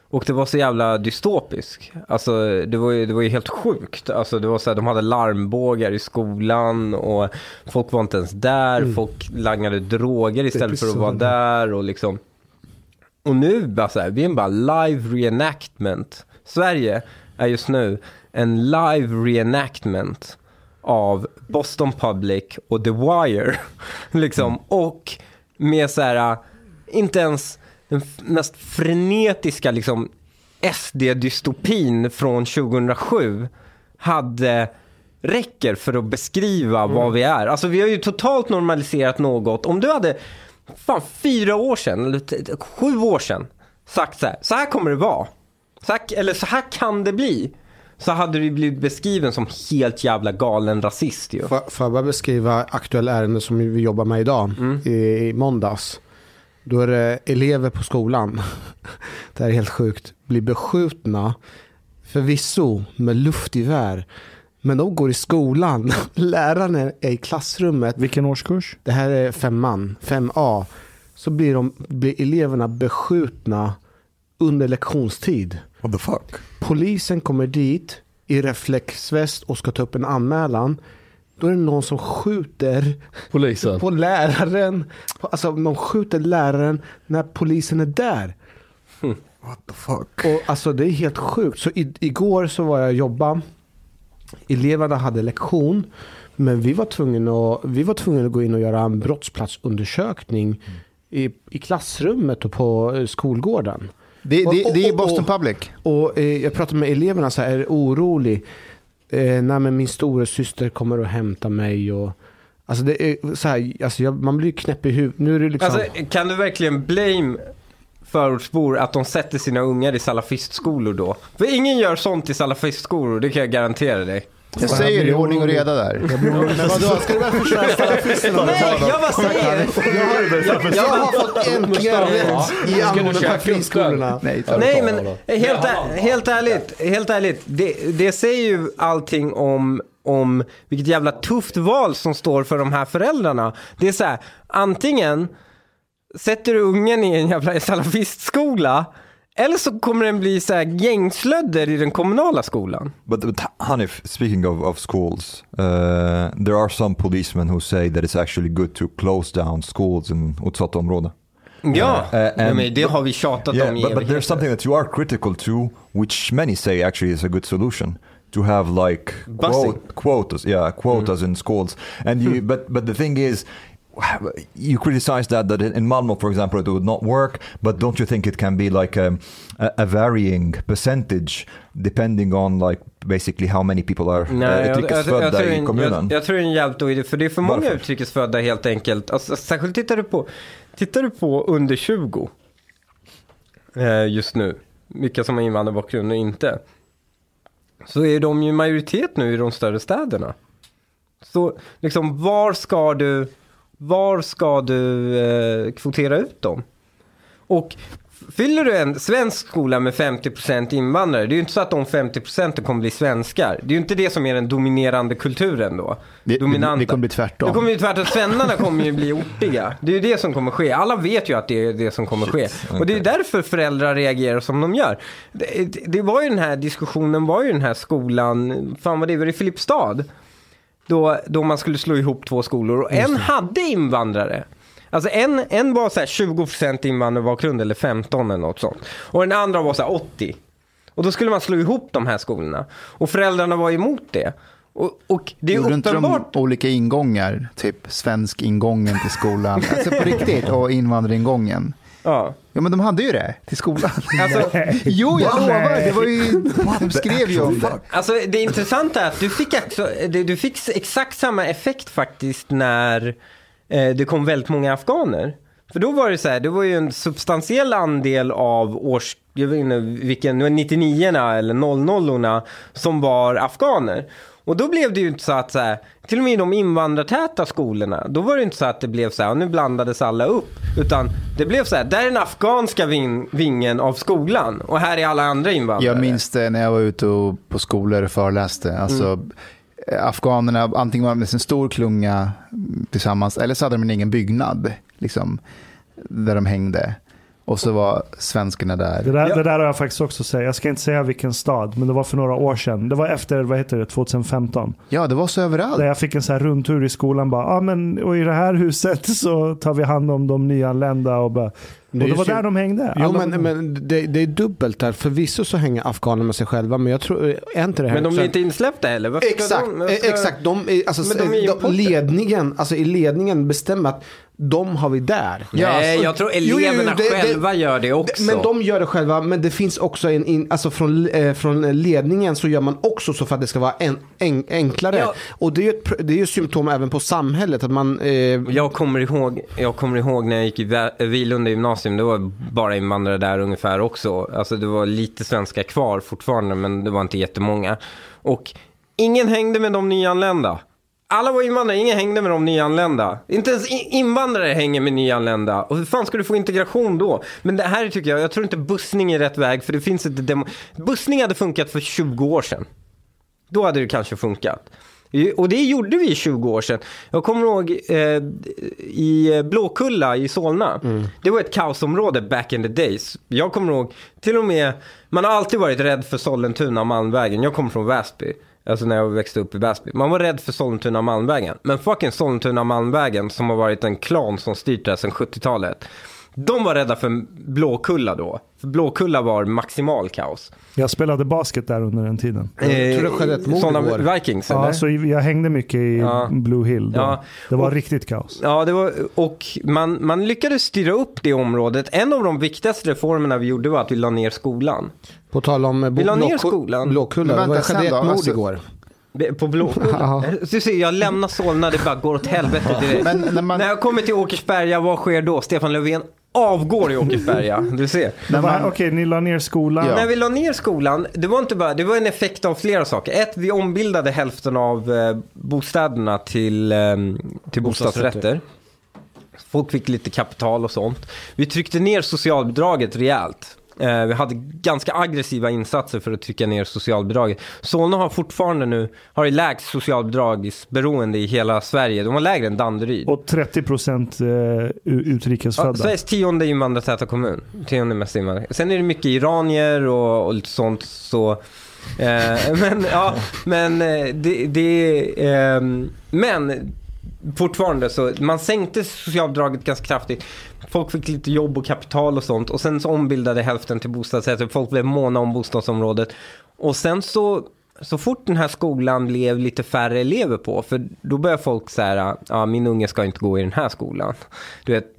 Och det var så jävla dystopisk. Alltså det var ju, det var ju helt sjukt. Alltså det var så här, de hade larmbågar i skolan och folk var inte ens där. Folk langade droger istället för att vara där och liksom. Och nu bara så här, vi är bara live reenactment. Sverige är just nu en live reenactment av Boston Public och The Wire. liksom. Och med så här, inte ens den mest frenetiska liksom SD-dystopin från 2007 hade räcker för att beskriva vad vi är. Alltså vi har ju totalt normaliserat något. Om du hade, fan fyra år sedan, eller sju år sedan, sagt så här, så här kommer det vara. Så här, eller så här kan det bli. Så hade du blivit beskriven som helt jävla galen rasist ju. Får, får jag bara beskriva aktuella ärende som vi jobbar med idag, Mm. i, i måndags. Då är det elever på skolan, det här är helt sjukt, blir beskjutna, förvisso med luftgevär. Men de går i skolan, läraren är i klassrummet, Vilken årskurs? det här är femman, 5A. Så blir, de, blir eleverna beskjutna under lektionstid. What the fuck? Polisen kommer dit i reflexväst och ska ta upp en anmälan. Då är det någon som skjuter Polisen. på läraren. Alltså de skjuter läraren när polisen är där. What the fuck? Och alltså det är helt sjukt. Så i, igår så var jag och jobba. Eleverna hade lektion. Men vi var tvungna att, vi var tvungna att gå in och göra en brottsplatsundersökning i, i klassrummet och på eh, skolgården. Det, det, Och- och- det är Boston Public. Och eh, jag pratade med eleverna så här, är du orolig? Eh, nej men min stora syster kommer och hämta mig och Alltså det är så här, alltså jag, man blir ju knäpp i huvudet. Nu är det liksom... Alltså, kan du verkligen blame förortsbor att de sätter sina ungar i salafistskolor då? För ingen gör sånt i salafistskolor, det kan jag garantera dig. Jag säger det, ordning och reda där. Men vadå, ska du väl förstöra salafisterna? Nej, jag bara säger! Jag har fått äntligen rätt i angående de här friskolorna. Nej, Nej men helt, ä- helt ärligt, helt ärligt. Det, det säger ju allting om, om vilket jävla tufft val som står för de här föräldrarna. Det är så här, antingen sätter du ungen i en jävla salafistskola eller så kommer den bli så här gängslödder i den kommunala skolan. But, but Hanif, speaking of, of schools, uh, there are some policemen who say that it's actually good to close down schools in utsatta områden. Ja, ja and- men det har vi tjatat Yeah, om i but, but there's something that you are critical to, which many say actually is a good solution. To have like quote, quotas, yeah, quotas in schools, and you. But but the thing is, you criticize that that in Malmo, for example, it would not work. But don't you think it can be like a, a, a varying percentage depending on like basically how many people are Nej, uh, jag, jag, jag, utrikesfödda i en, kommunen? jag, tror det är en jävligt dålig idé, för det är för många Varför? utrikesfödda helt enkelt. Alltså, särskilt tittar du på, tittar du på under 20 eh, just nu, vilka som har invandrarbakgrund och inte, så är de ju majoritet nu i de större städerna. Så liksom var ska du, var ska du eh, kvotera ut dem? Och fyller du en svensk skola med 50% invandrare, det är ju inte så att de 50% kommer bli svenskar. Det är ju inte det som är den dominerande kulturen då. Det, Dominanta. det kommer bli tvärtom. Det kommer ju tvärtom, svennarna kommer ju bli ortiga. Det är ju det som kommer ske. Alla vet ju att det är det som kommer ske. Och det är därför föräldrar reagerar som de gör. Det, det- det var ju den här diskussionen, var ju den här skolan, fan vad det var i Filipstad. Då, då man skulle slå ihop två skolor och en hade invandrare. Alltså en, en var så här 20% invandrarbakgrund eller 15 eller något sånt. Och den andra var så här 80. Och då skulle man slå ihop de här skolorna. Och föräldrarna var emot det. Och, och det är Gjorde inte uppenbart. de olika ingångar? Typ svensk ingången till skolan. Alltså på riktigt. Och invandraringången. Ja. Ja men de hade ju det till skolan. Alltså, Jo, jag lovar. Det var ju... De skrev ju om det. Alltså det intressanta är att du fick, också, du fick exakt samma effekt faktiskt när eh, det kom väldigt många afghaner. För då var det så här, det var ju en substantiell andel av års, jag vet inte vilken, det var 99 eller 00 som var afghaner. Och då blev det ju inte så att så här, till och med i de invandrartäta skolorna, då var det inte så att det blev så här, nu blandades alla upp. Utan det blev så här, där är den afghanska ving, vingen av skolan och här är alla andra invandrare. Jag minns det när jag var ute och på skolor och föreläste. Alltså, Mm. Afghanerna, antingen var de en stor klunga tillsammans eller så hade de en egen byggnad liksom, där de hängde. Och så var svenskarna där. Det där, Ja. det där har jag faktiskt också sagt. Jag ska inte säga vilken stad, men det var för några år sedan. Det var efter, vad heter det, 2015. Ja, det var så överallt. Där jag fick en så här rundtur i skolan. Bara, ah, men, och i det här huset så tar vi hand om de nyanlända. Och, bara, och Det det var ju- där de hängde. Jo Alla- men, men det, det är dubbelt där. Förvisso så hänger afghaner med sig själva men jag tror, är inte det här Men de är inte insläppta heller. Varför Exakt, de, ska- exakt. De, alltså, Men de är de, ledningen, alltså i ledningen bestämmer att de har vi där. Nej, alltså- jag tror Jo, jo, jo, eleverna det- det- själva gör det också. Men de gör det själva, men det finns också en, in, alltså från, eh, från ledningen så gör man också så för att det ska vara en, en, enklare. Ja. Och det är ju ett, det är ju symptom även på samhället, att man... Eh, Jag kommer, ihåg, jag kommer ihåg när jag gick i Vä- Vilunda gymnasium, det var bara invandrare där ungefär också. Alltså det var lite svenska kvar fortfarande, men det var inte jättemånga. Och ingen hängde med de nyanlända. Alla var invandrare, ingen hängde med de nyanlända. Inte ens invandrare hänger med nyanlända. Och hur fan ska du få integration då? Men det här tycker jag, jag tror inte bussning är rätt väg, för det finns ett demo... Bussning hade funkat för 20 år sedan. Då hade det kanske funkat. Och det gjorde vi 20 år sedan. Jag kommer ihåg eh, i Blåkulla i Solna. Det var ett kaosområde back in the days. Jag kommer ihåg, till och med, man har alltid varit rädd för Sollentuna Malmvägen. Jag kommer från Väsby. Alltså när jag växte upp i Väsby. Man var rädd för Sollentuna och Malmvägen. Men fucking Sollentuna och Malmvägen som har varit en klan som styrt där sedan 70-talet. De var rädda för Blåkulla då. För Blåkulla var maximal kaos. Jag spelade basket där under den tiden. Jag tror det skedde ett mord Sådana. Vikings eller? Ja, så jag hängde mycket i Ja. Blue Hill. Då. Ja. Det var Och- riktigt kaos. Ja, det var, och man, man lyckades styra upp det området. En av de viktigaste reformerna vi gjorde var att vi la ner skolan. på tal om eh, Vi la ner skolan. Blåkulla, Men det vänta, skedde ett mord Alltså- igår. På Blåkulla. Du ser, jag lämnar Solna, det bara går åt helvete direkt. Men när man- När jag kommer till Åkersberga, vad sker då? Stefan Löfven avgår i Åkersberga. Du ser. Man- Okej, ni la ner skolan. Ja. När vi la ner skolan, det var inte bara, det var en effekt av flera saker. Ett, vi ombildade hälften av eh, bostäderna till, eh, till bostadsrätter. Folk fick lite kapital och sånt. Vi tryckte ner socialbidraget rejält. Eh, vi hade ganska aggressiva insatser för att trycka ner socialbidraget. Solna har fortfarande nu, har lägst socialbidragsberoende i hela Sverige. De har lägre än Danderyd. Och 30 procent eh, u- Ja, utrikesfödda. Sveriges tionde invandrartäta kommun. Tionde mest invandrare. Sen är det mycket iranier och, och lite sånt. Så, eh, men ja, men eh, det, det ehm, men fortfarande så, man sänkte socialbidraget ganska kraftigt. Folk fick lite jobb och kapital och sånt. Och sen så ombildade hälften till bostadsrätter. Folk blev måna om bostadsområdet. Och sen så, så fort den här skolan blev lite färre elever på. För då började folk säga, ja min unge ska inte gå i den här skolan. Du vet,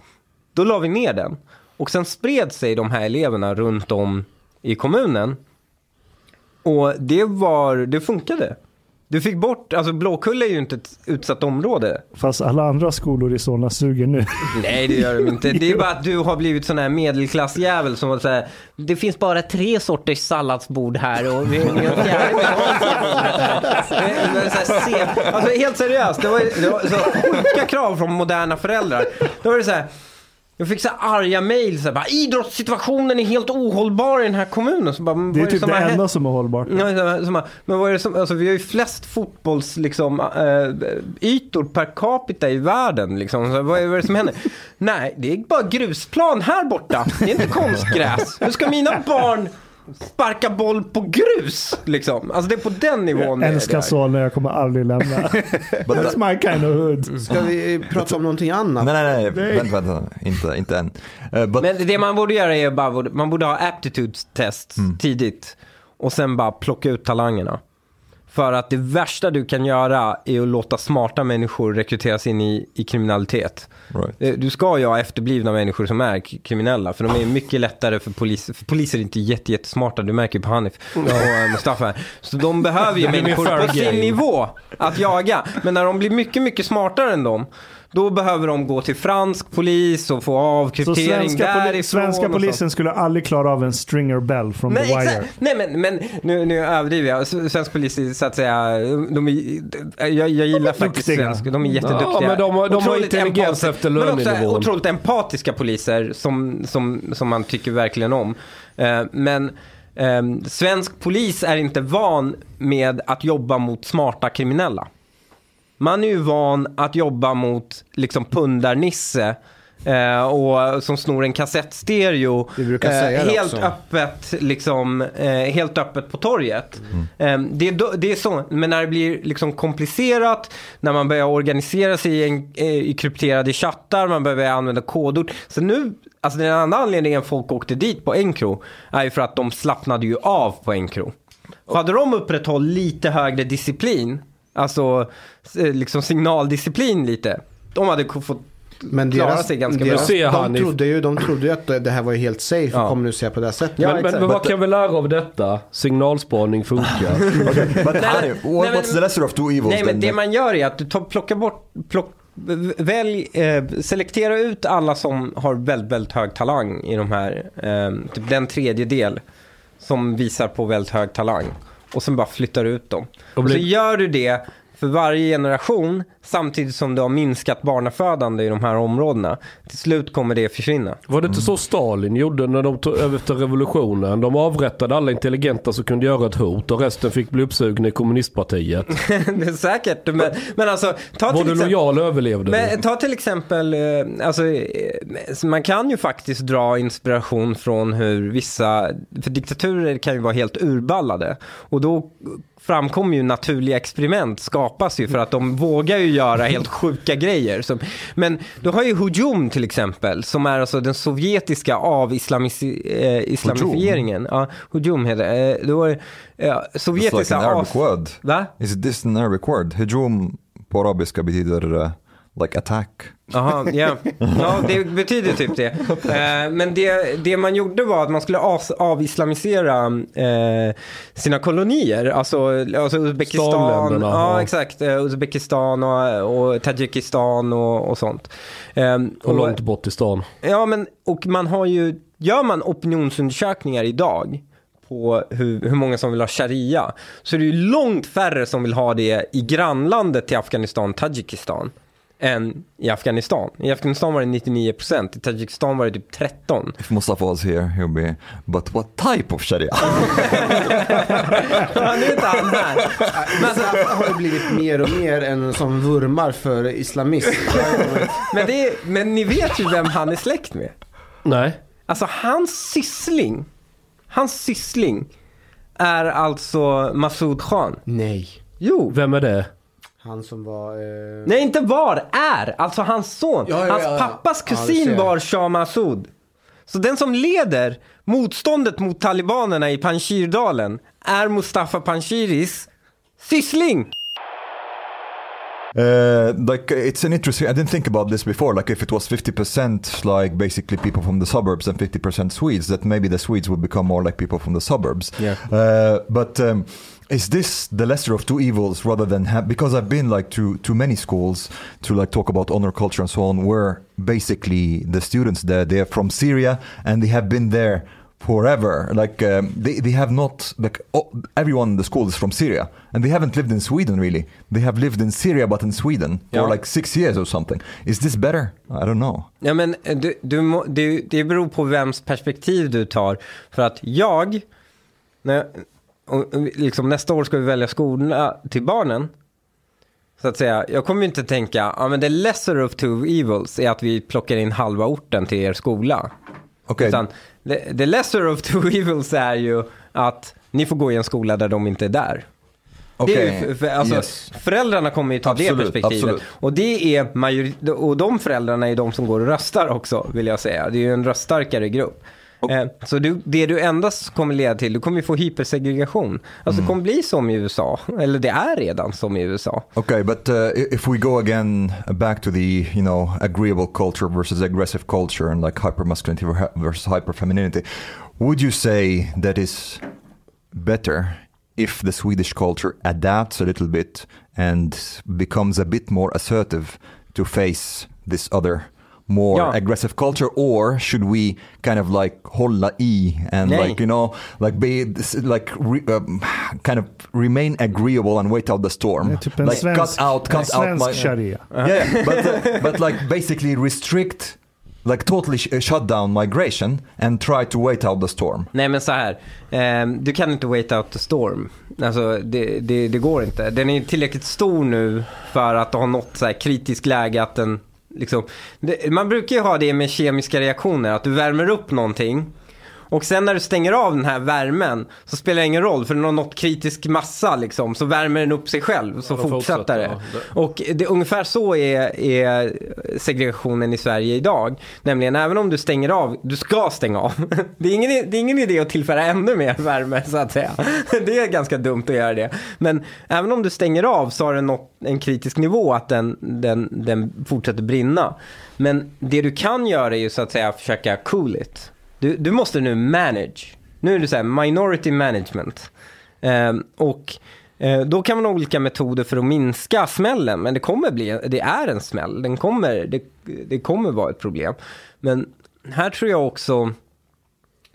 då la vi ner den. Och sen spred sig de här eleverna runt om i kommunen. Och det var, det funkade. Du fick bort, alltså Blåkulla är ju inte ett utsatt område. Fast alla andra skolor i Solna suger nu. Nej det gör de inte. Det är bara att du har blivit sån här medelklassjävel som var så här, det finns bara tre sorters salladsbord här och vi har en fjärde vegansk här." Men så här, se- Alltså helt seriöst, det var, det var så sjuka krav från moderna föräldrar. Då var det så här, jag fick så här arga mejl, så här, bara, idrottssituationen är helt ohållbar i den här kommunen. Så bara, Det är typ det hänt? enda som är hållbart. Ja, så- så- men vad är det som, alltså, vi har ju flest fotbolls, liksom, äh, ytor per capita i världen. Liksom. Så vad, är, vad är det som händer? Nej, det är bara grusplan här borta. Det är inte konstgräs. Hur ska mina barn sparka boll på grus? Liksom? Alltså det är på den nivån. är Älskar. Solna, jag kommer aldrig lämna. That's my kind of hood. Ska vi prata om någonting annat? Nej, nej, nej, vänta, vänta, inte, inte än. Eh, but, Men det man borde göra är bara, man borde ha aptitude test tidigt. Och sen bara plocka ut talangerna. För att det värsta du kan göra är att låta smarta människor rekryteras in i, i kriminalitet. right. Eh, Du ska ju ha efterblivna människor som är kriminella. För de är mycket lättare för poliser. För poliser är inte jätte, jättesmarta. Du märker ju på Hanif och eh, Mustafa. Så de behöver ju människor på sin nivå att jaga. Men när de blir mycket, mycket smartare än dem. Då behöver de gå till fransk polis och få Så avkryptering svenska, poli- därifrån. svenska så. polisen skulle aldrig klara av en stringer bell från Men The Wire. nej men, men nu, nu överdriver jag. Svensk polis är så att säga, de är, jag, jag gillar faktiskt duktiga. svenska, de är jätteduktiga. Ja, men de har- de har intelligens empatiska. efter Men också lönenivån. otroligt empatiska poliser som, som, som man tycker verkligen om. Eh, men eh, svensk polis är inte van med att jobba mot smarta kriminella. Man är ju van att jobba mot liksom pundarnisse eh, och som snor en kassettstereo det helt också. öppet liksom eh, helt öppet på torget. Eh, det, är det är så, men när det blir liksom komplicerat, när man börjar organisera sig i, en, eh, i krypterade chattar, man börjar använda kodord. Så nu, alltså den andra anledningen folk åkte dit på Encro är ju för att de slappnade ju av på Encro. Hade de upprätthållit lite högre disciplin, alltså eh, liksom signaldisciplin lite, de hade fått Men klara deras, sig ganska deras, bra. De, i- trodde ju, de trodde ju att det här var ju helt safe Ja. att kommunicera på det här sättet. Ja, men, men, men vad kan vi lära av detta? Signalspaning funkar. But Nej, what, men- what's the lesser of two evils Nej, men then? det man gör är att du tar, plockar bort, plock, välj, eh, selektera ut alla som har väldigt, väldigt hög talang i de här, eh, typ den tredjedel som visar på väldigt hög talang. Och sen bara flyttar ut dem. Och Och så blir- gör du det för varje generation samtidigt som du har minskat barnafödande i de här områdena. Till slut kommer det försvinna. Var det inte så Stalin gjorde när de tog över efter revolutionen? De avrättade alla intelligenta som kunde göra ett hot och resten fick bli uppsugna i kommunistpartiet. det är säkert. Men, men alltså, ta Var till du exempel... lojal överlevde Men ta till exempel, eh, alltså, eh, man kan ju faktiskt dra inspiration från hur vissa, för diktaturer kan ju vara helt urballade. Och då framkommer ju naturliga experiment skapas ju för att de vågar ju göra helt sjuka grejer. Som, men du har ju Hujum till exempel, som är alltså den sovjetiska avislamici- eh, islamifieringen. Ja, Hujum heter det. Eh, har eh, It's sovjetiska like an Arabic as- word. Va? Is this an Arabic word? Hujum på arabiska betyder uh, like attack. Jaha, ja. ja, det betyder typ det. Eh, men det, det man gjorde var att man skulle avislamisera eh, sina kolonier. Alltså, alltså Uzbekistan, ja, ja. exakt. Eh, Uzbekistan och, och Tadzjikistan och, och sånt. Eh, Och långt bort i stan. Ja, men och man har ju, gör man opinionsundersökningar idag på hur, hur många som vill ha sharia, så är det ju långt färre som vill ha det i grannlandet till Afghanistan, Tadzjikistan, än i Afghanistan. I Afghanistan var det 99%, i Tadzjikistan var det typ 13%. If Mustafa was here, he'll be, but what type of sharia? Ja, nu är inte han här. Men alltså, har det blivit mer och mer en som vurmar för islamism. Men, det är, men ni vet ju vem han är släkt med. Nej. Alltså hans syssling, hans syssling är alltså Masoud Khan. Nej. Jo. Vem är det? Han som var... Eh... Nej, inte var, är. Alltså hans son. Ja, ja, hans ja, pappas kusin var Shah Massoud. Så den som leder motståndet mot talibanerna i Panjshirdalen är Mustafa Panjshiris syssling. Uh, like it's an interesting. I didn't think about this before. Like if it was fifty percent, like basically people from the suburbs, and fifty percent Swedes, that maybe the Swedes would become more like people from the suburbs. Yeah. Uh, but um, is this the lesser of two evils rather than ha- because I've been like to to many schools to like talk about honor culture and so on, where basically the students there they're from Syria and they have been there forever. Like um, they they have not like oh, everyone in the school is from Syria and they haven't lived in Sweden really. They have lived in Syria but in Sweden Yeah. for like six years or something. Is this better? I don't know. Ja, men eh, du, du, må- det, det beror på vems perspektiv du tar. För att jag, när, och, liksom nästa år ska vi välja skola till barnen. Så att säga, jag kommer ju inte tänka, ja men the lesser of two evils är att vi plockar in halva orten till er skola. Okay. Utan the, the lesser of two evils är ju att ni får gå i en skola där de inte är där. Det är ju, Okay. för, alltså, Yes. Föräldrarna kommer ju ta det Absolut, perspektivet. absolut. Och det är majori- och de föräldrarna är de som går och röstar också, vill jag säga. Det är ju en röststarkare grupp. Eh, så du, det du endast kommer leda till, du kommer ju få hypersegregation. Alltså det kommer bli som i USA, eller det är redan som i USA. Okay, but uh, if we go again back to the you know agreeable culture versus aggressive culture and like hypermasculinity ver- versus hyperfemininity, would you say that is better if the Swedish culture adapts a little bit and becomes a bit more assertive to face this other more Ja. aggressive culture or should we kind of like hålla i and Nej. like you know like be like re, um, kind of remain agreeable and wait out the storm typ like svensk, cut out cut out my sharia. yeah but uh, but like basically restrict like totally sh- shut down migration and try to wait out the storm Nej men så här. ehm, du kan inte wait out the storm. Alltså det, det, det går inte. Den är tillräckligt stor nu för att ha nått så här kritisk läge att den liksom. Det, man brukar ju ha det med kemiska reaktioner. Att du värmer upp någonting. Och sen när du stänger av den här värmen så spelar det ingen roll för den har nått kritisk massa liksom. Så värmer den upp sig själv så då fortsätter det. ja. Och det, ungefär så är, är segregationen i Sverige idag. Nämligen även om du stänger av, du ska stänga av. Det är ingen, det är ingen idé att tillföra ännu mer värme så att säga. Det är ganska dumt att göra det. Men även om du stänger av så har den nått en kritisk nivå att den, den, den fortsätter brinna. Men det du kan göra är ju så att säga försöka cool it. Du, du måste nu manage. Nu är det så här minority management. Eh, och eh, då kan man ha olika metoder för att minska smällen. Men det kommer bli, det är en smäll. Den kommer, det, det kommer vara ett problem. Men här tror jag också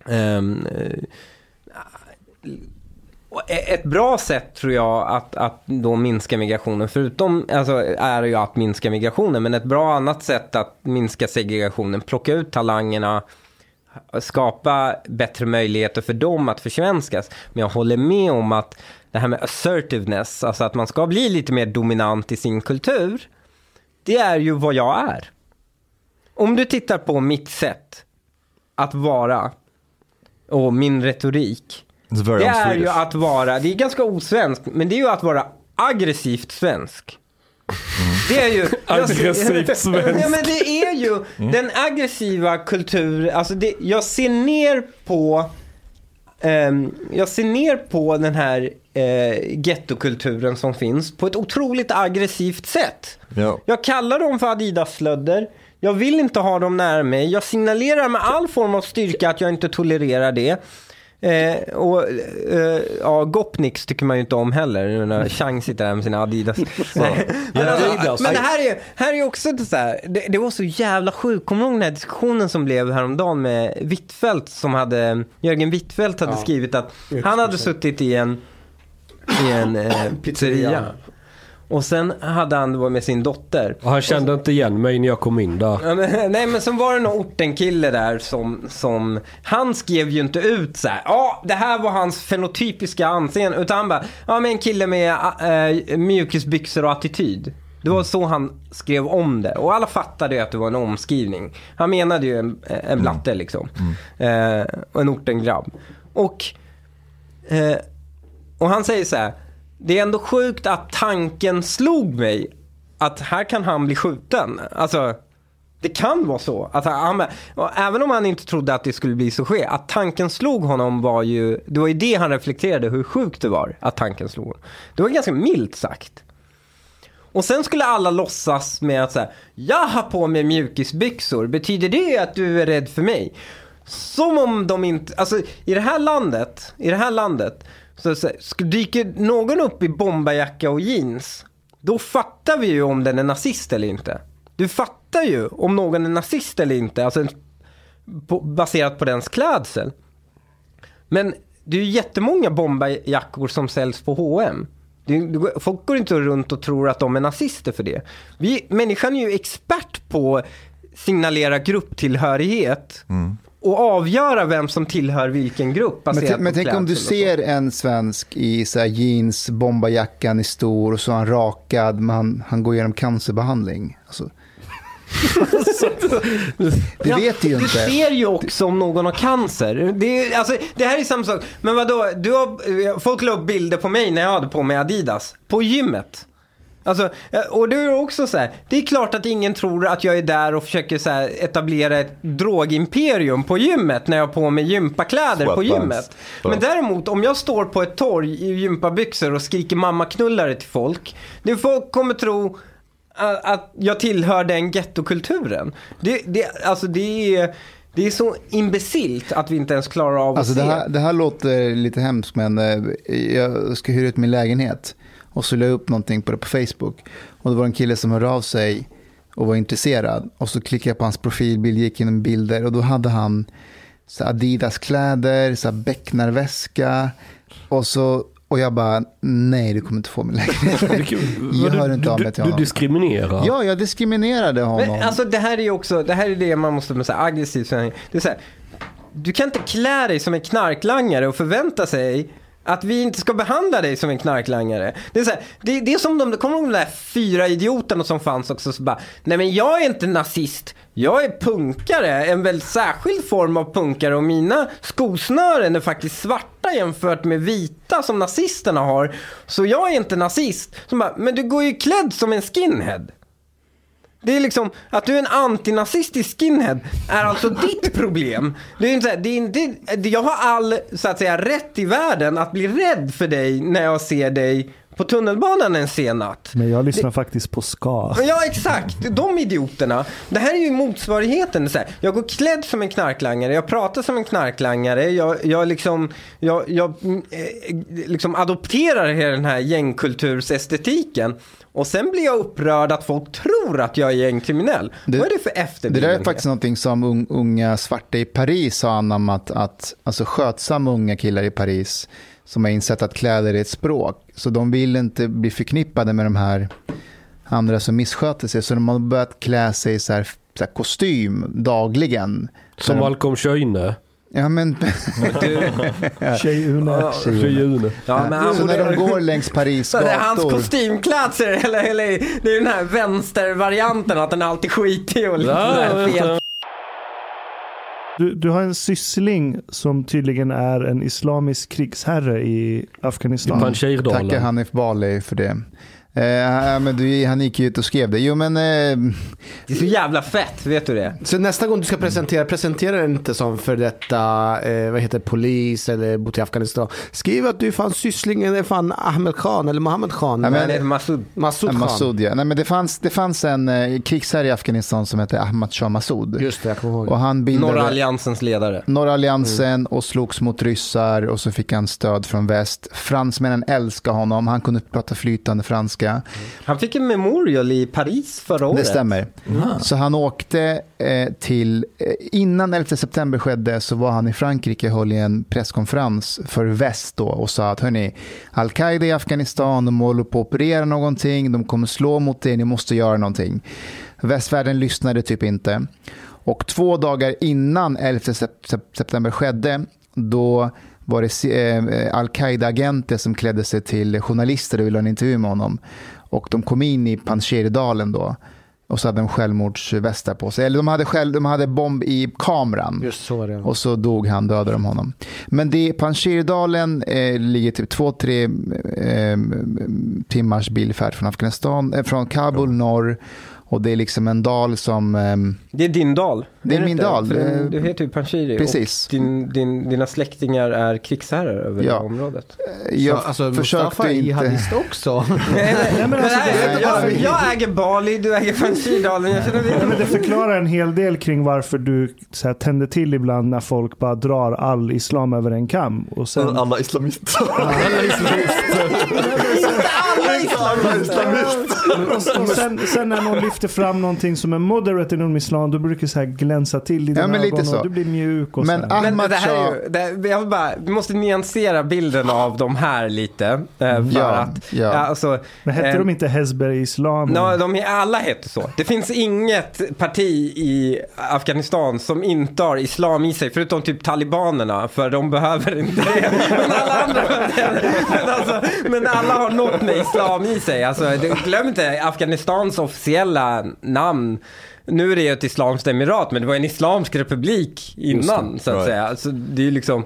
ehm, eh, eh, ett bra sätt tror jag att, att då minska migrationen, förutom alltså, är ju att minska migrationen, men ett bra annat sätt att minska segregationen, plocka ut talangerna, skapa bättre möjligheter för dem att försvenskas. Men jag håller med om att det här med assertiveness, alltså att man ska bli lite mer dominant i sin kultur, det är ju vad jag är. Om du tittar på mitt sätt att vara och min retorik, det är ju att vara, det är ganska osvenskt, men det är ju att vara aggressivt svensk. Det är ju... Aggressivt svensk. Ja men det är ju den aggressiva kultur, alltså det, jag ser ner på ehm, jag ser ner på den här eh, gettokulturen som finns på ett otroligt aggressivt sätt. Ja. Jag kallar dem för Adidas-slödder. Jag vill inte ha dem nära mig. Jag signalerar med all form av styrka att jag inte tolererar det. Eh, och eh, ja, Gopniks tycker man ju inte om heller. När Chang sitter där med sina Adidas. Nej. Adidas. Men det här är, här är också så här, det, det var så jävla sjukt. Kommer du ihåg den här diskussionen som blev häromdagen med Wittfeldt som hade, Jörgen Wittfeldt hade Ja. skrivit att han hade suttit i en, i en eh, pizzeria. Och sen hade han varit med sin dotter. Och han kände inte igen mig när jag kom in där. Ja, men, nej men sen var det någon ortenkille där som, som, han skrev ju inte ut så här, ja det här var hans fenotypiska anseende, utan han bara, ja men en kille med äh, mjukisbyxor och attityd. Det var så han skrev om det. Och alla fattade ju att det var en omskrivning. Han menade ju en, en blatte liksom. Eh, och en ortengrabb. Och, eh, och han säger så här. Det är ändå sjukt att tanken slog mig att här kan han bli skjuten. Alltså, det kan vara så. Att han, och även om han inte trodde att det skulle bli så ske, att tanken slog honom var ju, det var ju det han reflekterade hur sjukt det var att tanken slog honom. Det var ganska milt sagt. Och sen skulle alla låtsas med att säga, jag har på mig mjukisbyxor, betyder det att du är rädd för mig? Som om de inte, alltså i det här landet, i det här landet, så, så dyker någon upp i bomberjacka och jeans, då fattar vi ju om den är nazist eller inte. Du fattar ju om någon är nazist eller inte, alltså på, baserat på dens klädsel. Men det är ju jättemånga bomberjackor som säljs på H&M. Det, folk går inte runt och tror att de är nazister för det. Vi, människan är ju expert på att signalera grupptillhörighet mm och avgöra vem som tillhör vilken grupp Men, t- men tänk om du ser en svensk i så jeans, bombarjackan är stor och så är han rakad, men han, han går igenom cancerbehandling. Alltså, det vet du ju Du inte. ser ju också om någon har cancer. Det, är, alltså, det här är samma sak. Men vadå, du har, folk la upp bilder på mig när jag hade på mig Adidas. På gymmet. Alltså, och det är också så här, det är klart att ingen tror att jag är där och försöker så här, etablera ett drogimperium på gymmet när jag har på mig gympakläder på Sweatpants. gymmet. Men däremot om jag står på ett torg i gympabyxor och skriker mammaknullare till folk, det folk kommer tro att att jag tillhör den gettokulturen. Det, det, alltså det är, det är så imbecilt att vi inte ens klarar av Alltså att det, se. här, det här låter lite hemskt, men eh, jag ska hyra ut min lägenhet. Och så la jag upp någonting på det på Facebook. Och det var en kille som hörde av sig och var intresserad. Och så klickade jag på hans profilbild, gick igenom bilder och då hade han så Adidas-kläder, så Becknarväska och så och jag bara, nej du kommer inte få min lägenhet. jag hör inte av mig till Du honom. diskriminerar. Ja, jag diskriminerade honom. Men alltså det här är ju också, det här är det man måste med så här aggressivt säga. Det är så här, du kan inte klä dig som en knarklangare och förvänta sig att vi inte ska behandla dig som en knarklangare. Det är, så här, det, det är som de, kommer de där fyra idioterna som fanns också så bara, nej men jag är inte nazist, jag är punkare, en väldigt särskild form av punkare och mina skosnören är faktiskt svarta jämfört med vita som nazisterna har. Så jag är inte nazist. Så bara, men du går ju klädd som en skinhead. Det är liksom, att du är en antinazistisk skinhead är alltså ditt problem. Det är inte, så här, det är inte, det- jag har all, så att säga, rätt i världen att bli rädd för dig när jag ser dig på tunnelbanan en sen natt. Men jag lyssnar faktiskt på ska. Ja, exakt. De idioterna. Det här är ju motsvarigheten. Så här, jag går klädd som en knarklangare, jag pratar som en knarklangare, jag, jag, liksom, jag, jag eh, liksom adopterar hela den här gängkultursestetiken. Och sen blir jag upprörd att folk tror att jag är gängkriminell. Det- Vad är det för Det efterblivenhet? där är faktiskt någonting som un, unga svarta i Paris har anammat. Att, alltså skötsamma unga killar i Paris som har insett att kläder är ett språk. Så de vill inte bli förknippade med de här andra som missköter sig. Så de har börjat klä sig i så här, så här kostym dagligen. Som Malcolm Schöne. Ja, men, Tjej-Une. Schöne. Ja, men han så när de går längs Paris Så det är hans gator. kostymklädsel, eller, eller det är den här vänstervarianten, att den är alltid skitig och lite Ja, fel. Du, du har en syssling som tydligen är en islamisk krigsherre i Afghanistan. Tackar Panjshirdalen. Hanif Bali för det. Eh, men du, han gick ju ut och skrev det. Jo men, eh, Det är så jävla fett, vet du det? Så nästa gång du ska presentera, presentera den inte som för detta, eh, vad heter polis eller bott i Afghanistan. Skriv att du är fan sysslingen är fan Ahmed Khan eller Mohammed Khan. Ja, men- Massoud. Massoud eh, Khan. Massoud ja. Nej, men det, fanns, det fanns en eh, krigsherre i Afghanistan som hette Ahmad Shah Massoud. Just det, jag kommer ihåg. Och han bildade Norra alliansens ledare. Norra alliansen och slogs mot ryssar och så fick han stöd från väst. Fransmännen älskade honom, han kunde prata flytande franska. Han fick en memorial i Paris förra året. Det stämmer. Så han åkte eh, till, eh, innan 11 september skedde så var han i Frankrike och höll i en presskonferens för väst då och sa att hörni, Al-Qaida i Afghanistan, de håller på att operera någonting, de kommer slå mot er, ni måste göra någonting. Västvärlden lyssnade typ inte. Och två dagar innan 11 sep- sep- september skedde, då var det eh, Al-Qaida-agenter som klädde sig till journalister och ville ha en intervju med honom. Och de kom in i Panjshirdalen då. Och så hade de självmordsvästar på sig. Eller de hade, själv, de hade bomb i kameran. Just så var det. Och så dog han, dödade de honom. Men det, Panjshirdalen eh, ligger typ två, tre eh, timmars bilfärd från Afghanistan, eh, från Kabul norr. Och det är liksom en dal som... ehm, Det är din dal. Det är det min inte? dal. För Eh, Du heter ju Panshiri. precis. Och din, din, dina släktingar är krigsherrar över Ja. det området. jag så, alltså försökte Mustafa är inte... jihadist också. Nej, men alltså, är- jag, jag äger Bali, du äger Panjshirdalen. Jag känner Nej, men det förklarar en hel del kring varför du så här, tänder till ibland när folk bara drar all islam över en kam. Och sen, Alla islamister. och, och sen, sen när någon lyfter fram någonting som är moderate inom islam, då brukar det så här glänsa till i dina Ja, men lite ögon så. och du blir mjuk. Och Men här. Men Ahmad det här är ju, det, jag vill bara, vi måste nyansera bilden av de här lite. eh, För Ja, att, ja. alltså, Men hette eh, de inte Hezber i islam? No, de är, alla heter så. Det finns inget parti i Afghanistan som inte har islam i sig, förutom typ talibanerna, för de behöver inte det. Men alla andra men, alltså, men alla har något med islam i sig. Alltså, glöm inte Afghanistans officiella namn. Nu är det ju ett islamskt emirat, men det var en islamsk republik innan, så att säga. Alltså, det är liksom...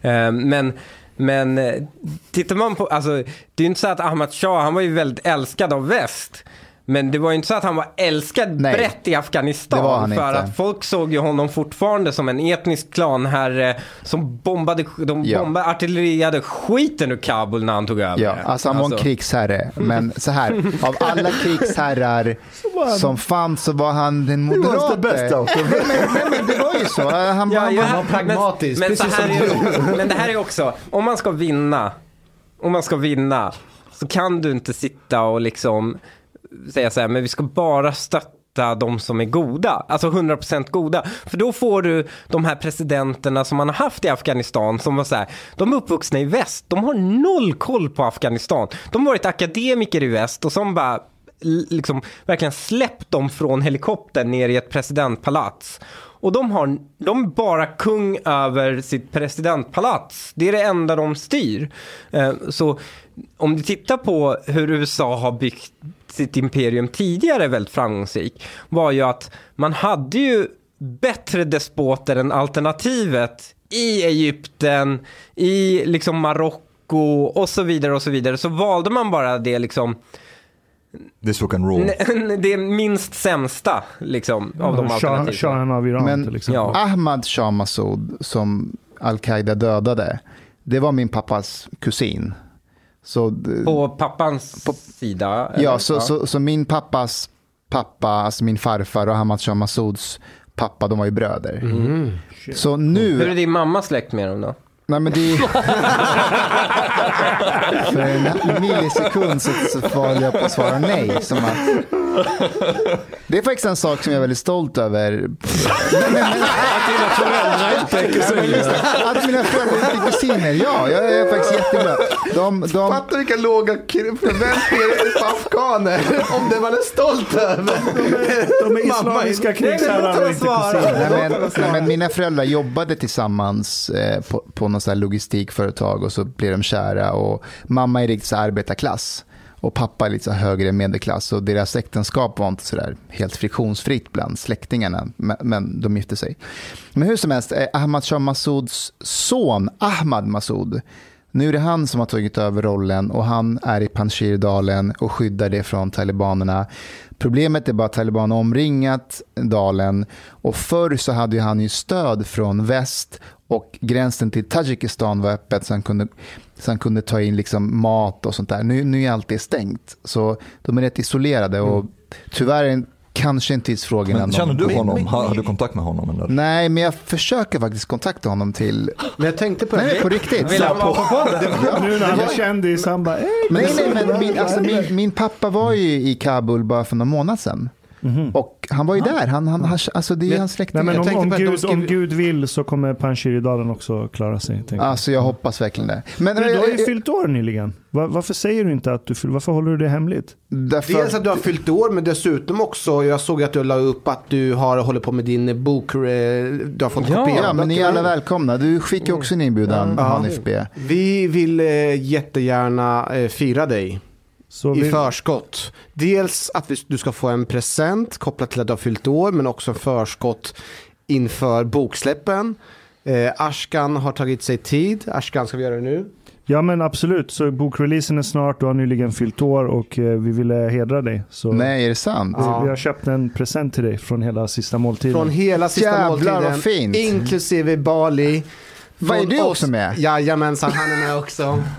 eh, men... Men eh, tittar man på, alltså det är ju inte så att Ahmad Shah, han var ju väldigt älskad av väst. Men det var ju inte så att han var älskad Nej, brett i Afghanistan. det han för inte. att folk såg ju honom fortfarande som en etnisk klanherre som bombade, de Ja. bombade, artillerierade skiten ur Kabul när han tog över. Ja, alltså han var en krigsherre. Men så här, av alla krigsherrar som fanns så var han den moderate. the best out nej, men, men det var ju så. Han, Ja, han, ja, var, pragmatisk, Men, men, så precis här som är, men det här är också, om man ska vinna, om man ska vinna, så kan du inte sitta och liksom säga så här, men vi ska bara stötta de som är goda, alltså 100% goda. För då får du de här presidenterna som man har haft i Afghanistan som var så här, de är uppvuxna i väst, de har noll koll på Afghanistan. De har varit akademiker i väst och som bara liksom verkligen släppt dem från helikoptern ner i ett presidentpalats. Och de har, de är bara kung över sitt presidentpalats. Det är det enda de styr. Eh, så om du tittar på hur USA har byggt sitt imperium tidigare väldigt framgångsrik var ju att man hade ju bättre despoter än alternativet i Egypten, i liksom Marocko och så vidare och så vidare. Så valde man bara det liksom This we can rule. n- det minst sämsta liksom av de alternativen. Shahen av Iran Men- till exempel. Ja. Ahmad Shah Massoud som Al-Qaida dödade, det var min pappas kusin. Så, På pappans sida? eller? ja, så, Så, så min pappas pappa, alltså min farfar och Ahmad Shah Massouds pappa, de var ju bröder. Så nu... Hur är din mamma släkt med dem då? Nej men det är... För en millisekund så, så valde jag på att svara nej. Som att... Det är faktiskt en sak som jag är väldigt stolt över. Nej, men, men... Att mina föräldrar inte är kusiner, ja. Jag är faktiskt jätteglad. De, de... Fattar vilka låga förväntningar på afghaner. Om det man är stolt över. De är är- islamiska krigsherrar och inte kusiner. Nej, men, nej, men mina föräldrar jobbade tillsammans eh, på, på något så här logistikföretag och så blir de kära. Och mamma är riktigt så arbetarklass och pappa är lite så högre medelklass. Och deras äktenskap var inte så där helt friktionsfritt bland släktingarna, men, men de gifte sig. Men hur som helst, eh, Ahmad Shah Massouds son Ahmad Massoud nu är det han som har tagit över rollen och han är i Panjshirdalen och skyddar det från talibanerna. Problemet är bara att talibanerna omringat dalen och förr så hade ju han ju stöd från väst och gränsen till Tadzjikistan var öppet så han kunde, så han kunde ta in liksom mat och sånt där. Nu, nu är allt det stängt så de är rätt isolerade och tyvärr är det kanske en tidsfråga innan Men känner du honom? Har, har du kontakt med honom? Eller? Nej, men jag försöker faktiskt kontakta honom till... Men jag tänkte på Nej, på riktigt. Vill han vara på podden? Nu när han är kändis, han bara, "Ey, Nej, nej, men min, alltså, min, min pappa var ju i Kabul bara för någon månad sedan. Och han var ju där. Han, han, han, alltså, det är ju hans Nej, släktingar. men Jag om, om, på att de Gud, skrev- om Gud vill så kommer Panjshirdalen också klara sig. jag. Alltså jag hoppas verkligen det. Men, Men du har ju eh, fyllt år nyligen. Va- varför säger du inte att du fyller, varför håller du det hemligt? därför, Dels att du har fyllt år, men dessutom också, jag såg att du la upp att du har hållit på med din bok, eh, du har fått Ja, kopiera ja, men ni är alla välkomna. Du fick ju också en inbjudan, Ja. Hanif B. Vi vill eh, jättegärna eh, fira dig Så i vi, förskott. Dels att vi, du ska få en present kopplat till att du har fyllt år, men också förskott inför boksläppen. Eh, Ashkan har tagit sig tid. Ashkan, ska vi göra det nu? ja men absolut, så bokreleasen är snart, du har nyligen fyllt år och eh, vi ville hedra dig. Så Nej, är det sant? vi, Ja. vi har köpt en present till dig från hela sista måltiden. Från hela sista Jävlar, måltiden, vad fint. inklusive Bali. Vad är du också med? Jajamensan, han är med också.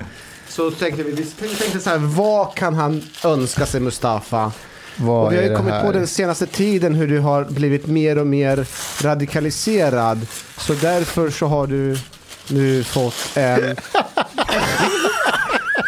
Så tänkte vi, vi tänkte så här, vad kan han önska sig Mustafa? Vad och vi har ju kommit här? på den senaste tiden hur du har blivit mer och mer radikaliserad. Så därför så har du nu fått en...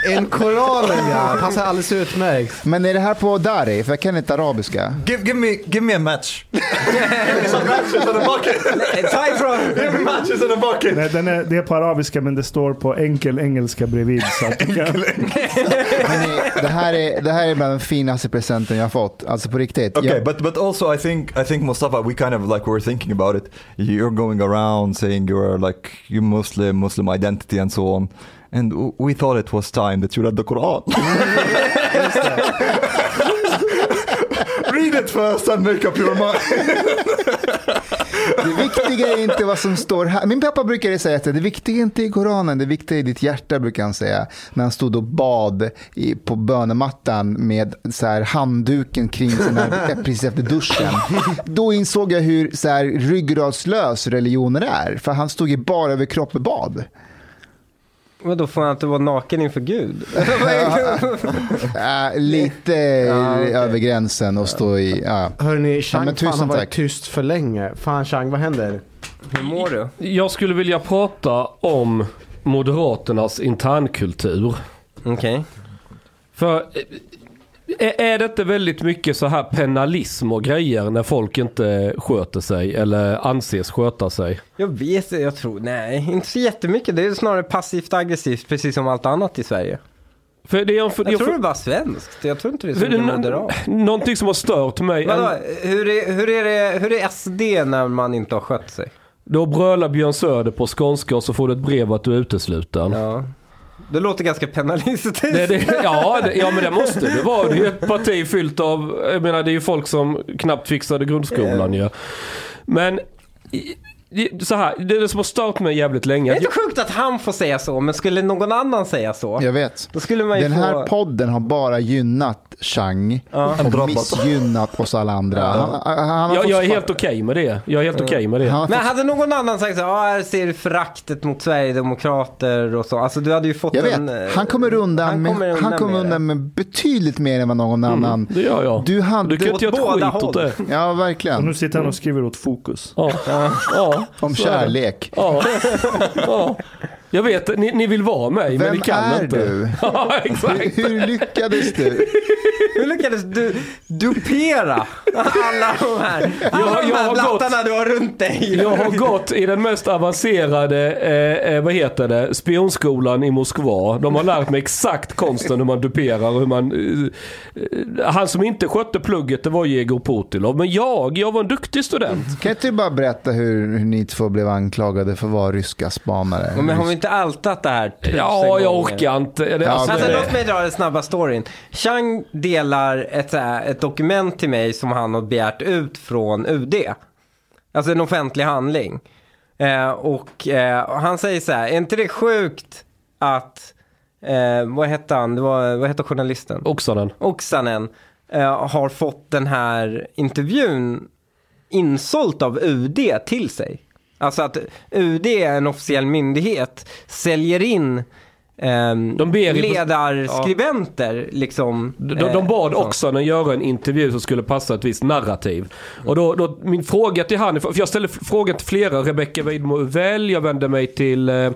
en koranen ja, passar alldeles utmärkt. Men är det här på Dari? För jag kan inte arabiska. Give, give, me, give me a match. matches in bucket. Ta ifrån! Give me matches in a bucket. Nej, den är, det är på arabiska men det står på enkel engelska bredvid. Så att Hörrni, det, här är, det här är bland den finaste presenten jag har fått. Alltså på riktigt. Okay, Jag, but but also I think I think Mustafa, we kind of like were thinking about it. You're going around saying you're like you Muslim, Muslim identity, and so on. And we thought it was time that you read the Quran. Read it first and make up your mind. det viktiga är inte vad som står här. Min pappa brukade säga att det viktiga är inte i Koranen, det viktiga är ditt hjärta, brukar han säga. När han stod och bad i, på bönemattan med så här handduken kring sina, precis efter duschen. Då insåg jag hur så här ryggradslös religioner är. För han stod ju bara över kropp och bad. Vadå, får han inte vara naken inför Gud? Äh, lite över gränsen och stå i... Ja. Hörni, Chang men fan tusen har varit tack. tyst för länge. Fan Chang, vad händer? Hur mår du? Jag skulle vilja prata om Moderaternas internkultur. Okej. För eh, Är, det inte väldigt mycket så här penalism och grejer när folk inte sköter sig eller anses sköta sig? Jag vet jag tror, nej, inte så jättemycket. Det är snarare passivt aggressivt, precis som allt annat i Sverige. För det är, för, Jag tror det är bara svenskt. Jag tror inte det är så mycket moderat. Någonting som har stört mig. Vadå, En, hur, är, hur, är det, hur är SD när man inte har skött sig? då brölar Björn Söder på skånska och så får du ett brev att du är utesluten. Ja. Det låter ganska penalistiskt. Det, det, ja, det, ja, men det måste det vara. Det är ju ett parti fyllt av, jag menar det är ju folk som knappt fixade grundskolan ju. Men i- i- så här, det är det som har stört mig jävligt länge. Det är inte sjukt att han får säga så, men skulle någon annan säga så? Jag vet. Då skulle man ju Den få... här podden har bara gynnat Chang Ja. och missgynnat oss alla andra. Han, han, han Jag, jag är helt okej med det. Jag är helt okej med det. Men fått, hade någon annan sagt så ja här ser du föraktet mot Sverigedemokrater och så. Alltså du hade ju fått jag vet, en... eh, han kommer undan, han kommer med, undan han kommer med undan med betydligt mer än vad någon annan. Det gör jag. Du hade... Du kan inte göra ett skit åt det. Ja, Och verkligen. nu sitter han och skriver åt Fokus. Ja. Ja. Om kärlek. Ja. ja. Jag vet, ni, ni vill vara mig, men Vem ni kan är inte. du? Ja, exakt. Hur lyckades du? Hur lyckades du dupera alla de här, alla Jag- de jag här har blattarna du har runt dig? Jag har gått i den mest avancerade, eh, eh, vad heter det, spionskolan i Moskva. De har lärt mig exakt konsten hur man duperar och hur man... Eh, eh, han som inte skötte plugget det var Jegor Putilov. Men jag, jag var en duktig student. Kan inte du bara berätta hur, hur ni två blev anklagade för att vara ryska spanare? Men har vi inte alltat det här tusen Ja, jag gånger? orkar inte. Det, Ja, alltså, Alltså det, låt mig dra den snabba storyn. Chang delar ett, ett dokument till mig som han har begärt ut från UD. Alltså en offentlig handling. Eh, och eh, han säger så här, är inte det sjukt att, eh, vad hette han, det var, vad hette journalisten? Oksanen. Oksanen eh, har fått den här intervjun insålt av UD till sig. Alltså att UD, en officiell myndighet, säljer in ehm, De ber ledarskribenter liksom. De, de bad så. Oksanen göra en intervju som skulle passa ett visst narrativ. Och då, då min fråga till han, för jag ställde frågan till flera, Rebecka Weidmo Uvell, jag vände mig till eh, eh,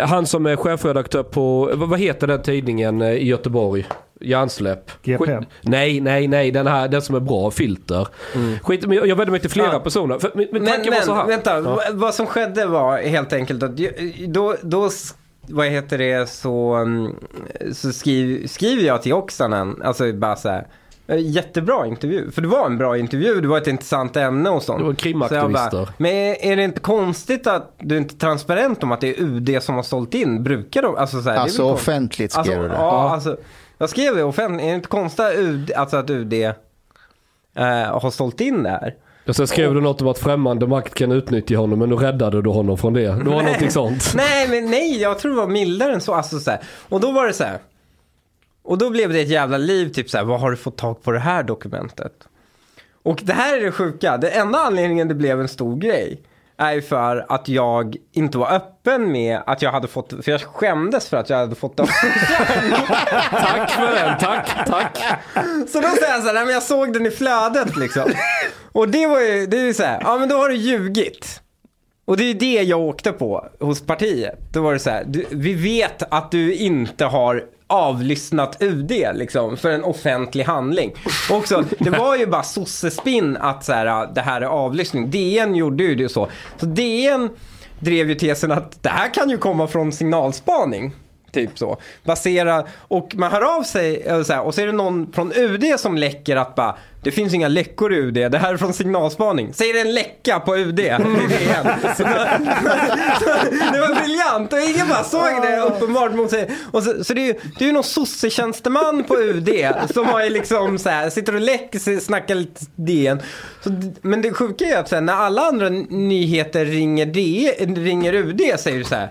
han som är chefredaktör på, vad, vad heter den tidningen eh, i Göteborg? Hjärnsläpp. GP. Skit- Nej, nej, nej, den här, den som är bra, Filter. Skit, men jag, jag vände mig till flera Ja. personer. För, min, min Men, tanke var så här. men vänta, Ja. vad- som skedde var helt enkelt att då, då vad heter det, så, mm, så skriv, skriver jag till Oksanen, alltså bara så här, eh, jättebra intervju. För det var en bra intervju, det var ett intressant ämne och sånt. Det var Så jag krimaktivister. bara, men är är det inte konstigt att du inte är transparent om att det är UD som har sålt in? Brukar de, alltså så här, är Alltså offentligt skrev Alltså, du det. ja, alltså, jag skrev det offentligt, är det inte konstigt att UD, alltså att UD eh, har sålt in det här? Och sen skrev du något om att främmande makt kan utnyttja honom, men då räddade du honom från det. Det var någonting sånt. Nej, men nej, jag tror det var mildare än så. Alltså, så här. Och då var det så här. Och då blev det ett jävla liv, typ så här, vad har du fått tag på det här dokumentet? Och det här är det sjuka, den enda anledningen det blev en stor grej är för att jag inte var öppen med att jag hade fått, för jag skämdes för att jag hade fått det. Tack för den, tack, tack. Så då säger jag så här, nej men jag såg den i flödet liksom. Och det var ju, det är ju så här, ja men då har du ljugit. Och det är ju det jag åkte på hos partiet. Då var det så här, du, vi vet att du inte har avlyssnat UD liksom för en offentlig handling. Också, det var ju bara sossespinn att så här, det här är avlyssning. DN gjorde ju det så. Så DN drev ju tesen att det här kan ju komma från signalspaning. Typ så. Basera, och man hör av sig eh, så här, och så är det någon från UD som läcker att bara det finns inga läckor i UD, det här är från signalspaning. Säger en läcka på UD i DN. Det var briljant och ingen bara såg det uppenbart mot sig. Och så, så det är ju det är någon sossetjänsteman på UD som har liksom så här, sitter och läcker, snackar lite DN. Så, men det sjuka är att så här, när alla andra nyheter ringer, D, ringer UD säger du så här,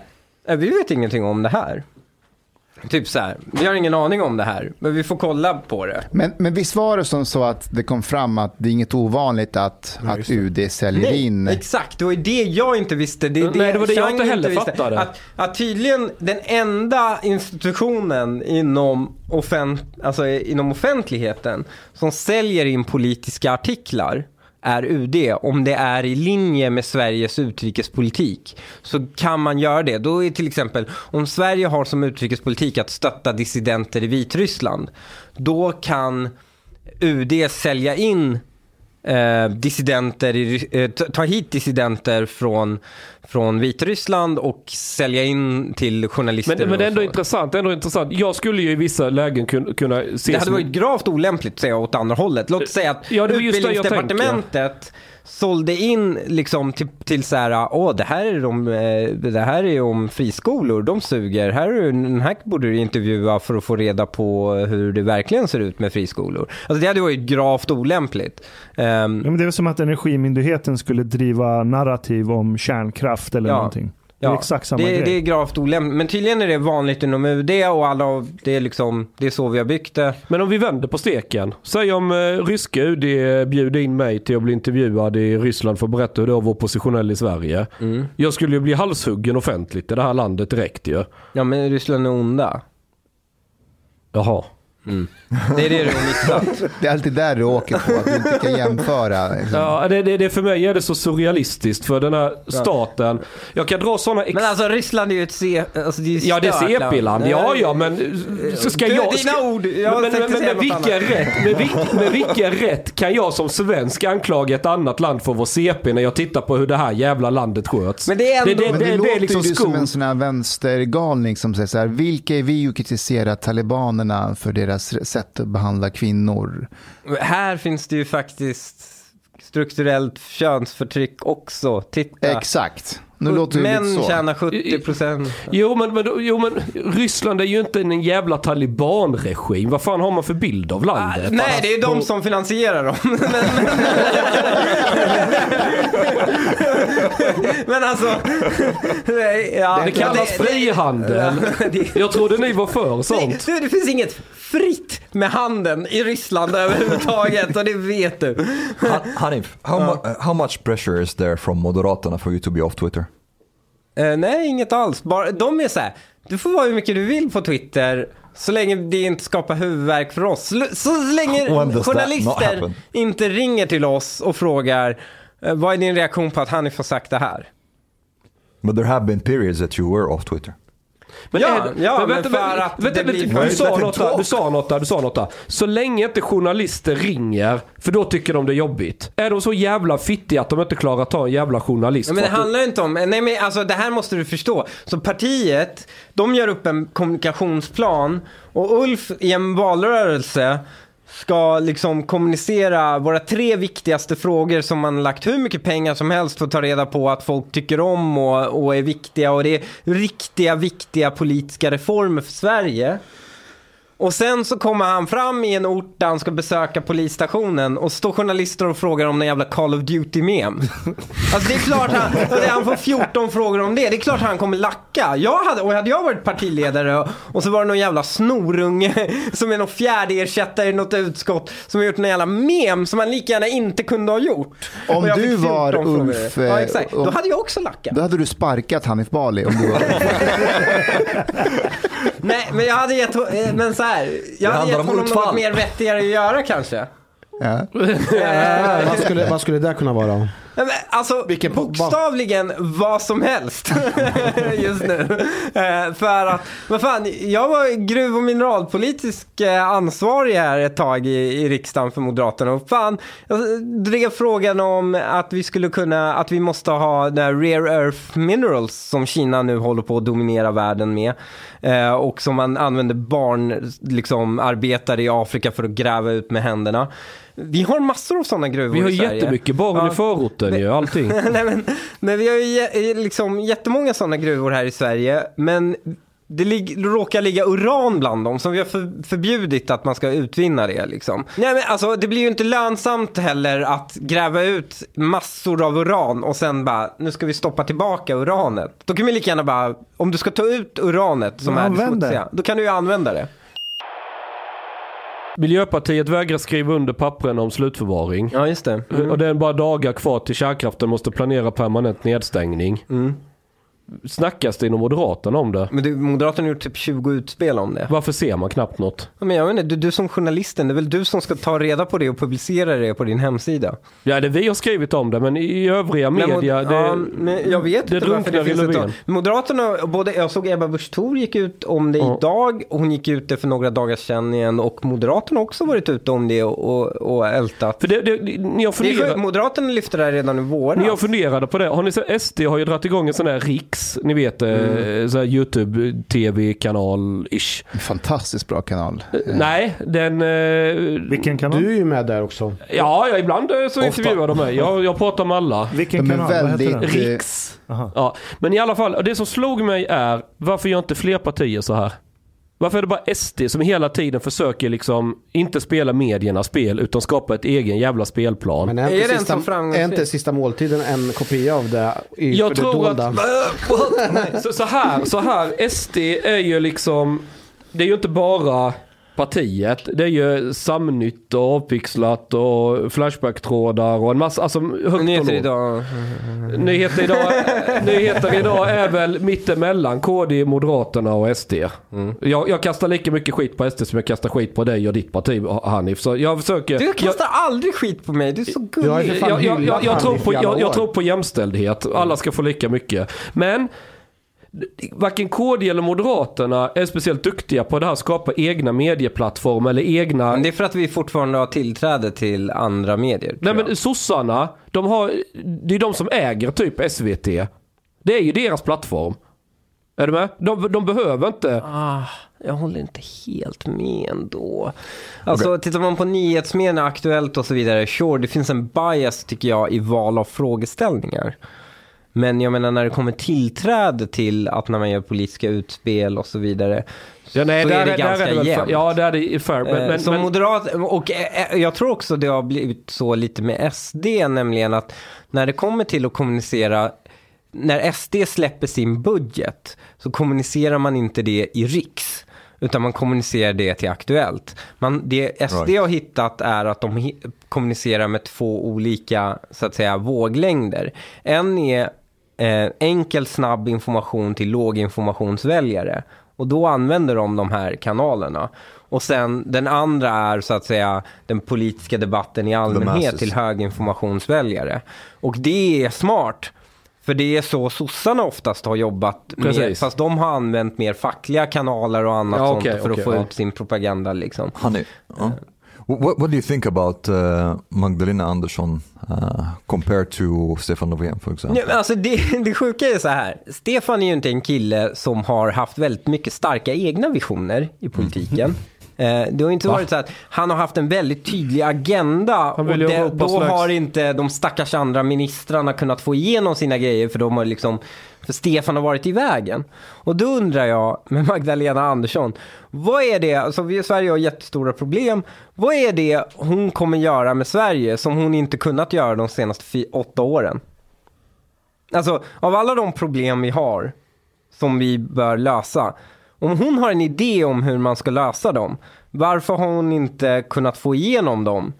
"Nej, vi vet ingenting om det här. Typ så här, vi har ingen aning om det här, men vi får kolla på det. Men, men visst var det som så att det kom fram att det är inget ovanligt att, att UD säljer in... exakt. Det var det jag inte visste. Det, är Nej, det var det jag inte heller visste. fattade. Att, att tydligen den enda institutionen inom, offent, alltså inom offentligheten som säljer in politiska artiklar är UD, om det är i linje med Sveriges utrikespolitik, så kan man göra det. Då är till exempel, om Sverige har som utrikespolitik att stötta dissidenter i Vitryssland, då kan UD sälja in eh, dissidenter, i, eh, ta- hit dissidenter från, från Vitryssland och sälja in till journalister. Men, men det är ändå så. intressant, det är ändå intressant. Jag skulle ju i vissa lägen kun, kunna se Det hade varit gravt olämpligt att säga åt andra hållet. Låt säga att Ja, det utbildningsdepartementet sålde in liksom till, till så här, åh det här är de, eh, det här är om friskolor, de suger, här är, den här borde du intervjua för att få reda på hur det verkligen ser ut med friskolor. Alltså det hade varit gravt olämpligt. Ehm, Ja, men det är väl som att Energimyndigheten skulle driva narrativ om kärnkraft eller Ja. någonting. Det är exakt samma det, grej. det är gravt olämpligt. Men tydligen är det vanligt inom UD och alla, det är liksom, det är så vi har byggt det. Men om vi vänder på steken. Säg om eh, ryska UD bjuder in mig till att bli intervjuad i Ryssland för att berätta hur det är att vara oppositionell i Sverige. Mm. Jag skulle ju bli halshuggen offentligt i det här landet direkt ju. Ja men Ryssland är onda. Jaha. Det är det du har missat. Det är alltid där du åker på, att du inte kan jämföra. Liksom. Ja, det, det, det för mig är det så surrealistiskt för den här staten. Jag kan dra sådana ex- Men alltså Ryssland är ju ett C... Alltså, det Ja det är CP-land, ja ja men så ska Du, jag... dina Ska, ord, jag men, men, men, med, vilken rätt, med, vilk, med vilken rätt kan jag som svensk anklaga ett annat land för att vara CP när jag tittar på hur det här jävla landet sköts? Men det är ändå- det, Men det, det, det, det låter är liksom ju som skon. en sån här vänstergalning som säger så här, vilka är vi att kritisera talibanerna för deras sätt att behandla kvinnor? Här finns det ju faktiskt strukturellt könsförtryck också. Titta. Exakt. Nu låter det Män så. tjänar 70 procent. Jo men, men, jo men Ryssland är ju inte en jävla talibanregim. Vad fan har man för bild av landet? Ah, Nej, det är de som finansierar dem. men, men alltså... nej, Ja, Det kallas frihandel. det- Jag trodde ni var för sånt. Du, det finns inget fritt med handeln i Ryssland överhuvudtaget och det vet du. Han- Hanif, how, mu- uh, how much pressure is there from Moderaterna for you to be off Twitter? Eh, nej, inget alls. Bara, de är så här, du får vara hur mycket du vill på Twitter. Så länge det inte skapar huvudvärk för oss. Så, så länge journalister inte ringer till oss och frågar eh, vad är din reaktion på att Hanif har sagt det här? But there have been periods that you were off Twitter. Men Ja, är ja, men vänta, för vänta, att vänta, det blir vänta, för- du, sa något där, du sa något där, du sa något där. Så länge inte journalister ringer, för då tycker de det är jobbigt. Är de så jävla fittiga att de inte klarar att ta en jävla journalist? Ja, men det för handlar inte om, nej men alltså det här måste du förstå. Så partiet, de gör upp en kommunikationsplan och Ulf i en valrörelse ska liksom kommunicera våra tre viktigaste frågor som man lagt hur mycket pengar som helst för att ta reda på att folk tycker om och, och är viktiga och det är riktiga, viktiga politiska reformer för Sverige. Och sen så kommer han fram i en ort där han ska besöka polisstationen och står journalister och frågar om en jävla Call of Duty-mem. Alltså det är klart han, han får 14 frågor om det. Det är klart han kommer lacka. Jag hade, och hade jag varit partiledare och, och så var det någon jävla snorunge som är någon fjärde ersättare i något utskott som har gjort en jävla mem som han lika gärna inte kunde ha gjort. Om du fick 14 var. Ulf, Ja eh, exakt. Då om- hade jag också lackat. Då hade du sparkat Hanif Bali om du var... Nej men jag hade gett, eh, men så här, jag hade gett om honom något mer vettigare att göra kanske. ja. Vad, skulle, vad skulle det kunna vara? Men Alltså Vilken bokstavligen vad som helst just nu. Eh, för att, vad fan, jag var gruv och mineralpolitisk eh, ansvarig här ett tag i, i riksdagen för Moderaterna. Och fan, jag drev frågan om att vi skulle kunna, att vi måste ha den här rare earth minerals som Kina nu håller på att dominera världen med. Eh, och som man använder barn, liksom arbetare i Afrika för att gräva ut med händerna. Vi har massor av sådana gruvor Vi har i Sverige. jättemycket barn Ja. i förorten ju, allting. Nej, men, men vi har ju jä- liksom jättemånga sådana gruvor här i Sverige. Men det lig- råkar ligga uran bland dem, som vi har för- förbjudit att man ska utvinna det. Liksom. Nej, men alltså, det blir ju inte lönsamt heller att gräva ut massor av uran och sen bara, nu ska vi stoppa tillbaka uranet. Då kan vi lika gärna bara, om du ska ta ut uranet som Ja, är det. smutsiga, då kan du ju använda det. Miljöpartiet vägrar skriva under pappren om slutförvaring. Ja, just det. Och det är bara dagar kvar till kärnkraften måste planera permanent nedstängning. Snackas det inom Moderaterna om det. Men du, Moderaterna har gjort typ 20 utspel om det. Varför ser man knappt något? Ja, Men jag inte, du, du som journalisten, det är väl du som ska ta reda på det och publicera det på din hemsida? Ja, det vi har skrivit om det, men i övriga Men mod- media, det, ja, men jag vet det inte varför det finns ett. Moderaterna, både, jag såg Ebba Busch Thor gick ut om det Ja. idag, och hon gick ut det för några dagar sedan igen och Moderaterna har också varit ute om det och, och, och ältat. För det, det, ni har Det är funderat... sjukt, Moderaterna lyfte det här redan i våras. Ni har funderade på det. Har ni SD har ju dragit igång en sån här Ni vet, mm. sån här YouTube-tv-kanal-ish. Fantastiskt bra kanal. Nej, den... Eh, Vilken kanal? Du är ju med där också. ja, ja, ibland eh, så intervjuar de mig. Jag, jag pratar med alla. Vilken kanal? Vad heter väldigt- den? Riks. Aha. Ja, men i alla fall, det som slog mig är, varför gör inte fler partier så här? Varför är det bara SD som hela tiden försöker liksom inte spela mediernas spel utan skapa ett egen jävla spelplan? Men är Är inte, den sista, är inte sista måltiden en kopia av det i Jag för det tror att... så, så här, så här, SD är ju liksom... Det är ju inte bara partiet. Det är ju Samnytt och Avpixlat och Flashback-trådar och en massa, alltså högt Nyheter idag. Nyheter idag, nyheter idag är väl mittemellan KD, Moderaterna och SD. Jag, jag kastar lika mycket skit på SD som jag kastar skit på dig och ditt parti Hanif. Så jag försöker... Du kastar aldrig skit på mig, du är så gullig. jag, jag, jag, jag, tror på, jag, jag tror på jämställdhet. Alla ska få lika mycket. Men varken KD eller Moderaterna är speciellt duktiga på det här skapa egna medieplattformar eller egna... Men det är för att vi fortfarande har tillträde till andra medier. Nej men sossarna, de har, det är de som äger typ SVT. Det är ju deras plattform. Är du med? De, de behöver inte... Ah, jag håller inte helt med ändå. Alltså tittar man på nyhetsmedierna, Aktuellt och så vidare, sure, det finns en bias tycker jag i val av frågeställningar. Men jag menar när det kommer tillträde till att när man gör politiska utspel och så vidare. Ja, nej, så där är det där ganska det jämnt. Ja, där är det fair. Men, Eh, men, som men, moderat, och eh, jag tror också det har blivit så lite med SD, nämligen att när det kommer till att kommunicera, när SD släpper sin budget så kommunicerar man inte det i riks. Utan man kommunicerar det till Aktuellt. Man, det SD Right. har hittat är att de kommunicerar med två olika så att säga, våglängder. En är eh, enkel, snabb information till låginformationsväljare. Och då använder de de här kanalerna. Och sen den andra är så att säga den politiska debatten i allmänhet till höginformationsväljare. Och det är smart. För det är så sossarna oftast har jobbat med, Precis. fast de har använt mer fackliga kanaler och annat Ja, sånt okej, för okej, att få ja. ut sin propaganda liksom. Honey, uh, what, what do you think about uh, Magdalena Andersson uh, compared to Stefan Löfven for example? Ja, men alltså det, det sjuka är så här. Stefan är ju inte en kille som har haft väldigt mycket starka egna visioner i politiken. Eh, Det har inte varit så att han har haft en väldigt tydlig agenda och det, då har inte de stackars andra ministrarna kunnat få igenom sina grejer för de har liksom för Stefan har varit i vägen. Och då undrar jag med Magdalena Andersson, vad är det, alltså vi i Sverige har jättestora problem, vad är det hon kommer göra med Sverige som hon inte kunnat göra de senaste åtta åren? Alltså, av alla de problem vi har som vi bör lösa. Om hon har en idé om hur man ska lösa dem, varför har hon inte kunnat få igenom dem?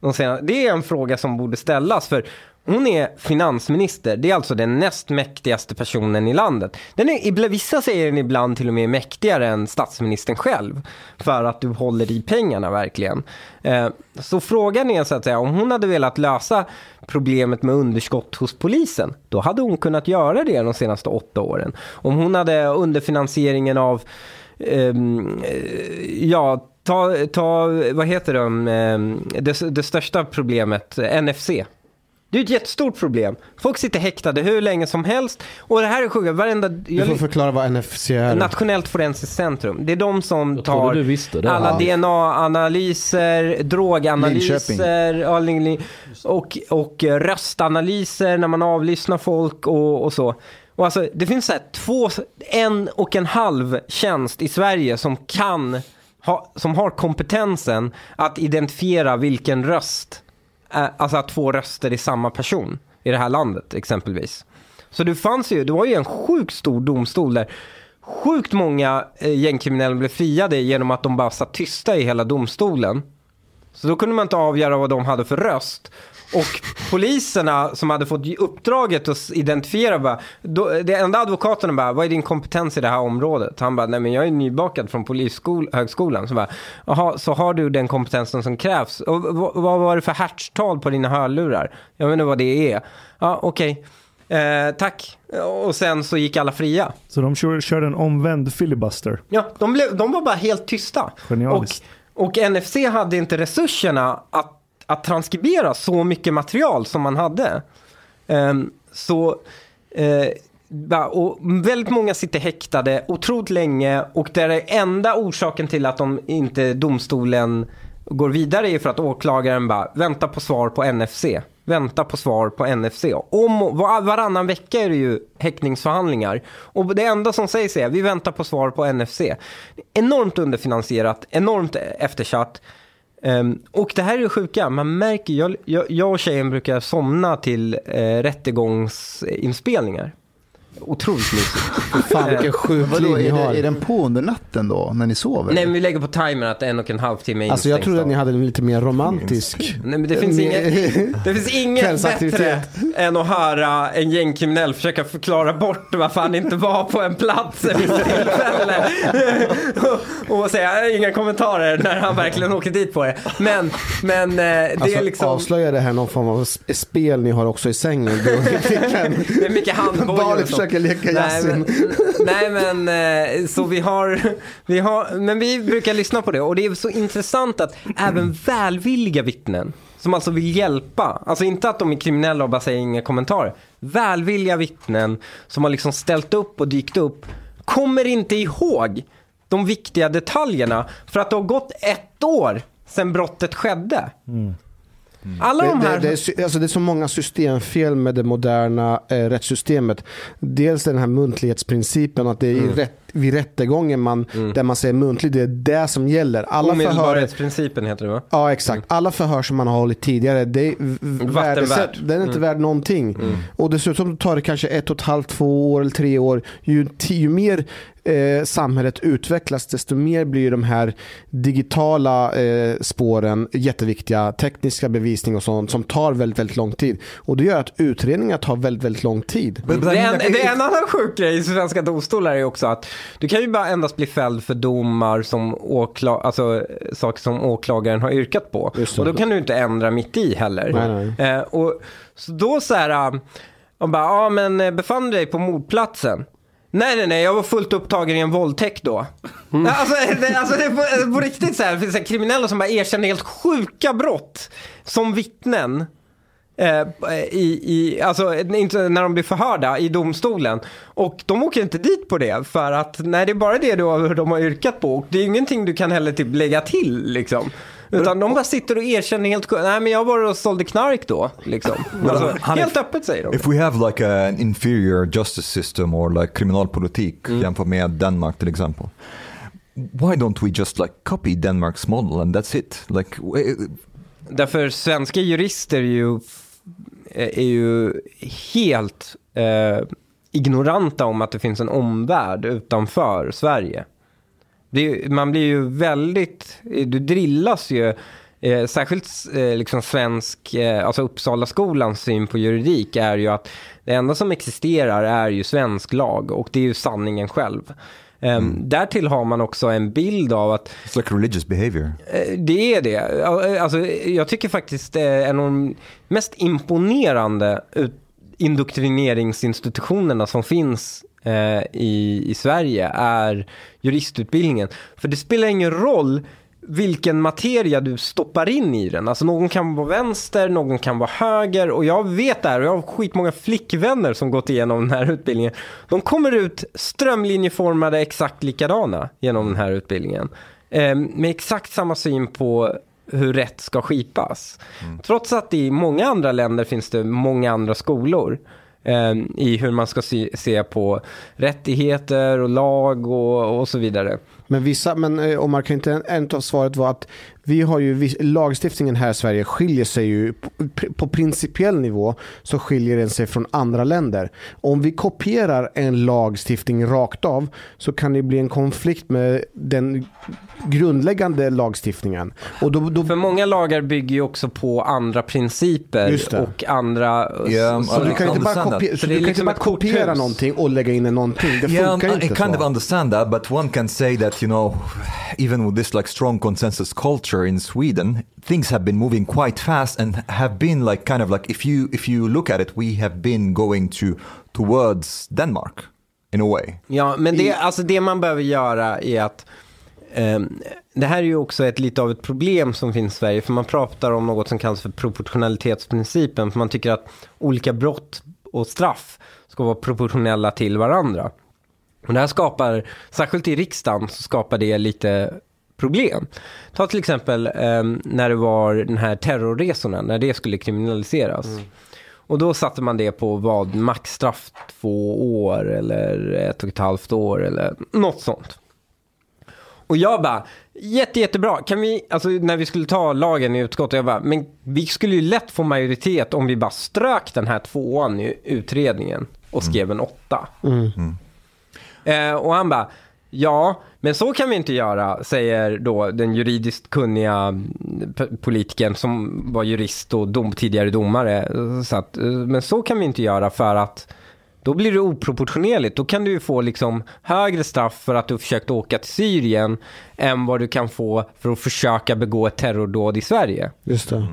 De senaste, det är en fråga som borde ställas, för hon är finansminister. Det är alltså den näst mäktigaste personen i landet. Den är, vissa säger den ibland till och med mäktigare än statsministern själv. För att du håller i pengarna verkligen. Eh, så frågan är så att säga, om hon hade velat lösa problemet med underskott hos polisen, då hade hon kunnat göra det de senaste åtta åren. Om hon hade underfinansieringen av, ehm, eh, ja, ta, ta, vad heter de, ehm, det, det största problemet, NFC. Det är ett jättestort problem. Folk sitter häktade hur länge som helst. Och det här är sjukt, varenda... Du jag- får förklara vad NFC är. Nationellt forensiskt centrum. Det är de som Jag tar du visste det. alla Ja. DNA-analyser, droganalyser och, och röstanalyser när man avlyssnar folk och, och så. Och alltså, det finns så här två, en och en halv tjänst i Sverige som kan ha, som har kompetensen att identifiera vilken röst, Eh, alltså att två röster är samma person i det här landet exempelvis. Så det fanns ju, det var ju en sjukt stor domstol där sjukt många eh, gängkriminella blev friade genom att de bara satt tysta i hela domstolen. Så då kunde man inte avgöra vad de hade för röst. Och poliserna som hade fått uppdraget att identifiera, bara, då, det enda advokaterna bara, vad är din kompetens i det här området? Han bara, nej men jag är nybakad från polishögskolan. Så bara, jaha, så har du den kompetensen som krävs? Och vad var det för hertztal på dina hörlurar? Jag vet inte vad det är. Ja, okej. Eh, tack. Och sen så gick alla fria. Så de kör, körde en omvänd filibuster. Ja, de, blev, de var bara helt tysta. Och, Genialiskt. och NFC hade inte resurserna att, att transkribera så mycket material som man hade. Um, så, uh, och väldigt många sitter häktade otroligt länge och det är den enda orsaken till att de inte domstolen går vidare är för att åklagaren bara väntar på svar på NFC. Vänta på svar på NFC. Om, var, varannan vecka är det ju häktningsförhandlingar. Och det enda som sägs är vi väntar på svar på NFC. Enormt underfinansierat, enormt eftersatt. Um, och det här är det sjuka, man märker, jag, jag, jag och tjejen brukar somna till eh, rättegångsinspelningar. Otroligt mysigt. Fan vilken sjuk Vadå, liv ni är, det, är den på under natten då, när ni sover? Nej men vi lägger på timern att en och en halv timme är Alltså jag trodde att ni hade en lite mer romantisk. Nej men det finns, inget, det finns inget bättre än att höra en gängkriminell försöka förklara bort varför han inte var på en plats visst tillfälle. och, och säga inga kommentarer när han verkligen åker dit på det. Men, men eh, det Alltså, är liksom... Avslöjar det här någon form av sp- spel ni har också i sängen? Det är mycket handbojor och sånt. Försöker leka Nej Yasin. men, nej men, eh, så vi har, vi har, men vi brukar lyssna på det och det är så intressant att även välvilliga vittnen som alltså vill hjälpa, alltså inte att de är kriminella och bara säger inga kommentarer. Välvilliga vittnen som har liksom ställt upp och dykt upp kommer inte ihåg de viktiga detaljerna för att det har gått ett år sedan brottet skedde. Alla de Det, här... det, det, är, alltså det är så många systemfel med det moderna eh, rättssystemet. Dels den här muntlighetsprincipen, att det är Mm. rätt, vid rättegången man, där man säger muntligt, det är det som gäller. Alla Omedelbarhetsprincipen heter det va? ja, exakt. Alla förhör som man har hållit tidigare, det är värdesätt, den är inte värd någonting. Och dessutom tar det kanske ett och ett halvt, två år eller tre år. Ju, ju mer eh, samhället utvecklas, desto mer blir de här digitala eh, spåren jätteviktiga. Tekniska bevisning och sånt som tar väldigt, väldigt lång tid. Och det gör att utredningar tar väldigt, väldigt lång tid. I Det är, en, det är en annan sjuk grej i svenska domstolar är också att du kan ju bara endast bli fälld för domar som åkla, alltså saker som åklagaren har yrkat på. Och då kan du inte ändra mitt i heller. Nej, nej. Eh, och så då så här, äh, man bara, ja men eh, befann du dig på mordplatsen? Nej, nej, nej, jag var fullt upptagen i en våldtäkt då. Mm. Alltså, det, alltså det är på, på riktigt så här, det finns här kriminella som bara erkänner helt sjuka brott som vittnen. Eh, i, i, alltså inte när de blir förhörda i domstolen. Och de åker inte dit på det för att nej det är bara det då, de har yrkat på. Och det är ingenting du kan heller typ lägga till liksom. Utan de bara sitter och erkänner helt. Nej men jag var och sålde knark då. Liksom. Alltså, helt öppet säger de. If we have like an inferior justice system or like kriminalpolitik jämfört med Danmark till exempel. Why don't we just like copy Denmark's model and that's it? Like, Därför svenska jurister är ju, är ju helt eh, ignoranta om att det finns en omvärld utanför Sverige. Det man blir ju väldigt, du drillas ju, eh, särskilt eh, liksom svensk, eh, alltså Uppsala skolans syn på juridik är ju att det enda som existerar är ju svensk lag och det är ju sanningen själv. Um, Därtill har man också en bild av att it's like religious behavior. Eh, Det är det. Alltså, jag tycker faktiskt en av de mest imponerande ut- indoktrineringsinstitutionerna som finns eh, i, i Sverige är juristutbildningen. För det spelar ingen roll vilken materia du stoppar in i den. Alltså någon kan vara vänster, någon kan vara höger och jag vet det här och jag har skitmånga flickvänner som gått igenom den här utbildningen. De kommer ut strömlinjeformade exakt likadana genom den här utbildningen. Eh, med exakt samma syn på hur rätt ska skipas. Trots att i många andra länder finns det många andra skolor Ehm, i hur man ska se, på rättigheter och lag och, och så vidare. Men vissa, men eh, Omar, kan inte en, en av svaret vara att vi har ju, lagstiftningen här i Sverige skiljer sig ju på, på principiell nivå så skiljer den sig från andra länder. Om vi kopierar en lagstiftning rakt av så kan det bli en konflikt med den grundläggande lagstiftningen. Och då, då, För många lagar bygger ju också på andra principer och andra... Ja, så du kan inte bara, kopiera, så Så du kan inte liksom bara ett kopiera korthus. någonting och lägga in någonting. Det Yeah, funkar I, I inte kind så. of understand that, but one can say that you know, even with this like strong consensus culture in Sweden, things have been moving quite fast and have been like kind of like if you if you look at it, we have been going to towards Denmark in a way. Ja, men det, alltså det man behöver göra är att ehm, det här är ju också ett lite av ett problem som finns i Sverige, för man pratar om något som kallas för proportionalitetsprincipen, för man tycker att olika brott och straff ska vara proportionella till varandra. Och det här skapar, särskilt i riksdagen, så skapar det lite problem. Ta till exempel ehm, när det var den här terrorresorna, när det skulle kriminaliseras. Och då satte man det på vad, maxstraff två år eller ett och ett halvt år eller något sånt. Och jag bara, jätte, jättebra, kan vi, alltså när vi skulle ta lagen i utskottet, jag bara, men vi skulle ju lätt få majoritet om vi bara strök den här tvåan i utredningen och skrev en åtta. Eh, och han bara, ja, men så kan vi inte göra, säger då den juridiskt kunniga mm, politikern som var jurist och dom, tidigare domare. Så att, eh, men så kan vi inte göra för att då blir det oproportionerligt. Då kan du ju få liksom högre straff för att du försökt åka till Syrien än vad du kan få för att försöka begå ett terrordåd i Sverige. Just det.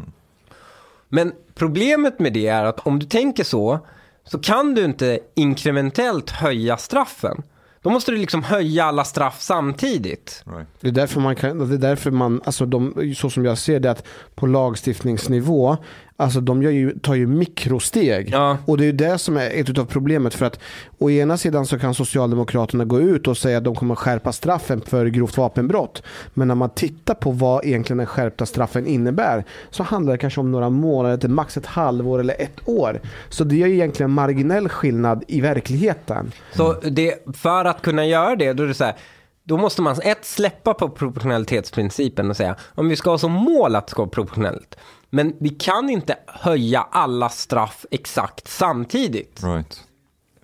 Men problemet med det är att om du tänker så, så kan du inte inkrementellt höja straffen. Då måste du liksom höja alla straff samtidigt. Right. Det är därför man kan, det är därför man, alltså de, så som jag ser det, att på lagstiftningsnivå, alltså de gör ju, tar ju mikrosteg. Ja. Och det är ju det som är ett av problemet för att å ena sidan så kan Socialdemokraterna gå ut och säga att de kommer skärpa straffen för grovt vapenbrott. Men när man tittar på vad egentligen den skärpta straffen innebär så handlar det kanske om några månader till max ett halvår eller ett år. Så det är ju egentligen marginell skillnad i verkligheten. Så det, för att kunna göra det, då är det så här, då måste man ett släppa på proportionalitetsprincipen och säga om vi ska ha som mål att det ska vara proportionellt. Men vi kan inte höja alla straff exakt samtidigt. Right.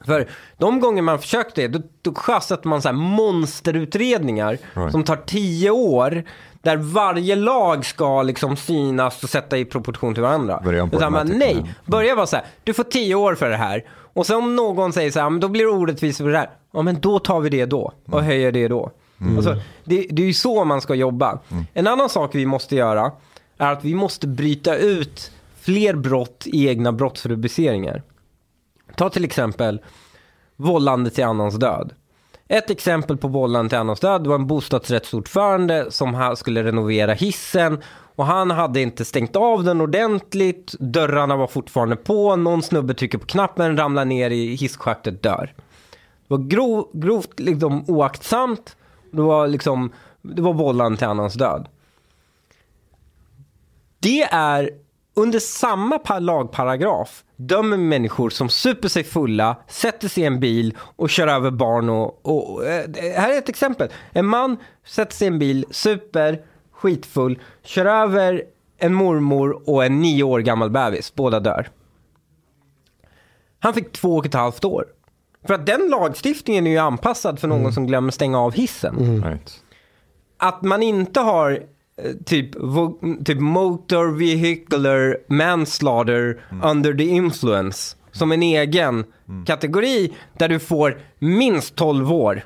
För de gånger man försökt det, då, då sjösätter man så här monsterutredningar Right. som tar tio år. Där varje lag ska liksom synas och sätta i proportion till varandra. Utan man, nej, yeah. börja vara så här, du får tio år för det här. Och sen om någon säger så här, men då blir det orättvist för det här. Ja men då tar vi det då och höjer det då. Alltså, det, det är ju så man ska jobba. En annan sak vi måste göra är att vi måste bryta ut fler brott i egna brottsrubriceringar. Ta till exempel vållande till annans död. Ett exempel på vållande till annans död var en bostadsrättsordförande som skulle renovera hissen och han hade inte stängt av den ordentligt, dörrarna var fortfarande på, någon snubbe trycker på knappen, ramlar ner i hisschaktet, dör. Det var grov, grovt liksom, oaktsamt, det var, liksom, det var vållande till annans död. Det är under samma pa- lagparagraf dömer människor som super sig fulla, sätter sig i en bil och kör över barn och, och eh, här är ett exempel. En man sätter sig i en bil, super, skitfull, kör över en mormor och en nio år gammal bebis, båda dör. Han fick två och ett halvt år. För att den lagstiftningen är ju anpassad för någon som glömmer stänga av hissen Right. att man inte har typ, vo- typ motor vehicular manslaughter under the influence som en egen kategori där du får minst 12 år.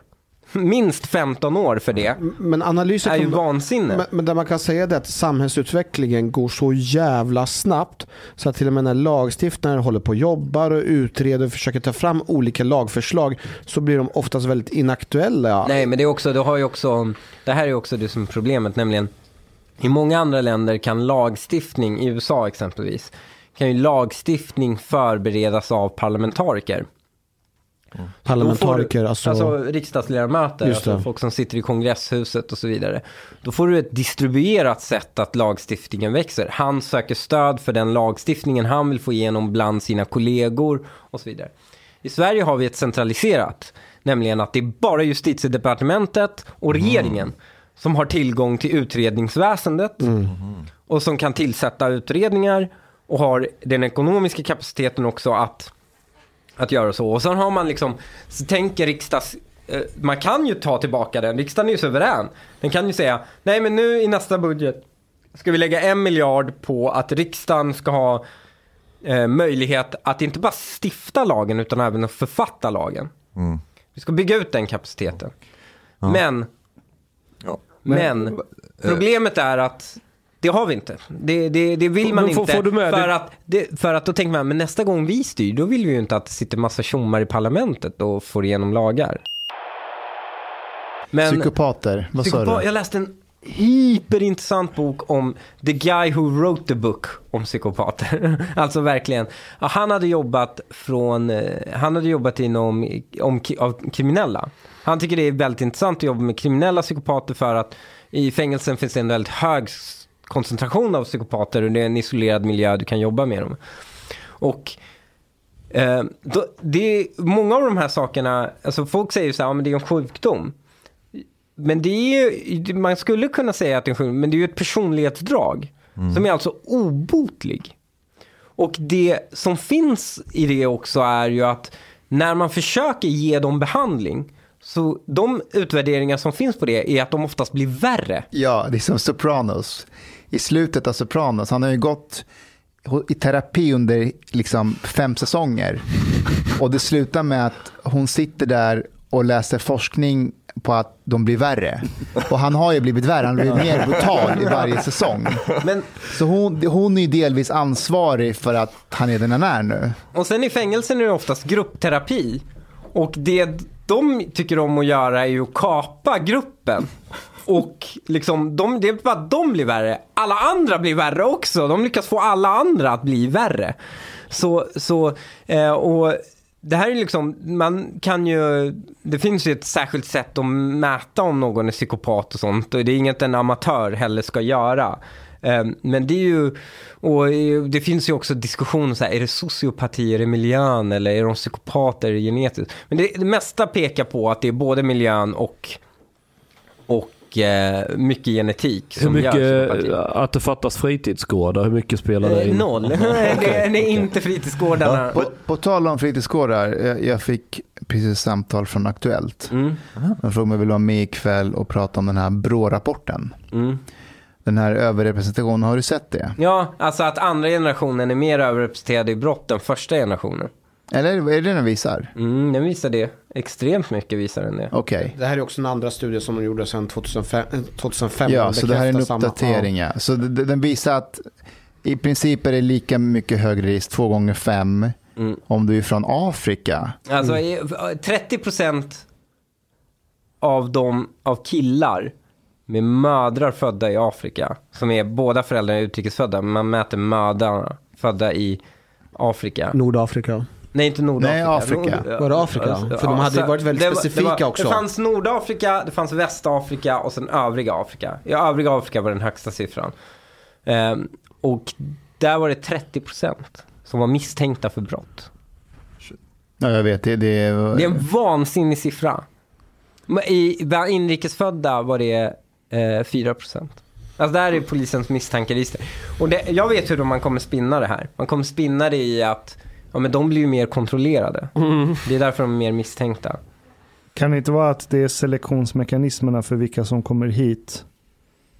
Minst 15 år för det. Men analysen är ju vansinne. Men, men där man kan säga det att samhällsutvecklingen går så jävla snabbt så att till och med när lagstiftare håller på och jobbar och utreder och försöker ta fram olika lagförslag så blir de oftast väldigt inaktuella. Nej, men det är också, det har ju också, det här är också det som är problemet, nämligen i många andra länder kan lagstiftning, i USA exempelvis, kan ju lagstiftning förberedas av parlamentariker. Parlamentariker, Då får, alltså, alltså riksdagsledamöter, alltså folk som sitter i kongresshuset och så vidare. Då får du ett distribuerat sätt att lagstiftningen växer. Han söker stöd för den lagstiftningen han vill få igenom bland sina kollegor och så vidare. I Sverige har vi ett centraliserat, Nämligen att det är bara justitiedepartementet och regeringen som har tillgång till utredningsväsendet och som kan tillsätta utredningar och har den ekonomiska kapaciteten också att, att göra så. Och sen har man liksom, så tänker riksdags, eh, man kan ju ta tillbaka den, riksdagen är ju suverän. Den kan ju säga, nej men nu i nästa budget ska vi lägga en miljard på att riksdagen ska ha eh, möjlighet att inte bara stifta lagen utan även att författa lagen. Vi ska bygga ut den kapaciteten. Men, men, problemet är att det har vi inte. Det, det, det vill man Men får- inte. får du med för, det- att, det, för att då tänker man, men nästa gång vi styr, då vill vi ju inte att det sitter massa tjommar i parlamentet och får igenom lagar. Men, Psykopater, vad sa Psykopat, du? jag läste en hyperintressant bok om The Guy Who Wrote the Book om psykopater. alltså verkligen. Han hade jobbat från, eh, han hade jobbat inom, om, av kriminella. Han tycker det är väldigt intressant att jobba med kriminella psykopater för att i fängelsen finns det en väldigt hög koncentration av psykopater och det är en isolerad miljö du kan jobba med dem. Och eh, då, det är, många av de här sakerna, alltså folk säger ju så här, ja, men det är en sjukdom. Men det är ju, man skulle kunna säga att det är en sjukdom, men det är ju ett personlighetsdrag. Som är alltså obotlig. Och det som finns i det också är ju att när man försöker ge dem behandling, så de utvärderingar som finns på det är att de oftast blir värre. Ja, det är som Sopranos. I slutet av Sopranos, han har ju gått i terapi under liksom fem säsonger. Och det slutar med att hon sitter där och läser forskning på att de blir värre. Och han har ju blivit värre, han blivit mer brutal i varje säsong. Men, Så hon, hon är ju delvis ansvarig för att han är den han är nu. och sen i fängelsen är det oftast gruppterapi. Och det de tycker om att göra är ju att kapa gruppen. Och liksom, de, det är bara att de blir värre. Alla andra blir värre också. De lyckas få alla andra att bli värre. Så, så eh, och det här är liksom, man kan ju, det finns ju ett särskilt sätt att mäta om någon är psykopat och sånt. Och det är inget en amatör heller ska göra. Eh, Men det är ju, och det finns ju också diskussioner så här, är det sociopati, är det miljön eller är de psykopater, är det genetiskt? Men det, det mesta pekar på att det är både miljön och, och eh, mycket genetik Hur som gör mycket, psykopati. att det fattas fritidsgårdar, hur mycket spelar det Eh, in? Noll. det, är, det är inte fritidsgårdarna. På, på tal om fritidsgårdar, jag, jag fick precis samtal från Aktuellt. Mm, De frågade om jag ville vara med ikväll och prata om den här BRÅ-rapporten. mm. Den här överrepresentationen, har du sett det? Ja, alltså att andra generationen är mer överrepresenterad i brott än första generationen. Eller är det den visar? Mm, den visar det. Extremt mycket visar den det. Okej. Det här är också en andra studie som de gjorde sedan 2005. eh, 2005 Ja, Den så det här är en uppdatering. Ja. Så den visar att i princip är det lika mycket högre risk, två gånger fem, Mm. om du är från Afrika. Alltså i- 30% av de, av killar med mödrar födda i Afrika, som är båda föräldrarna är utrikesfödda, men man mäter mödrarna födda i Afrika. Nordafrika. Nej, inte Nordafrika. Nej, Afrika. Nord- Var det Afrika? För de hade så varit väldigt det var- specifika det var, också. Det fanns Nordafrika, det fanns Västafrika och sen övriga Afrika. I övriga Afrika var den högsta siffran. Ehm, och där var det 30% som var misstänkta för brott. Ja, jag vet. Det, det, Det är en vansinnig siffra. Men I bland inrikesfödda var det eh, 4%. Alltså där är polisens misstankeregister. Och det, jag vet hur man kommer spinna det här. Man kommer spinna det i att ja, men de blir ju mer kontrollerade. Det är därför de är mer misstänkta. Kan det inte vara att det är selektionsmekanismerna för vilka som kommer hit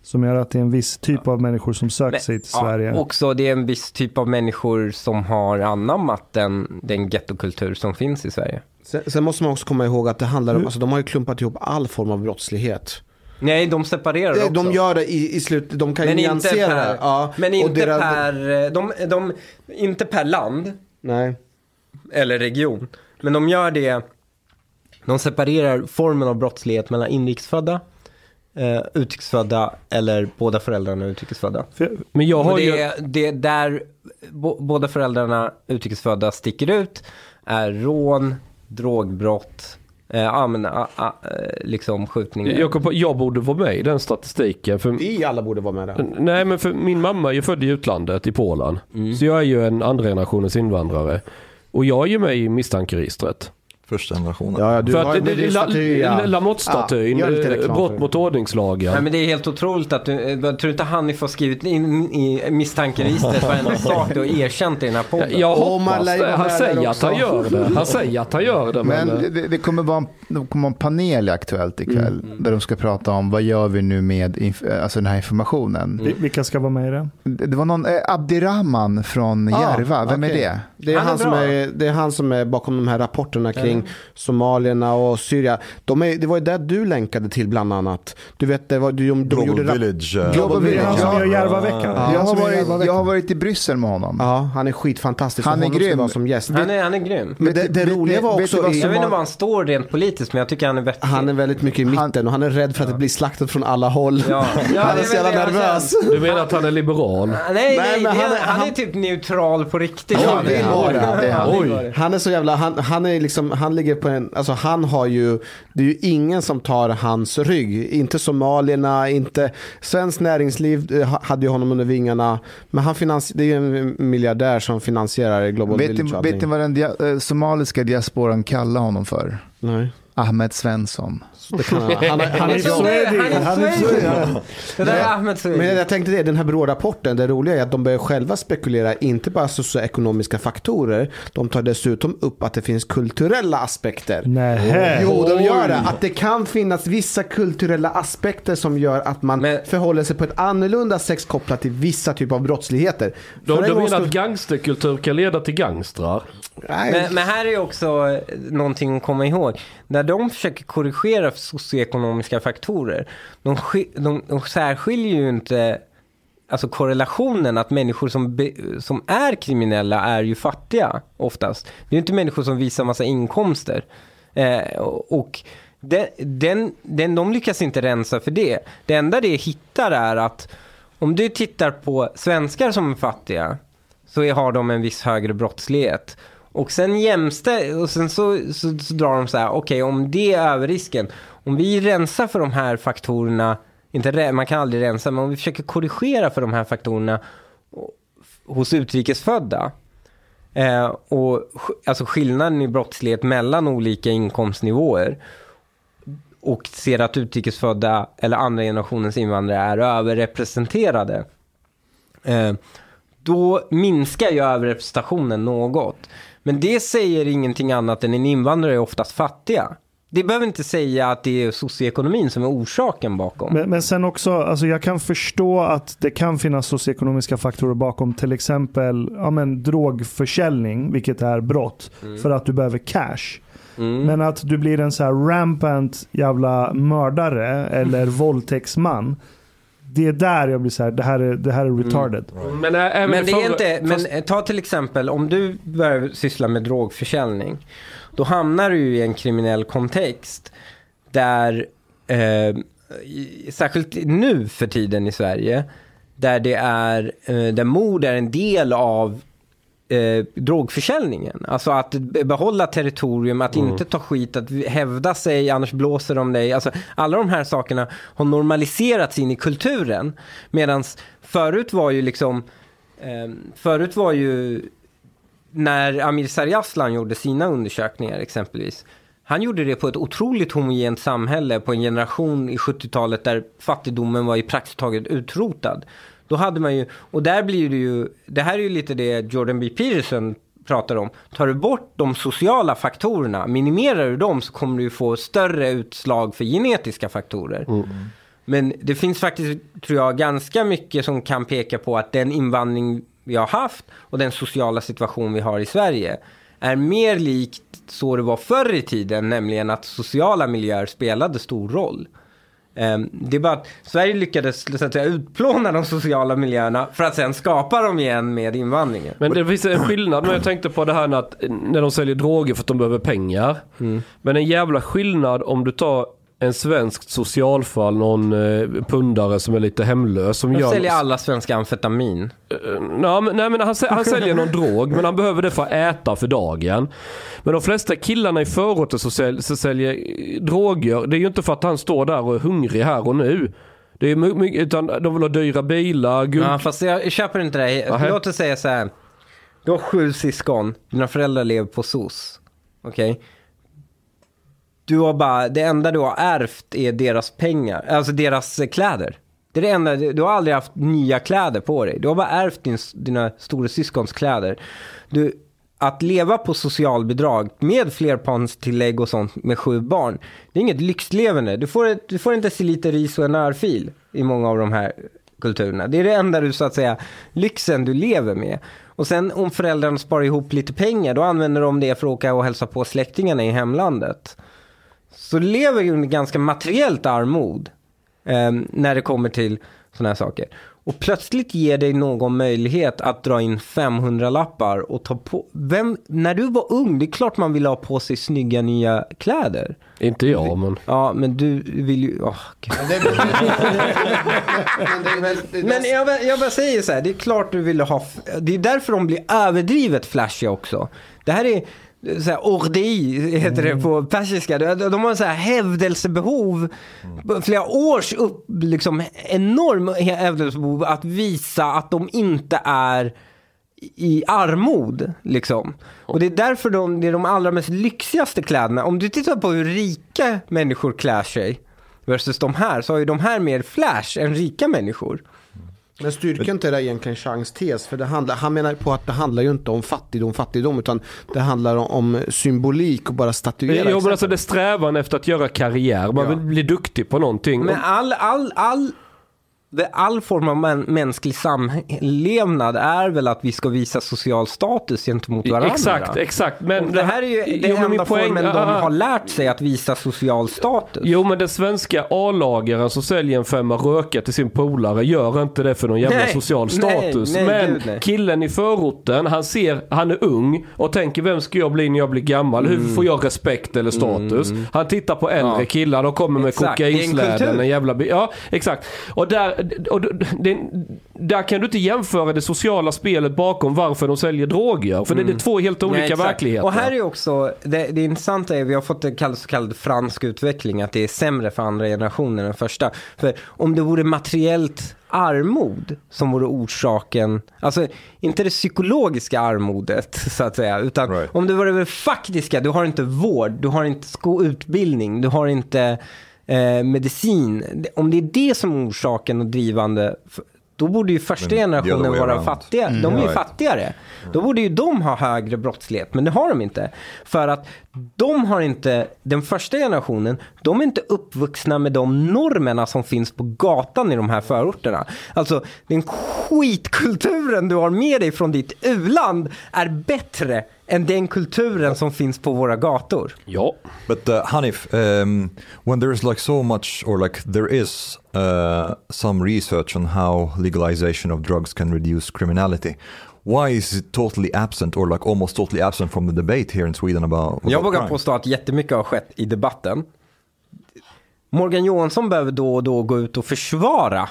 som gör att det är en viss typ av människor som söker sig till Sverige? Ja, också det är en viss typ av människor som har anammat den, den gettokultur som finns i Sverige. Sen, sen måste man också komma ihåg att det handlar om, alltså de har ju klumpat ihop all form av brottslighet. Nej, de separerar De, också. de gör det i, i slutet, de kan ju men inte nyansera per, det. Ja, men inte deras- per, de, de, inte per land Nej. eller region. Men de gör det, de separerar formen av brottslighet mellan inrikesfödda, eh, utrikesfödda eller båda föräldrarna utrikesfödda. För- Men jag har ju... det, det där bo, båda föräldrarna utrikesfödda sticker ut är rån, drogbrott, eh, ja, men, ah, ah, eh, liksom skjutningar. Jag, på, jag borde vara med i den statistiken. För, Vi alla borde vara med där. nej men för min mamma är ju född i utlandet, i Polen. Så jag är ju en andra generationens invandrare. Och jag är ju med i misstankeregistret. Första generationen. Ja, ja, du För har att det, en det, La- ja. Lamotte-statyn, Ja, eh, brott mot ordningslagen. Nej men det är helt otroligt att du, eh, jag tror inte Hanif har skrivit in i misstankeregistret varenda sak du har erkänt i den här podden. Jag, jag hoppas det. Han säger att han gör det. Han säger att han gör det. Men, Men eh, det, det, kommer vara en, det kommer en panel i Aktuellt ikväll där de ska prata om vad gör vi nu med inf- alltså den här informationen. Vi- Vilka ska vara med i det? Det, var någon, eh, Abdirahman från Järva, vem okej. är det? Det är Han han, är som bra. är, det är han som är bakom de här rapporterna kring somalierna och Syrien. De är, det var ju det du länkade till bland annat. Du vet, det var, de, de Global gjorde Village. eh, Global är han som gör Järvaveckan. Ja. Jag har, varit, Järvaveckan. jag har varit i Bryssel med honom. Ja, han är skitfantastisk. Han är grym. som gäst. Han är, han är grym. Men det, det roliga var också, du Jag vet inte var han står rent politiskt men jag tycker han är vettig. han är väldigt mycket i mitten och han är rädd för att det blir slaktat från alla håll. Ja. Ja, han är så jävla nervös. du menar att han är liberal? Nej, nej, Nej, men han är- han, är typ neutral på riktigt. Ja, Han är han. är. Han är så jävla, han, han är liksom, han ligger på en, alltså han har ju, det är ju ingen som tar hans rygg. Inte somalierna, inte, svenskt näringsliv eh, ha- hade ju honom under vingarna. Men han det är ju en miljardär som finansierar Global Vet Village vet ni vad den dia, eh, somaliska diasporan kallar honom för? Nej. Ahmed Svensson. Han, han, han, är Swedi. Det där är Ahmed men Swedi. jag tänkte det, den här BRÅ-rapporten, det roliga är att de börjar själva spekulera, inte bara socioekonomiska faktorer, de tar dessutom upp att det finns kulturella aspekter. Nej. Jo, de gör det. Att det kan finnas vissa kulturella aspekter som gör att man Men- förhåller sig på ett annorlunda sätt kopplat till vissa typer av brottsligheter. De, För de menar att gangsterkultur kan leda till gangstrar. Men, men här är också eh, någonting att komma ihåg. När de försöker korrigera för socioekonomiska faktorer, de, de, de särskiljer ju inte alltså korrelationen att människor som, be, som är kriminella är ju fattiga oftast. Det är ju inte människor som visar massa inkomster. Eh, och den, den, den, de lyckas inte rensa för det. Det enda det hittar är att om du tittar på svenskar som är fattiga så har de en viss högre brottslighet. Och sen jämste, och sen så, så, så drar de så här, okej om det är överrisken, om vi rensar för de här faktorerna, inte, man kan aldrig rensa, men om vi försöker korrigera för de här faktorerna hos utrikesfödda, eh, och alltså skillnaden i brottslighet mellan olika inkomstnivåer, och ser att utrikesfödda eller andra generationens invandrare är överrepresenterade, eh, då minskar ju överrepresentationen något. Men det säger ingenting annat än en invandrare är oftast fattiga. Det behöver inte säga att det är socioekonomin som är orsaken bakom. Men, men sen också, alltså jag kan förstå att det kan finnas socioekonomiska faktorer bakom till exempel ja, men, drogförsäljning, vilket är brott, för att du behöver cash. Mm. Men att du blir en så här rampant jävla mördare eller våldtäktsman. Det är där jag blir så här, det här är, det här är retarded. Men, ä- även Men det är inte, men eh, ta till exempel om du börjar syssla med drogförsäljning. Då hamnar du i en kriminell kontext där, eh, särskilt nu för tiden i Sverige, där det är, eh, där mord är en del av eh, drogförsäljningen. Alltså att behålla territorium, att inte ta skit, att hävda sig, annars blåser de dig. Alltså, alla de här sakerna har normaliserats in i kulturen. Medan förut var ju liksom, eh, förut var ju när Amir Sarjaslan gjorde sina undersökningar exempelvis. Han gjorde det på ett otroligt homogent samhälle på en generation i 70-talet där fattigdomen var i praktiskt taget utrotad. Då hade man ju, och där blir det ju, det här är ju lite det Jordan B. Peterson pratar om. Tar du bort de sociala faktorerna, minimerar du dem så kommer du få större utslag för genetiska faktorer. Men det finns faktiskt, tror jag, ganska mycket som kan peka på att den invandring vi har haft och den sociala situation vi har i Sverige är mer likt så det var förr i tiden, nämligen att sociala miljöer spelade stor roll. Ehm, Det är bara att Sverige lyckades så att säga, utplåna de sociala miljöerna för att sen skapa dem igen med invandringen. Men det finns en skillnad när jag tänkte på det här när, att, när de säljer droger för att de behöver pengar. Mm. Men en jävla skillnad om du tar en svensk socialfall, någon eh, pundare som är lite hemlös. Som De gör, säljer alla svenska amfetamin. Ja, men, nej, men han, han säljer någon drog, men han behöver det för att äta för dagen. Men de flesta killarna i förorten som säljer, som säljer eh, droger, det är ju inte för att han står där och är hungrig här och nu. Det är my- mycket, utan de vill ha dyra bilar, guld... Ja, fast jag köper inte det. Nähä. Låt oss säga så här. Du har sju syskon, dina föräldrar lever på SOS. Okej? Du har bara, det enda du har ärvt är deras pengar, alltså deras eh, kläder. Det är det enda, du har aldrig haft nya kläder på dig. Du har bara ärvt din, dina storasyskons kläder. Du, att leva på socialbidrag med flerbarnstillägg och sånt med sju barn, det är inget lyxlevande. Du får, du får inte se lite ris och en örfil i många av de här kulturerna. Det är det enda du så att säga, lyxen du lever med. Och sen om föräldrarna sparar ihop lite pengar, då använder de det för att åka och hälsa på släktingarna i hemlandet. Så lever ju under ganska materiellt armod eh, när det kommer till sådana här saker. Och plötsligt ger dig någon möjlighet att dra in 500 lappar och ta på... Vem, när du var ung, det är klart man ville ha på sig snygga nya kläder. Inte jag, men... Ja, men du vill ju... gud. Men jag, bara- jag bara säger så här, det är klart du ville ha... Det är därför de blir överdrivet flashiga också. Det här är så här, ordi, heter det på persiska. De, de har så här hävdelsebehov, flera års upp, liksom enorm hävdelsebehov att visa att de inte är i armod. Liksom. Och det är därför de, det är de allra mest lyxigaste kläderna. Om du tittar på hur rika människor klär sig versus de här, så har ju de här mer flash än rika människor. Men styrker inte det egentligen Changs tes? För det handlar, han menar på att det handlar ju inte om fattigdom, fattigdom, utan det handlar om, om symbolik och bara statuera. Jo men alltså det är strävan efter att göra karriär. Man Ja. vill bli duktig på någonting. Men all, all, all, det- all form av män, mänsklig samlevnad är väl att vi ska visa social status gentemot varandra. Exakt, exakt. Men Och det här är ju det Jo, enda poäng- formen de ah, ah. har lärt sig att visa social status. Jo men den svenska A-lagaren som säljer en femma röka till sin polare gör inte det för någon jävla Nej, social nej, status. nej, men gud, nej. killen i förorten, han ser, han är ung och tänker vem ska jag bli när jag blir gammal? Mm. Hur får jag respekt eller status? Han tittar på äldre Ja. killar, de kommer med Exakt, en kokainsläden, kultur. en jävla Ja, exakt. Och där, och det, där kan du inte jämföra det sociala spelet bakom varför de säljer droger. För det, det är två helt olika Mm. Nej, verkligheter. Och här är ju också, det, det intressanta är, vi har fått en kall- så kallad fransk utveckling, att det är sämre för andra generationen än första. För om det vore materiellt armod som vore orsaken, alltså inte det psykologiska armodet så att säga, utan Right. om det vore det faktiska, du har inte vård, du har inte utbildning, du har inte eh, medicin. Om det är det som är orsaken och drivande, då borde ju första generationen vara fattiga. De är ju fattigare. Då borde ju de ha högre brottslighet, men det har de inte. För att de har inte, den första generationen, de är inte uppvuxna med de normerna som finns på gatan i de här förorterna. Alltså, den skitkulturen du har med dig från ditt u-land är bättre än den kulturen som finns på våra gator. Ja. But uh, Hanif, um, when there is like so much, or like there is uh, some research on how legalization of drugs can reduce criminality, why is it totally absent, or like almost totally absent from the debate here in Sweden about? Jag about vågar crime? påstå att jättemycket har skett i debatten. Morgan Johansson behöver då och då gå ut och försvara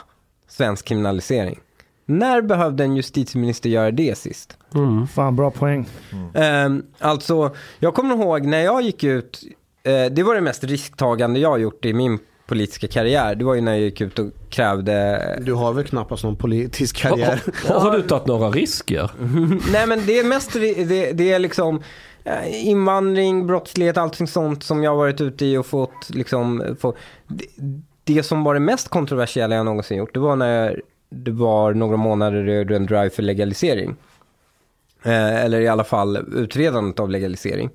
svensk kriminalisering. När behövde en justitieminister göra det sist? Fan, bra poäng. Ehm, alltså, jag kommer ihåg när jag gick ut, eh, det var det mest risktagande jag har gjort i min politiska karriär. Det var ju när jag gick ut och krävde Du har väl knappast någon politisk karriär? Har, har du tagit några risker? Nej men det är mest, det, det är liksom eh, invandring, brottslighet, allting sånt som jag har varit ute i och fått liksom, få, det, det som var det mest kontroversiella jag någonsin gjort, det var när det var några månader ur en drive för legalisering. Eh, eller i alla fall utredandet av legalisering.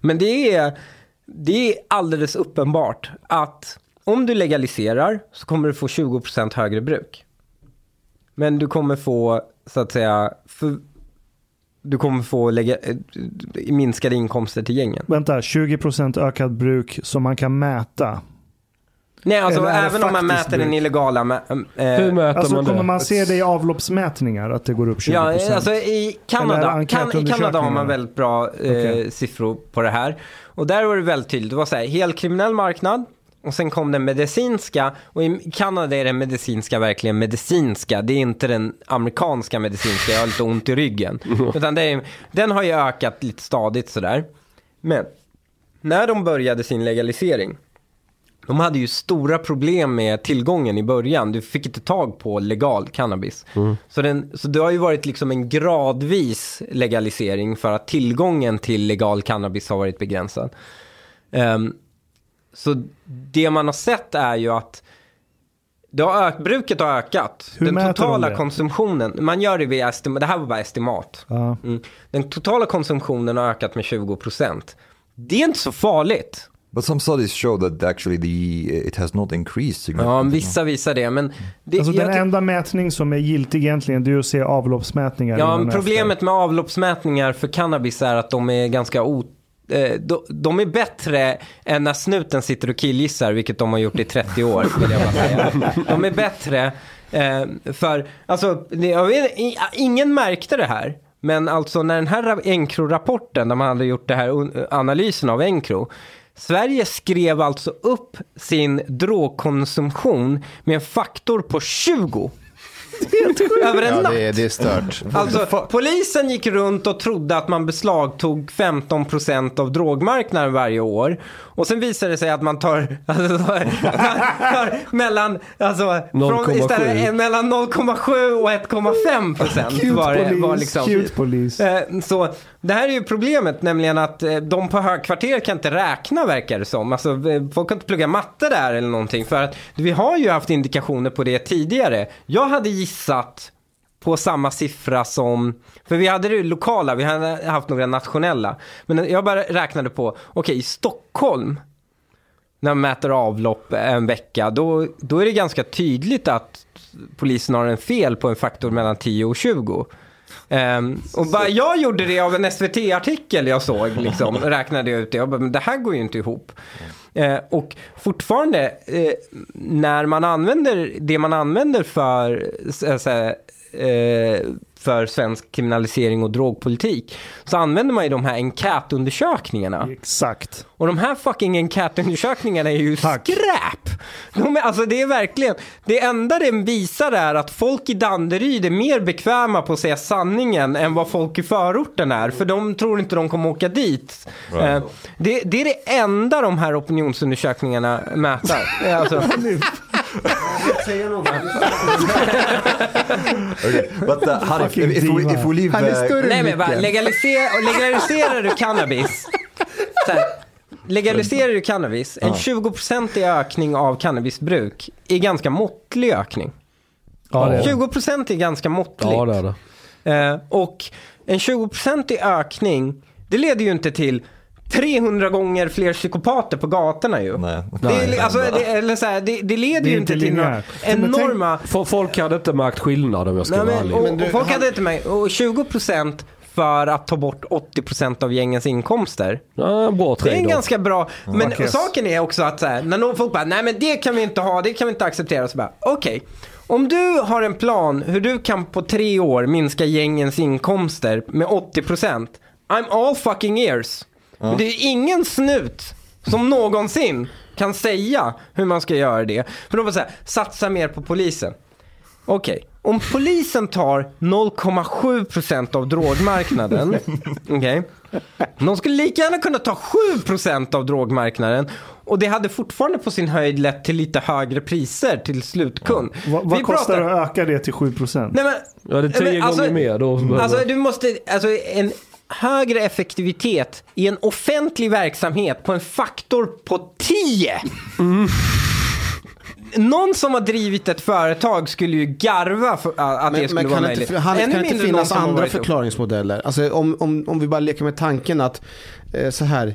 Men det är, det är alldeles uppenbart att om du legaliserar så kommer du få 20% högre bruk. Men du kommer få, så att säga, för, du kommer få lägga, eh, minskade inkomster till gängen. Vänta, 20% ökad bruk som man kan mäta. Nej, alltså Eller även om man mäter den bruk? illegala... mä- Hur mäter Alltså man kommer det? man se det i avloppsmätningar att det går upp 20%? Ja, alltså i Kanada, kan, i Kanada har man väldigt bra eh, Okej. siffror på det här. Och där var det väldigt tydligt, det var så här, helt kriminell marknad. Och sen kom den medicinska, och i Kanada är den medicinska verkligen medicinska. Det är inte den amerikanska medicinska, jag har lite ont i ryggen. Utan det är, den har ju ökat lite stadigt sådär. Men när de började sin legalisering, de hade ju stora problem med tillgången i början. Du fick inte tag på legal cannabis. Så, den, så det har ju varit liksom en gradvis legalisering för att tillgången till legal cannabis har varit begränsad. Ehm, så det man har sett är ju att det har ök, bruket har ökat. Hur Den de totala det? konsumtionen, man gör det via estimat, det här var bara estimat. Ja. Mm. Den totala konsumtionen har ökat med 20%. Det är inte så farligt. But some studies show that actually the it has not increased Ja, vissa visar det, men... Det, Alltså den enda mätning som är giltig egentligen det är att se avloppsmätningar. Ja, problemet med avloppsmätningar för cannabis är att de är ganska o... eh, de, de är bättre än när snuten sitter och killgissar, vilket de har gjort i 30 år, vill jag bara säga. De är bättre eh, för, alltså, vet, ingen märkte det här. Men alltså när den här Encro-rapporten, där man hade gjort det här analysen av Encro, Sverige skrev alltså upp sin drogkonsumtion med en faktor på 20. Över en Ja, natt. det, är- det är stört. Alltså, polisen gick runt och trodde att man beslagtog 15% av drogmarknaden varje år. Och sen visade det sig att man tar, alltså, tar, tar mellan, alltså, 0,7. från, istället, eh, mellan 0,7 och 1,5 procent. Cute var, var liksom. cute polis. Eh, Så det här är ju problemet, nämligen att eh, de på högkvarter kan inte räkna verkar det som. Alltså, eh, folk kan inte plugga matte där eller någonting. För att vi har ju haft indikationer på det tidigare. Jag hade gissat på samma siffra som, för vi hade det lokala, vi hade haft några nationella. Men jag bara räknade på, okej i Stockholm, när man mäter avlopp en vecka, då, då är det ganska tydligt att polisen har en fel på en faktor mellan 10 och 20. Ehm, och bara, jag gjorde det av en SVT-artikel jag såg, liksom, räknade jag ut det. Jag bara, men det här går ju inte ihop. Eh, och fortfarande, eh, när man använder det man använder för, så, så, här, eh, för svensk kriminalisering och drogpolitik, så använder man ju de här enkätundersökningarna. Exakt. Och de här fucking enkätundersökningarna är ju Tack. skräp. De är, alltså det är verkligen, det enda det visar är att folk i Danderyd är mer bekväma på att säga sanningen än vad folk i förorten är. För de tror inte de kommer åka dit. Eh, det, det är det enda de här opinionsundersökningarna mäter. Eh, Alltså, Okay. But uh, Hanif, if, if, we, if we leave... Han är större nej men bara, micken. legalisera, legaliserar du cannabis? Så här, legaliserar du cannabis, en 20% ökning av cannabisbruk är ganska måttlig ökning. Ja, det är det. 20% är ganska måttligt. Ja, det är det. Eh, och en 20% ökning, det leder ju inte till 300 gånger fler psykopater på gatorna ju. Nej. Det, är, alltså, det, eller så här, det, det leder ju inte till några enorma... För folk hade inte märkt skillnad om jag ska Nej, vara ärlig. och, du, och folk hade inte med. Och 20% för att ta bort 80% av gängens inkomster. Ja, bra Det är en ganska bra, men Marquez. saken är också att så här, när någon folk bara, nej men det kan vi inte ha, det kan vi inte acceptera. Så bara, okej. Om du har en plan hur du kan på tre år minska gängens inkomster med 80%. I'm all fucking ears. Men det är ingen snut som någonsin kan säga hur man ska göra det. För de bara säga, satsa mer på polisen. Okej, om polisen tar 0,7% av drogmarknaden, okej. De skulle lika gärna kunna ta 7% av drogmarknaden och det hade fortfarande på sin höjd lett till lite högre priser till slutkund. Vad, vad Vi kostar pratar- det att öka det till 7%? Nej, men, Ja, det är tio men alltså- gånger mer. Då, Alltså du måste, alltså en högre effektivitet i en offentlig verksamhet på en faktor på 10. Någon som har drivit ett företag skulle ju garva för att det Men, skulle men vara möjligt. inte, han, Ännu kan inte mindre finnas som har andra förklaringsmodeller? Alltså om, om, om vi bara leker med tanken att eh, så här.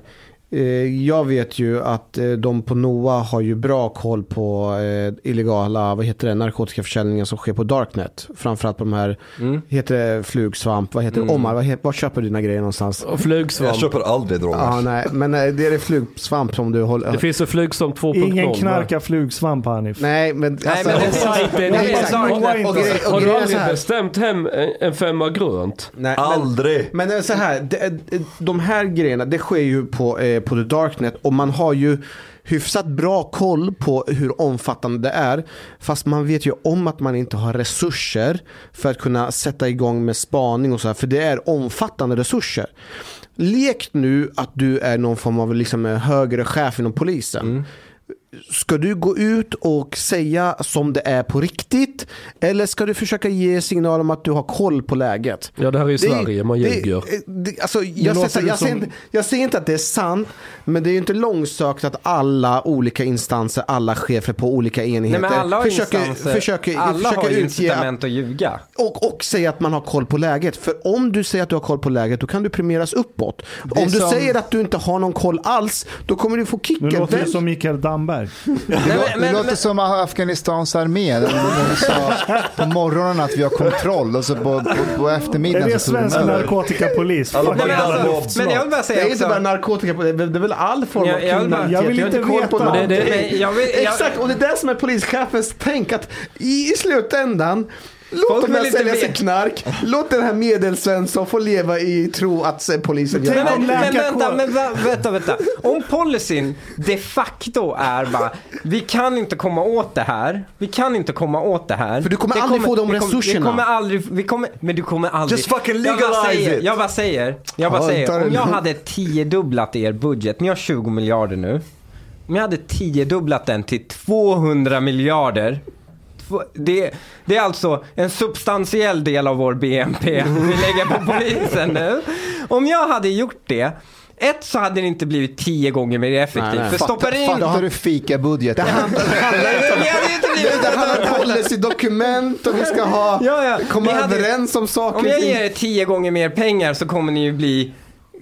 Eh, jag vet ju att eh, de på NOA har ju bra koll på eh, illegala, vad heter det, narkotikaförsäljningen som sker på Darknet. Framförallt på de här, Mm. heter det flugsvamp, vad heter det, Omar, vad heter, var köper du dina grejer någonstans? Och flugsvamp. Jag köper aldrig droger. Ja, nej, men eh, det är det flugsvamp som du håller... Det finns en flugsvamp 2.0. Ingen knarkar flugsvamp Hanif. Nej, men... Nej, alltså, men det är Sajten, Nej, det är- har- du aldrig bestämt hem en, femma grönt? Nej, men- Aldrig! Men eh, så här, det- de här grejerna, det sker ju på, Eh, på the darknet och man har ju hyfsat bra koll på hur omfattande det är. Fast man vet ju om att man inte har resurser för att kunna sätta igång med spaning och så här, för det är omfattande resurser. Lek nu att du är någon form av liksom, högre chef inom polisen. Mm. Ska du gå ut och säga som det är på riktigt? Eller ska du försöka ge signal om att du har koll på läget? Ja, det här är ju Sverige, man ljuger. det- Alltså, jag, låter säger, det jag, som- inte, jag säger inte att det är sant, men det är ju inte långsökt att alla olika instanser, alla chefer på olika Nej enheter men alla försöker, försöker, alla försöker har ju utge incitament att ljuga. och, och säga att man har koll på läget. För om du säger att du har koll på läget, då kan du premieras uppåt. Om du som- säger att du inte har någon koll alls, då kommer du få Nu kicken. låter det Vem- som Mikael Damberg. Det, Nej, men- det men- låter men- som Afghanistans armé. De sa på morgonen att vi har kontroll och så på, på, på Är eftermiddagen det så tog de svensk över. narkotikapolis? Alla Nej, men, alltså, men jag vill bara Det säga är inte bara narkotika, på det det är väl all form Jag- av kriminalitet. jag vill inte veta. Det- men jag vill- jag- Exakt, och det är det som är polischefens tänk. Att i, i slutändan, låt dem sälja sig knark. Låt den här medelsvensson få leva i tro att eh, polisen gör Men, men vänta, men vänta, vänta. Om policyn de facto är bara, vi kan inte komma åt det här. Vi kan inte komma åt det här. För du kommer Det aldrig få de kommer- resurserna. Vi kommer aldrig, vi kommer, men du kommer aldrig. Just fucking jag bara legalize säger. Jag bara säger, jag bara säger. Om jag hade tiodubblat er budget, ni har 20 miljarder nu. Om jag hade tiodubblat den till 200 miljarder. Det, det är alltså en substantiell del av vår BNP vi lägger på polisen nu. Om jag hade gjort det, ett så hade det inte blivit tio gånger mer effektivt. Nej, nej. För stoppar in... Fattar du fikabudgeten? Det handlar, om policydokument och vi ska ha, Ja, ja. komma Vi hade- överens om saker. Om jag ger er tio gånger mer pengar så kommer ni ju bli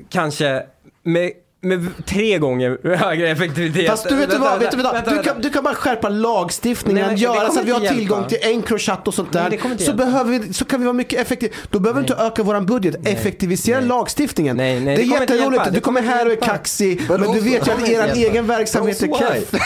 kanske med, med tre gånger högre effektivitet. Fast du vet du Vänta, vad, vet du, vad? vänta, du, vänta. kan, du kan bara skärpa lagstiftningen, Nej, men det göra så att vi har tillgång hjälpa. till Encrochat och sånt Nej, där. det inte så, behöver vi, så kan vi vara mycket effektiva. Då behöver vi inte öka våran budget, effektivisera lagstiftningen. Nej, nej, det är det inte jätteroligt, du Det kommer här och är kaxig, men du vet ju att er egen verksamhet är keff.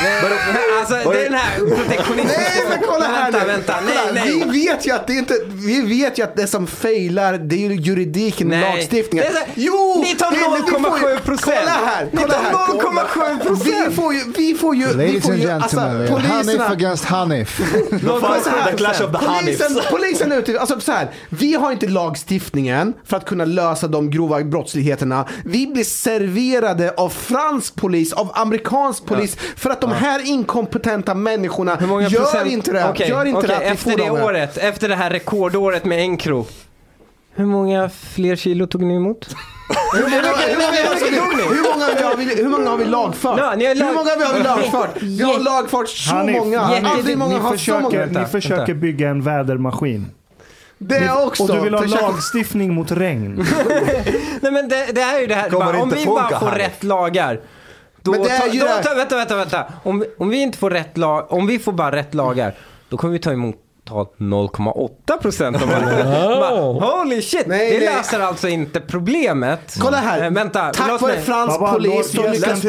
Alltså den här protektionistiska... Nej men kolla här Vänta, nu. vänta, nej, nej. Vi vet ju att det inte, vi vet ju att det som failar det är ju juridiken, Nej. lagstiftningen. Det är jo! Ni tar det- det- vi får ju- 0,7%. Kolla här, Ni kolla här. 0,7%. Vi får ju, vi får ju, vi Ladies får and ju, gentlemen, alltså, Hanif poliserna, against Hanif. så här, The clash of the polisen, polisen är ute, alltså så här, vi har inte lagstiftningen för att kunna lösa de grova brottsligheterna. Vi blir serverade av fransk polis, av amerikansk polis, för att de här inkompetenta människorna gör inte det. Okej, gör inte okej, det vi efter får det här. året, efter det här rekordåret med Encro. Hur många fler kilo tog ni emot? Hur många, hur, många, hur, många har vi, hur många har vi lagfört? Ja, ni har lag- Hur många har vi lagfört? Vi har lagfört så Hanif, många. Aldrig många har så försöker, många. Vänta, ni försöker vänta. bygga en vädermaskin. Det är också. Och du vill ha lagstiftning mot regn. Nej men det, det här är ju det här, bara, om vi bara får här. rätt lagar. Då, Men det är ta, ju då, ta, vänta, vänta, vänta. Om, vi- om vi inte får rätt lag, om vi får bara rätt lagar, då kommer vi ta emot ta 0,8 procent av alla. Holy shit! Nej, det nej. löser alltså inte problemet. Kolla här. Eh, vänta, Tack vare fransk polis gästen lyckas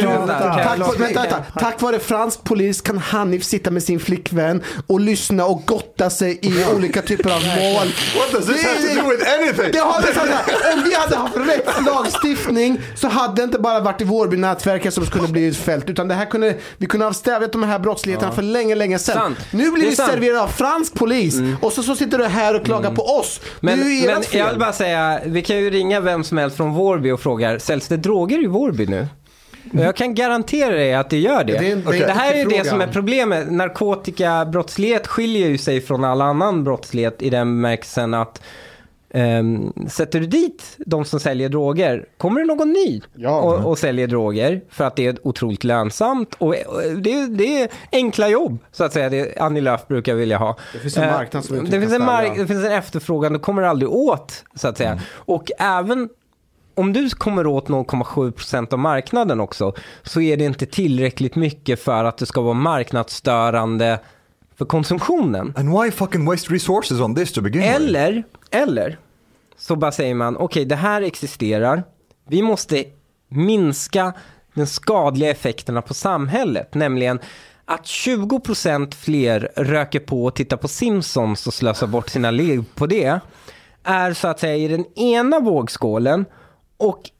vänta. Tack vare fransk polis kan Hanif sitta med sin flickvän och lyssna och gotta sig i olika typer av mål. What does this have to do with anything? Det har det här, om vi hade haft rätt lagstiftning så hade det inte bara varit i Vårbynätverket som skulle bli fält utan det här kunde, vi kunde ha stävjat de här brottsligheterna för länge, länge sedan. Sant. Nu blir vi serverade av fransk polis och så, så sitter du här och klagar på oss. Men, det är ju men fel. jag vill bara säga, vi kan ju ringa vem som helst från Vårby och fråga, säljs det droger i Vårby nu? Och jag kan garantera dig att det gör det. Det är en- det är det här är ju det som är problemet. Narkotikabrottslighet skiljer ju sig från all annan brottslighet i den bemärkelsen att ehm, sätter du dit de som säljer droger, kommer det någon ny Ja. och, och säljer droger för att det är otroligt lönsamt och, det, är- det är enkla jobb så att säga. Det Annie Lööf brukar vilja ha. Det finns en Eh, marknad som det finns en mark- det finns en efterfrågan, du kommer aldrig åt så att säga. Och även om du kommer åt 0,7% av marknaden också så är det inte tillräckligt mycket för att det ska vara marknadsstörande för konsumtionen. And why fucking waste resources on this to begin with? Eller, eller så bara säger man okej det här existerar. Vi måste minska den skadliga effekterna på samhället. Nämligen att 20% fler röker på och tittar på Simpsons och slösar bort sina liv på det. Är så att säga i den ena vågskålen. Och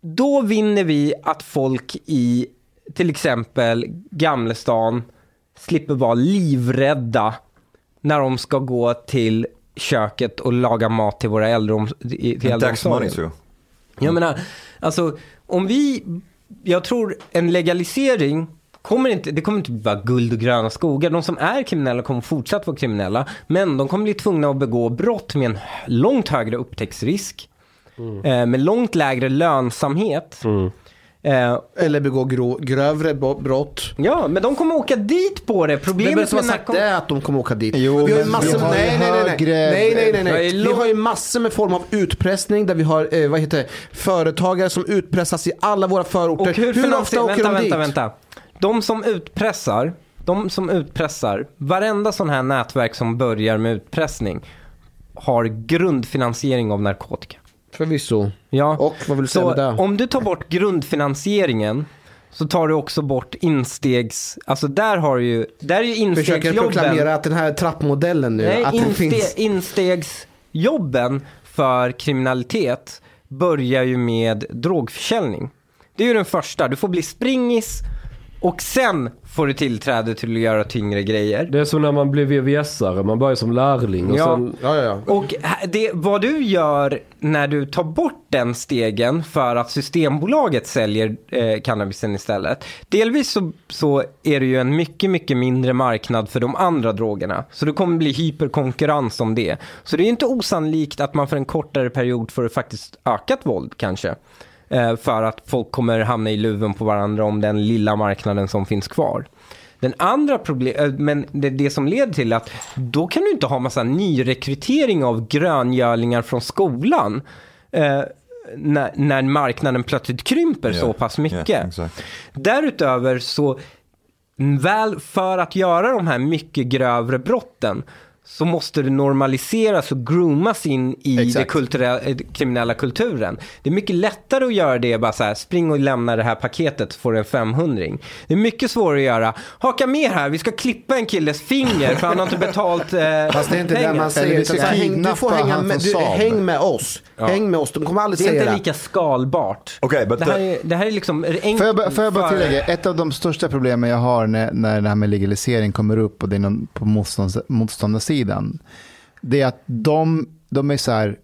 då vinner vi att folk i till exempel Gamlestan slipper vara livrädda när de ska gå till köket och laga mat till våra till money äldreomsorgen. Jag menar, alltså om vi, jag tror en legalisering kommer inte, det kommer inte vara guld och gröna skogar. De som är kriminella kommer fortsatt vara kriminella. Men de kommer bli tvungna att begå brott med en långt högre upptäcktsrisk. Eh, med långt lägre lönsamhet. Eh, Eller begå grå, grövre brott. ja, men de kommer åka dit på det. Vem är Problemet det som har sagt narkom- det att de kommer åka dit? Jo, vi har ju massor vi har nej, nej, nej, nej. nej, nej, nej, nej. Vi har ju massor med form av utpressning där vi har, eh, vad heter företagare som utpressas i alla våra förorter. Och hur, ofta finansierar, åker vänta, de dit? vänta, vänta. De som utpressar, de som utpressar, varenda sån här nätverk som börjar med utpressning har grundfinansiering av narkotika. Förvisso. Ja. Och vad vill du säga med det? om du tar bort grundfinansieringen så tar du också bort instegs, alltså där har du ju, där är ju Försöker instegsjobben. proklamera att den här trappmodellen nu, Nej, att den inste, finns. instegsjobben för kriminalitet börjar ju med drogförsäljning. Det är ju den första, du får bli springis och sen får du tillträde till att göra tyngre grejer. Det är som när man blir VVS-are, man börjar som lärling och Ja. sen... Ja, ja, ja. Och det, vad du gör när du tar bort den stegen för att Systembolaget säljer eh, cannabisen istället. Delvis så, så är det ju en mycket, mycket mindre marknad för de andra drogerna. Så det kommer bli hyperkonkurrens om det. Så det är inte osannolikt att man för en kortare period får faktiskt ökat våld kanske. Eh, för att folk kommer hamna i luven på varandra om den lilla marknaden som finns kvar. Den andra problemet, men det, det som leder till att då kan du inte ha massa nyrekrytering av gröngölingar från skolan. Eh, när, när marknaden plötsligt krymper så pass mycket. Yeah, exactly. Därutöver så, väl för att göra de här mycket grövre brotten så måste det normaliseras och groomas in i det kulturella, eh, kriminella kulturen. Det är mycket lättare att göra det bara så här, spring och lämna det här paketet så får du en 500 Det är mycket svårare att göra, haka med här, vi ska klippa en killes finger för han har inte betalt eh, Fast det är inte det pengar. man säger. vi utan ska så här, häng, du får hänga med, du, häng med oss. Häng med oss. De kommer aldrig Det är säga inte det. lika skalbart. Okay, but det, här är, det här är liksom enkelt. Får jag, bara- får jag bara för- tillägga, ett av de största problemen jag har när, när det här med legalisering kommer upp och det är någon på motståndarsidan, det är att de, de är så här,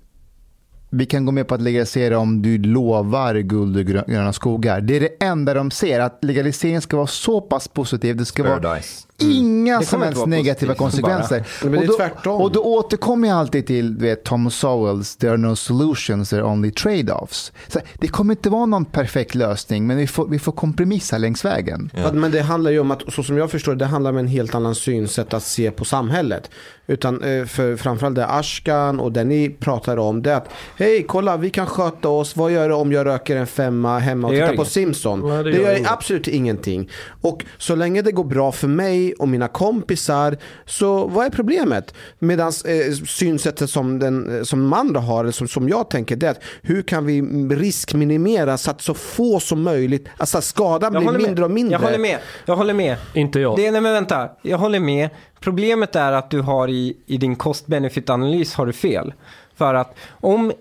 vi kan gå med på att legalisera om du lovar guld och gröna skogar. Det är det enda de ser, att legalisering ska vara så pass positiv, det ska vara Paradise inga Det som helst negativa positivt, konsekvenser. Men det är och, då, och då återkommer jag alltid till du vet, Tom Sowells “There are no solutions, there are only trade-offs”. Så det kommer inte vara någon perfekt lösning, men vi får, vi får kompromissa längs vägen. Ja. Men det handlar ju om att, så som jag förstår det, det handlar om en helt annan synsätt att se på samhället. Utan eh, för framförallt det Ashkan och det ni pratar om, det är att hej, kolla, vi kan sköta oss. Vad gör det om jag röker en femma hemma och Det gör tittar på. Simpson? Nej, det det, gör gör inget. absolut ingenting. Och så länge det går bra för mig och mina kompisar, så vad är problemet? Medan eh, synsättet som, den, eh, som de andra har, eller som, som jag tänker, det är att hur kan vi riskminimera så att så få som möjligt, alltså skadan blir håller med. mindre och mindre. Jag håller med. Jag håller med. Inte jag. Det, nej men vänta, jag håller med. Problemet är att du har i, i din cost-benefit-analys har du fel. För att om,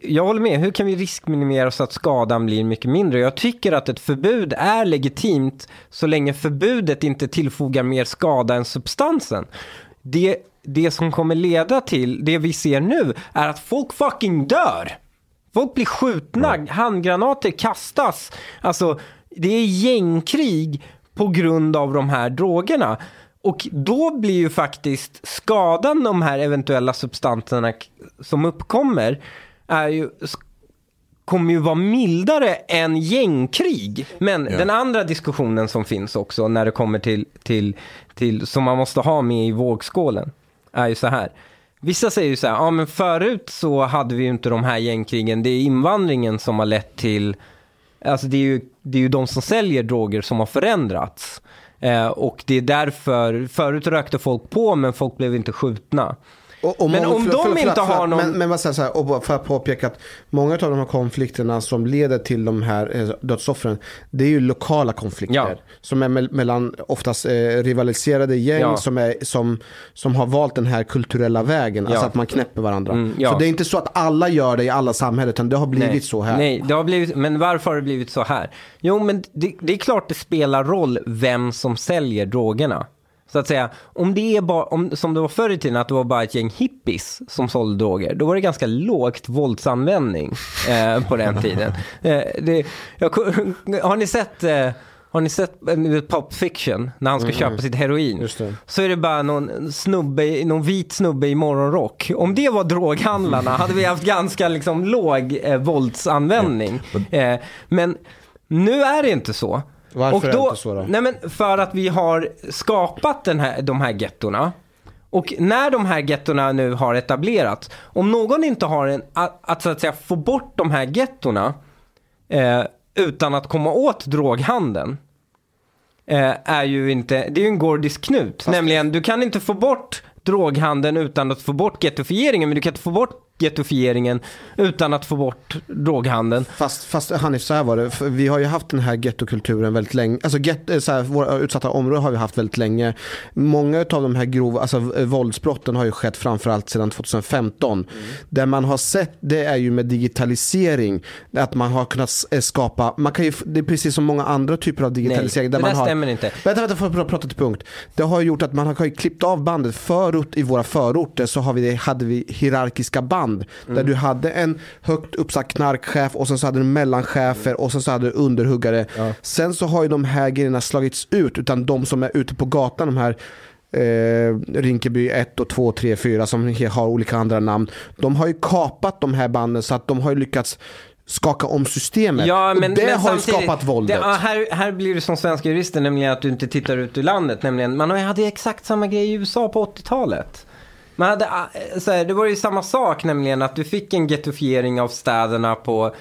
jag håller med, hur kan vi riskminimera så att skadan blir mycket mindre? Jag tycker att ett förbud är legitimt så länge förbudet inte tillfogar mer skada än substansen. Det, det som kommer leda till, det vi ser nu, är att folk fucking dör. Folk blir skjutna, handgranater kastas. Alltså, det är gängkrig på grund av de här drogerna. Och då blir ju faktiskt skadan de här eventuella substanserna som uppkommer är ju, kommer ju vara mildare än gängkrig. Men den andra diskussionen som finns också när det kommer till, till, till, som man måste ha med i vågskålen, är ju så här. Vissa säger ju så här, ja men förut så hade vi ju inte de här gängkrigen, det är invandringen som har lett till, alltså det är ju, det är ju de som säljer droger som har förändrats. Eh, och det är därför, förut rökte folk på men folk blev inte skjutna. Och, och Men många- om för- de för- för- inte för- har någon- Men, men vad säger så här, och för att påpeka att många av de här konflikterna som leder till de här eh, dödsoffren, det är ju lokala konflikter. Ja. Som är me- mellan oftast eh, rivaliserade gäng Ja. som, är, som, som har valt den här kulturella vägen. Alltså Ja. att man knäpper varandra. Mm. Så det är inte så att alla gör det i alla samhällen, utan det har blivit Nej. så här. Nej, det har blivit, men varför har det blivit så här? Jo, men det, det är klart det spelar roll vem som säljer drogerna. Så att säga, om det är bara, om, som det var förr i tiden, att det var bara ett gäng hippies som sålde droger, då var det ganska lågt våldsanvändning eh, på den tiden. Eh, det, jag, har ni sett, eh, Har ni sett eh, Pop Fiction? När han ska köpa sitt heroin. Så är det bara någon snubbe, någon vit snubbe i morgonrock. Om det var droghandlarna hade vi haft ganska liksom låg eh, våldsanvändning. Eh, men nu är det inte så. Varför Och är det inte så då? Nej men för att vi har skapat den här, de här gettorna. Och när de här gettorna nu har etablerats, om någon inte har en, att, att så att säga få bort de här gettorna eh, utan att komma åt droghandeln. Eh, är ju inte, det är ju en gordisk knut. Nämligen, du kan inte få bort droghandeln utan att få bort gettofieringen, men du kan inte få bort gettofieringen utan att få bort droghandeln. Fast, fast Hanif, så här var det. För Vi har ju haft den här gettokulturen väldigt länge. Alltså get, eh, så här, våra utsatta områden har vi haft väldigt länge. Många av de här grova, alltså eh, våldsbrotten har ju skett framförallt sedan 2015. Det man har sett det är ju med digitalisering, att man har kunnat eh, skapa, man kan ju, det är precis som många andra typer av Nej, digitalisering. det där man där har, stämmer inte. Vänta, vänta, får jag prata till punkt. Det har gjort att man har klippt av bandet. Förut i våra förorter så har vi, hade vi hierarkiska band. Där du hade en högt uppsatt knarkchef och sen så hade du mellanchefer och sen så hade du underhuggare. Sen så har ju de här grejerna slagits ut. Utan de som är ute på gatan, de här eh, Rinkeby 1 och 2, 3, 4 som har olika andra namn. De har ju kapat de här banden så att de har ju lyckats skaka om systemet. Ja, men, och det men har ju skapat våldet. Det, ja, här, här blir det som svenska jurister, nämligen att du inte tittar ut ur landet. Nämligen, man hade ju exakt samma grej i USA på 80-talet. Man hade, äh, så här, det var ju samma sak, nämligen att du fick en gettofiering av städerna på,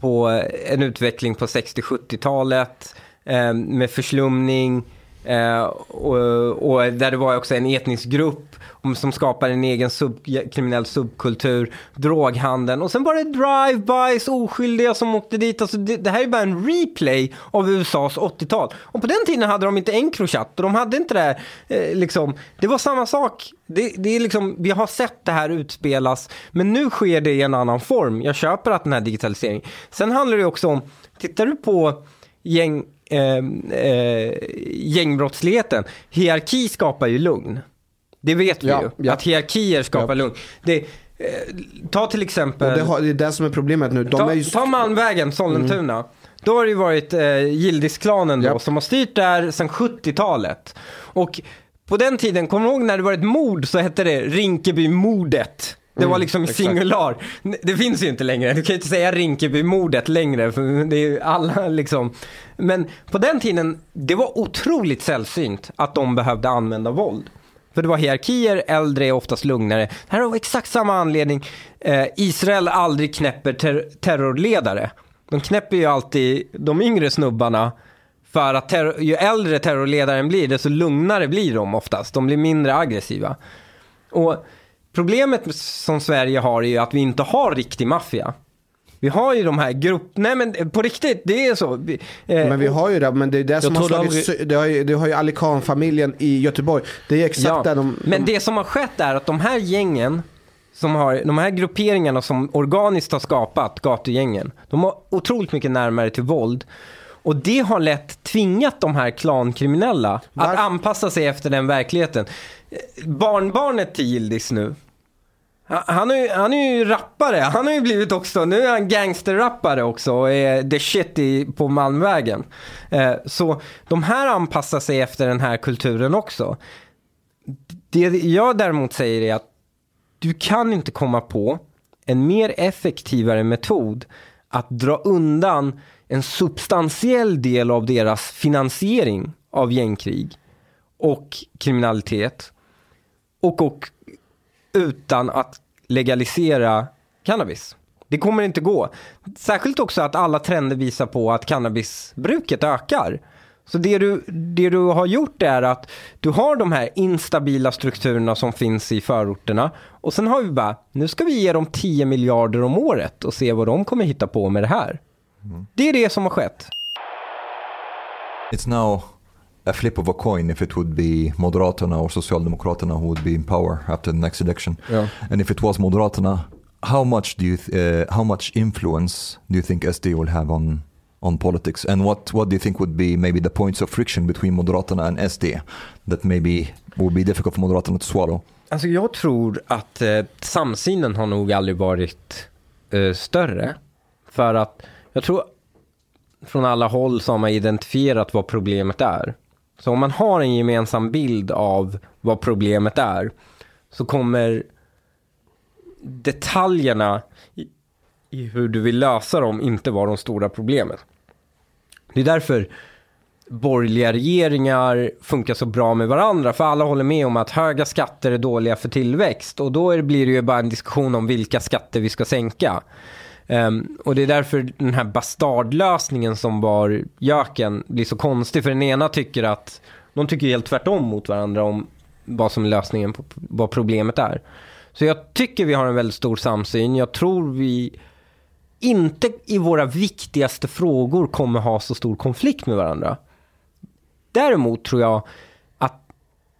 på en utveckling på 60-70-talet eh, med förslumning. Eh, och, och där det var också en etnisk grupp som skapade en egen sub, kriminell subkultur, droghandeln och sen var det drive-bys, oskyldiga som åkte dit. Alltså det, det här är bara en replay av USAs 80-tal. Och på den tiden hade de inte Encrochat och de hade inte det här, eh, liksom, det var samma sak. Det, det är liksom, vi har sett det här utspelas, men nu sker det i en annan form. Jag köper att den här digitaliseringen. Sen handlar det också om, tittar du på gäng, eh, eh, gängbrottsligheten, hierarki skapar ju lugn. Det vet vi Ja, ju, ja. att hierarkier skapar Ja. lugn. Det, eh, ta till exempel... Och det, har, det är det som är problemet nu. De ta, är ju... ta Malmvägen, Sollentuna. Då har det ju varit eh, Gildisklanen då, som har styrt där sedan 70-talet. Och på den tiden, kommer du ihåg när det var ett mord så hette det Rinkeby-mordet. Det var liksom i exakt. singular. Det finns ju inte längre. Du kan ju inte säga Rinkeby-mordet längre. För det är ju alla liksom. Men på den tiden, det var otroligt sällsynt att de behövde använda våld. För det var hierarkier, äldre är oftast lugnare. Det här är av exakt samma anledning eh, Israel aldrig knäpper ter- terrorledare. De knäpper ju alltid de yngre snubbarna för att ju äldre terrorledaren blir, desto lugnare blir de oftast. De blir mindre aggressiva. Och problemet som Sverige har är ju att vi inte har riktig maffia. Vi har ju de här grupp... Nej men på riktigt, det är så. Vi, eh, Men vi har ju det, men det är det som har slagit... Det har ju, det har ju Ali Khan-familjen i Göteborg. Det är exakt Ja, där de... Men det som har skett är att de här gängen, som har, de här grupperingarna som organiskt har skapat gatugängen, de har otroligt mycket närmare till våld. Och det har lätt tvingat de här klankriminella att Varför- anpassa sig efter den verkligheten. Eh, Barnbarnet till Gildis nu, han- är, ju, han är ju rappare, han har ju blivit också, nu är han gangsterrappare också och är the shit i, på Malmvägen. Eh, så de här anpassar sig efter den här kulturen också. Det jag däremot säger är att du kan inte komma på en mer effektivare metod att dra undan en substantiell del av deras finansiering av gängkrig och kriminalitet och, och utan att legalisera cannabis. Det kommer inte gå. Särskilt också att alla trender visar på att cannabisbruket ökar. Så det du, det du har gjort är att du har de här instabila strukturerna som finns i förorterna och sen har vi bara, nu ska vi ge dem 10 miljarder om året och se vad de kommer hitta på med det här. Det är det som har skett. It's now a flip of a coin if it would be Moderaterna or Socialdemokraterna who would be in power after the next election. Ja. And if it was Moderaterna, how much do you th- uh, how much influence do you think SD will have on on politics? And what what do you think would be maybe the points of friction between Moderaterna and SD that maybe would be difficult for Moderaterna to swallow? Alltså jag tror att eh, samsynen har nog aldrig varit eh, större. För att jag tror från alla håll så har man identifierat vad problemet är. Så om man har en gemensam bild av vad problemet är så kommer detaljerna i, i hur du vill lösa dem inte vara de stora problemen. Det är därför borgerliga regeringar funkar så bra med varandra. För alla håller med om att höga skatter är dåliga för tillväxt. Och då blir det ju bara en diskussion om vilka skatter vi ska sänka. Um, och det är därför den här bastardlösningen som var göken blir så konstig. För den ena tycker att, de tycker helt tvärtom mot varandra om vad som är lösningen på vad problemet är. Så jag tycker vi har en väldigt stor samsyn. Jag tror vi inte i våra viktigaste frågor kommer ha så stor konflikt med varandra. Däremot tror jag att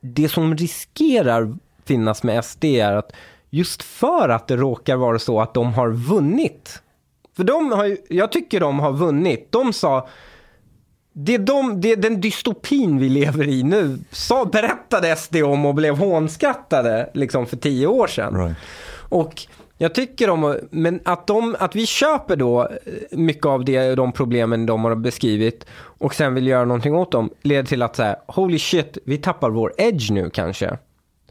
det som riskerar finnas med SD är att just för att det råkar vara så att de har vunnit. För de har ju, jag tycker de har vunnit. De sa, det är, de, det är den dystopin vi lever i nu, sa, berättade SD om och blev hånskrattade liksom för tio år sedan. Right. Och jag tycker om, men att, de, att vi köper då eh, mycket av det, de problemen de har beskrivit och sen vill göra någonting åt dem leder till att säga holy shit, vi tappar vår edge nu kanske.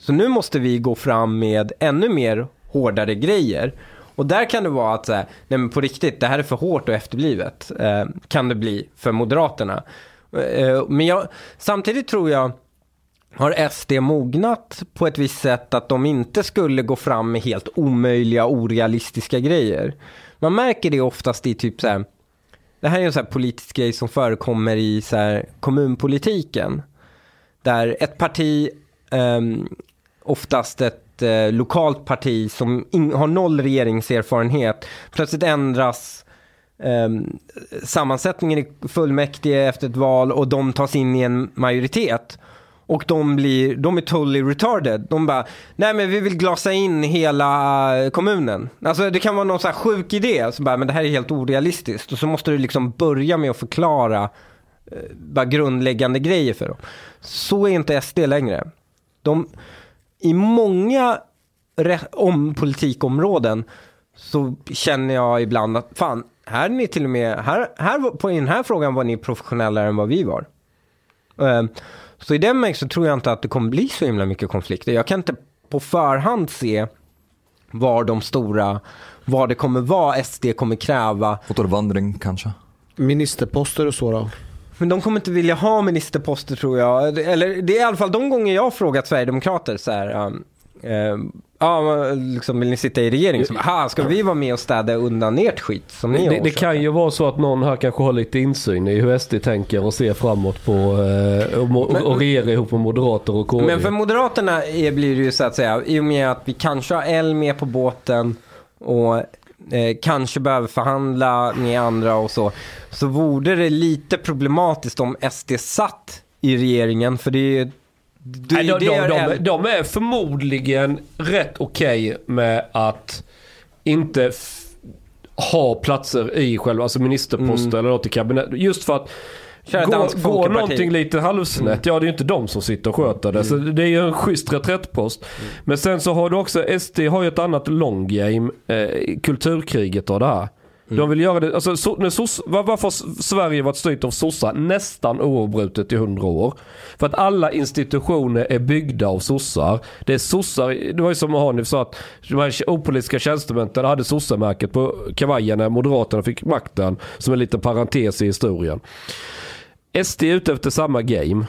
Så nu måste vi gå fram med ännu mer hårdare grejer. Och där kan det vara att säga, nej men på riktigt, det här är för hårt och efterblivet. Eh, kan det bli för Moderaterna. Eh, eh men jag, samtidigt tror jag har SD mognat på ett visst sätt att de inte skulle gå fram med helt omöjliga, orealistiska grejer. Man märker det oftast i typ så här, det här är en sån här politisk grej som förekommer i så här kommunpolitiken. Där ett parti, um, oftast ett eh, lokalt parti som in, har noll regeringserfarenhet, plötsligt ändras eh, sammansättningen i fullmäktige efter ett val och de tas in i en majoritet. Och de, blir, de är totally retarded. De bara, nej men vi vill glasa in hela kommunen. Alltså det kan vara någon så här sjuk idé. Så bara, men det här är helt orealistiskt. Och så måste du liksom börja med att förklara eh, bara grundläggande grejer för dem. Så är inte SD längre. De, i många om politikområden så känner jag ibland att fan, här är ni till och med, här, här, på den här frågan var ni professionellare än vad vi var. Eh, så i den meningen så tror jag inte att det kommer bli så himla mycket konflikter. Jag kan inte på förhand se var de stora, vad det kommer vara SD kommer kräva. Återvandring kanske? Ministerposter och så då? Men de kommer inte vilja ha ministerposter tror jag. Eller det är i alla fall de gånger jag har frågat Sverigedemokrater så här. Um, um, ja, liksom vill ni sitta i regering? Så, Aha, ska vi vara med och städa undan ert skit som ni Det, det orsakar?" kan ju vara så att någon här kanske har lite insyn i hur SD tänker och ser framåt på eh, och, mo- och regera ihop med moderater och KD. Men för Moderaterna är, blir det ju så att säga, i och med att vi kanske har L med på båten och eh, kanske behöver förhandla med andra och så, så vore det lite problematiskt om SD satt i regeringen, för det är det- Nej, de, de, är de, de är förmodligen rätt okej med att inte ha platser i själva, alltså ministerposter eller något i kabinett. Just för att Mm. Köra Går, går någonting lite halvsnett, ja det är ju inte de som sitter och sköter det. Så det är ju en schysst reträttpost. Men sen så har du också, SD har ju ett annat long game, eh, kulturkriget och det här. De vill göra det, alltså so, när soss, var, varför Sverige varit styrt av sossar nästan oavbrutet i hundra år? För att alla institutioner är byggda av sossar. Det är sossar, det var ju som Hanif sa att de här opolitiska tjänstemännen hade sossamärket på kavajen när Moderaterna fick makten. Som en liten parentes i historien. SD är ute efter samma game.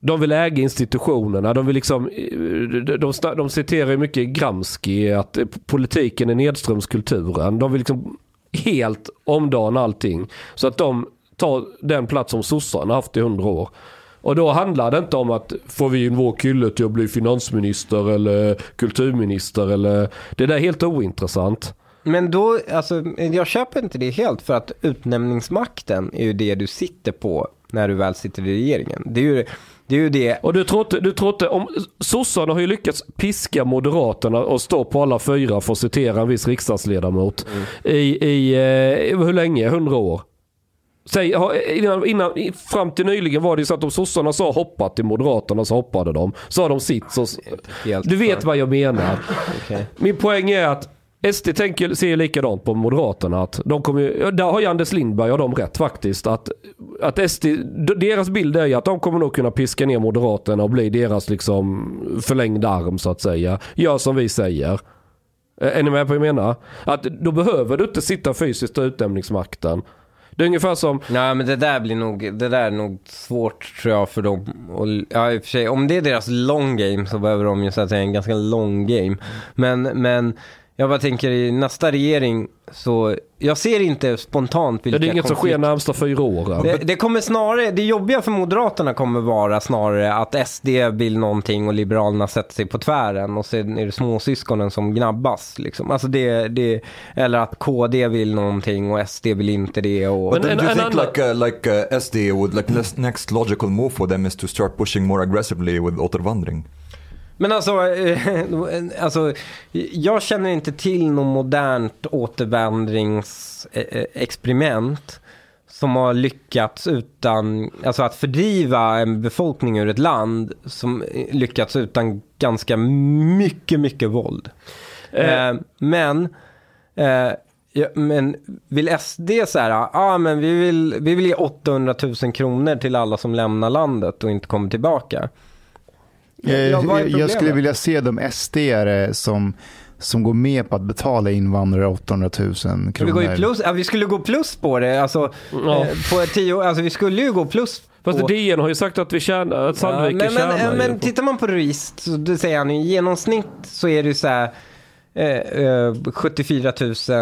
De vill äga institutionerna. De, vill liksom, eh, de, de, de citerar ju mycket Gramsci att eh, politiken är nedströmskulturen. De vill liksom helt omdana allting. Så att de tar den plats som sossarna haft i hundra år. Och då handlar det inte om att får vi in vår kille till att bli finansminister eller kulturminister eller... Det där är helt ointressant. Men då, alltså, jag köper inte det helt för att utnämningsmakten är ju det du sitter på när du väl sitter i regeringen. Det är ju det, är ju det Och du tror inte, du tror inte om sossarna har ju lyckats piska moderaterna och stå på alla fyra för att citera en viss riksdagsledamot. I, i eh, hur länge? Hundra år? Säg, innan, innan, fram till nyligen var det ju så att om sossarna sa hoppa till moderaterna så hoppade de. Sa de sitt så... helt Du vet vad jag menar. Okej. Min poäng är att SD tänker, ser ju likadant på Moderaterna. Att de kommer, ju- där har ju Anders Lindberg och de rätt faktiskt. Att, att SD, deras bild är ju att de kommer nog kunna piska ner Moderaterna och bli deras liksom förlängda arm så att säga. Gör som vi säger. Är ni med på vad jag menar? Att då behöver du inte sitta fysiskt och utnämningsmakten. Det är ungefär som, Nej men det där blir nog, det där är nog svårt tror jag för dem. Och, ja i och för sig, om det är deras long game så behöver de ju så att säga en ganska long game. Men, men jag bara tänker i nästa regering så, jag ser inte spontant vilka det är inget som sker konflikt- närmsta fyra åren. det, det kommer snarare, det jobbiga för Moderaterna kommer vara snarare att SD vill någonting och Liberalerna sätter sig på tvären och sen är det småsyskonen som gnabbas. Liksom. Alltså det, det, eller att KD vill någonting och SD vill inte det. Och, Men But en- do you think like uh, like uh, SD would like next logical move for them is to start pushing more aggressively with återvandring? Men alltså, eh, alltså, jag känner inte till något modernt återvandringsexperiment som har lyckats utan, alltså att fördriva en befolkning ur ett land som lyckats utan ganska mycket, mycket våld. Eh. Eh, men, eh, ja, men vill SD så här, ja ah, men vi vill, vi vill ge 800 000 kronor till alla som lämnar landet och inte kommer tillbaka. Eh, Ja, vad är jag, jag skulle vilja se de SD-are som, som går med på att betala invandrare 800 000 kronor. Vi, går ju plus, ja, vi skulle gå plus på det, alltså, Ja. eh, på tio år, alltså vi skulle ju gå plus Fast på... DN har ju sagt att vi tjänar, att Ja, Sandviken men, tjänar men, men på- tittar man på Ruist, så säger han i genomsnitt så är det ju så här eh, eh, 74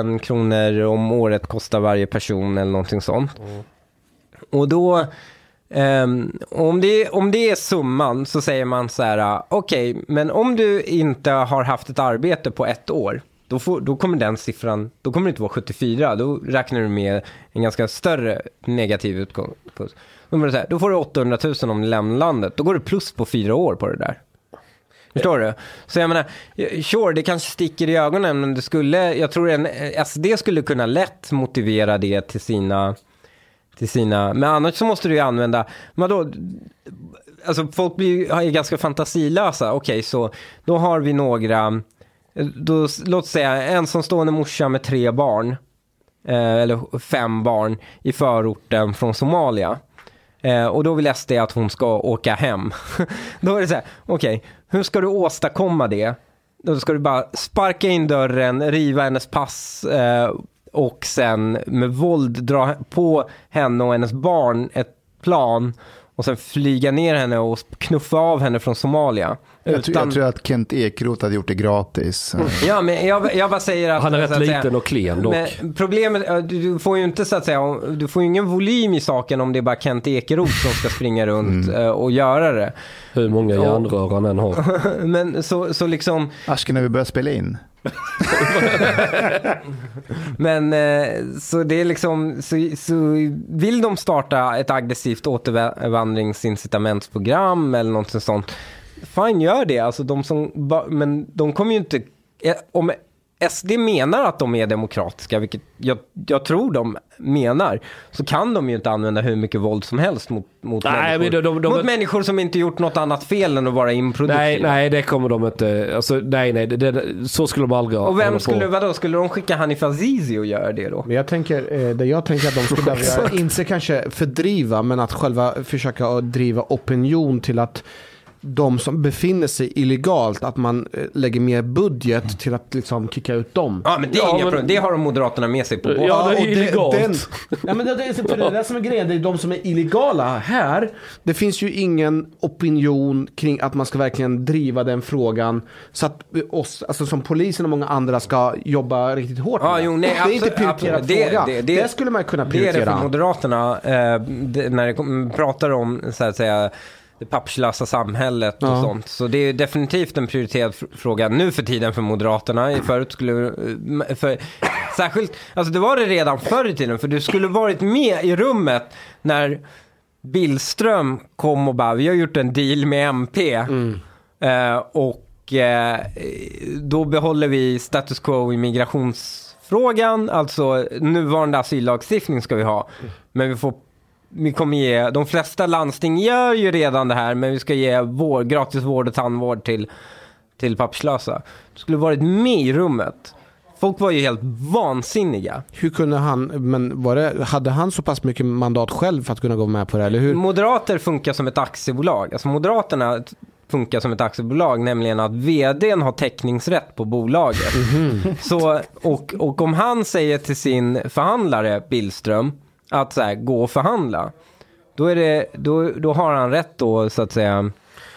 000 kronor om året kostar varje person eller någonting sånt. Och då, Um, om, det, om det är summan så säger man så här, okej, okej, men om du inte har haft ett arbete på ett år, då, får, då kommer den siffran, då kommer det inte vara 74, då räknar du med en ganska större negativ utgång. Då, då får du 800 000 om du lämnar landet, då går du plus på fyra år på det där. Förstår du? Så jag menar, sure, det kanske sticker i ögonen, men det skulle, jag tror en eh, SD skulle kunna lätt motivera det till sina, till sina, men annars så måste du ju använda, vadå, alltså folk blir ju ganska fantasilösa, okej så då har vi några, då, låt säga ensamstående morsa med tre barn, eh, eller fem barn i förorten från Somalia. Eh, och då vill SD att hon ska åka hem. då är det så här, okej, hur ska du åstadkomma det? Då ska du bara sparka in dörren, riva hennes pass eh, och sen med våld dra på henne och hennes barn ett plan och sen flyga ner henne och knuffa av henne från Somalia jag, tror, Utan- jag tror att Kent Ekeroth hade gjort det gratis. Ja, men jag, jag bara säger att... Han är rätt så att säga- liten och klen dock. Men problemet, du, du får ju inte så att säga, du får ju ingen volym i saken om det är bara Kent Ekeroth som ska springa runt Mm. eh, och göra det. Hur många järnrör han än har. Men så, så liksom, Aske, när vi börjar spela in. men eh, så det är liksom, så, så vill de starta ett aggressivt återvandringsincitamentsprogram eller något sånt, fine gör det. Alltså de som, men de kommer ju inte, om SD menar att de är demokratiska, vilket jag, jag tror de menar, så kan de ju inte använda hur mycket våld som helst mot, mot, Nej, människor, de- de- de- mot människor som inte gjort något annat fel än att vara improduktiva. Nej, nej det kommer de inte. Alltså, nej, nej, det, det, så skulle de aldrig Och vem på. skulle, vadå, skulle de skicka Hanif Azizi och göra det då? Men jag tänker, eh, det jag tänker att de skulle behöva göra, inte kanske fördriva, men att själva försöka driva opinion till att de som befinner sig illegalt, att man eh, lägger mer budget till att liksom kicka ut dem. Ja, men det är Ja, inga men- problem. Det har de Moderaterna med sig på. Ja, det är illegalt. Den, ja, men det, det, är- för det är det som är grejen, det är de som är illegala här. Det finns ju ingen opinion kring att man ska verkligen driva den frågan så att oss, alltså som polisen och många andra ska jobba riktigt hårt Ja, jo, nej, det är inte absolut, prioriterad absolut. Det- fråga. det- Det, det- skulle man kunna Det är det prioritera. för Moderaterna, eh, det, när det pratar om så att säga, det papperslösa samhället och Ja. sånt. Så det är definitivt en prioriterad fr- fråga nu för tiden för Moderaterna. Förut skulle, eh, för, särskilt, alltså det var det redan förr i tiden, för du skulle varit med i rummet när Billström kom och bara, vi har gjort en deal med MP. Eh, och eh, då behåller vi status quo i migrationsfrågan, alltså nuvarande asyllagstiftning ska vi ha. Men vi får vi kommer ge, de flesta landsting gör ju redan det här, men vi ska ge vård, gratis vård och tandvård till, till papperslösa. Du skulle varit med i rummet. Folk var ju helt vansinniga. Hur kunde han, men var det, hade han så pass mycket mandat själv för att kunna gå med på det, eller hur? Moderater funkar som ett aktiebolag. Alltså Moderaterna funkar som ett aktiebolag, nämligen att vdn har täckningsrätt på bolaget. Så, och, och om han säger till sin förhandlare, Billström, att så här, gå och förhandla, då, är det, då, då har han rätt då, så att säga.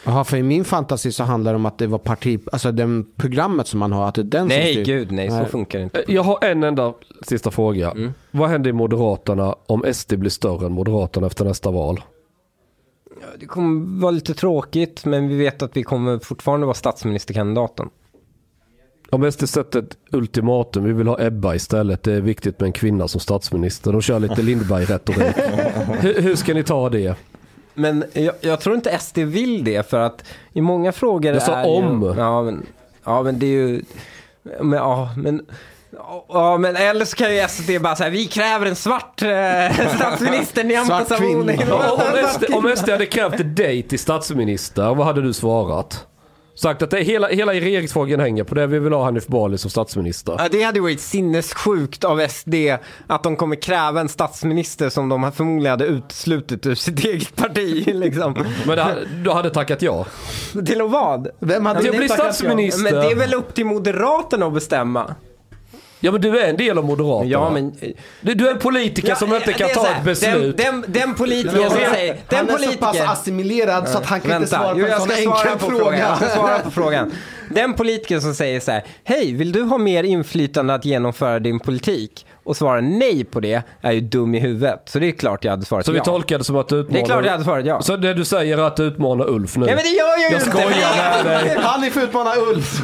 Jaha, för i min fantasi så handlar det om att det var parti, alltså den programmet som man har, att det är den som Nej, styr. gud nej, så funkar det inte. Eh, Jag har en enda sista fråga. Mm. Vad händer i Moderaterna om SD blir större än Moderaterna efter nästa val? Det kommer vara lite tråkigt, men vi vet att vi kommer fortfarande vara statsministerkandidaten. Om SD sätter ett ultimatum, vi vill ha Ebba istället, det är viktigt med en kvinna som statsminister. De kör lite Lindberg-retorik. hur, hur ska ni ta det? Men jag, jag tror inte SD vill det för att i många frågor Jag sa är om. Ju, ja, men, ja, men det är ju... Men, ja, men... Ja, men eller så kan ju SD bara säga vi kräver en svart eh, statsminister, Nyamko Svart Sabuni. kvinna. Ja, om, SD, om SD hade krävt dig till statsminister, vad hade du svarat? Sagt att det är hela, hela regeringsfrågan hänger på det, vi vill ha Hanif Bali som statsminister. Ja, det hade varit sinnessjukt av SD att de kommer kräva en statsminister som de förmodligen hade uteslutit ur sitt eget parti. Liksom. Men det, hade- du hade tackat ja. Till och vad? Vem hade Till att bli tackat ja? statsminister. Men det är väl upp till Moderaterna att bestämma. Ja men du är en del av Moderaterna. Ja, men... Du, du är en politiker som inte kan ta ett beslut. Den, den, den politiker som säger... Den han är så pass politiker... assimilerad så att han kan inte svara på Jo, en jag sån svara enkel på frågan. fråga. Jag ska svara på frågan. Den politiker som säger så här, hej, vill du ha mer inflytande att genomföra din politik? Och svarar nej på det är ju dum i huvudet. Så det är klart jag hade svarat Så vi ja. tolkar det som att du utmanar... Det är klart jag hade svarat ja. Så det du säger är att du utmanar Ulf nu? Nej men det gör jag ju Jag inte! skojar med dig. Han är för utmana Ulf.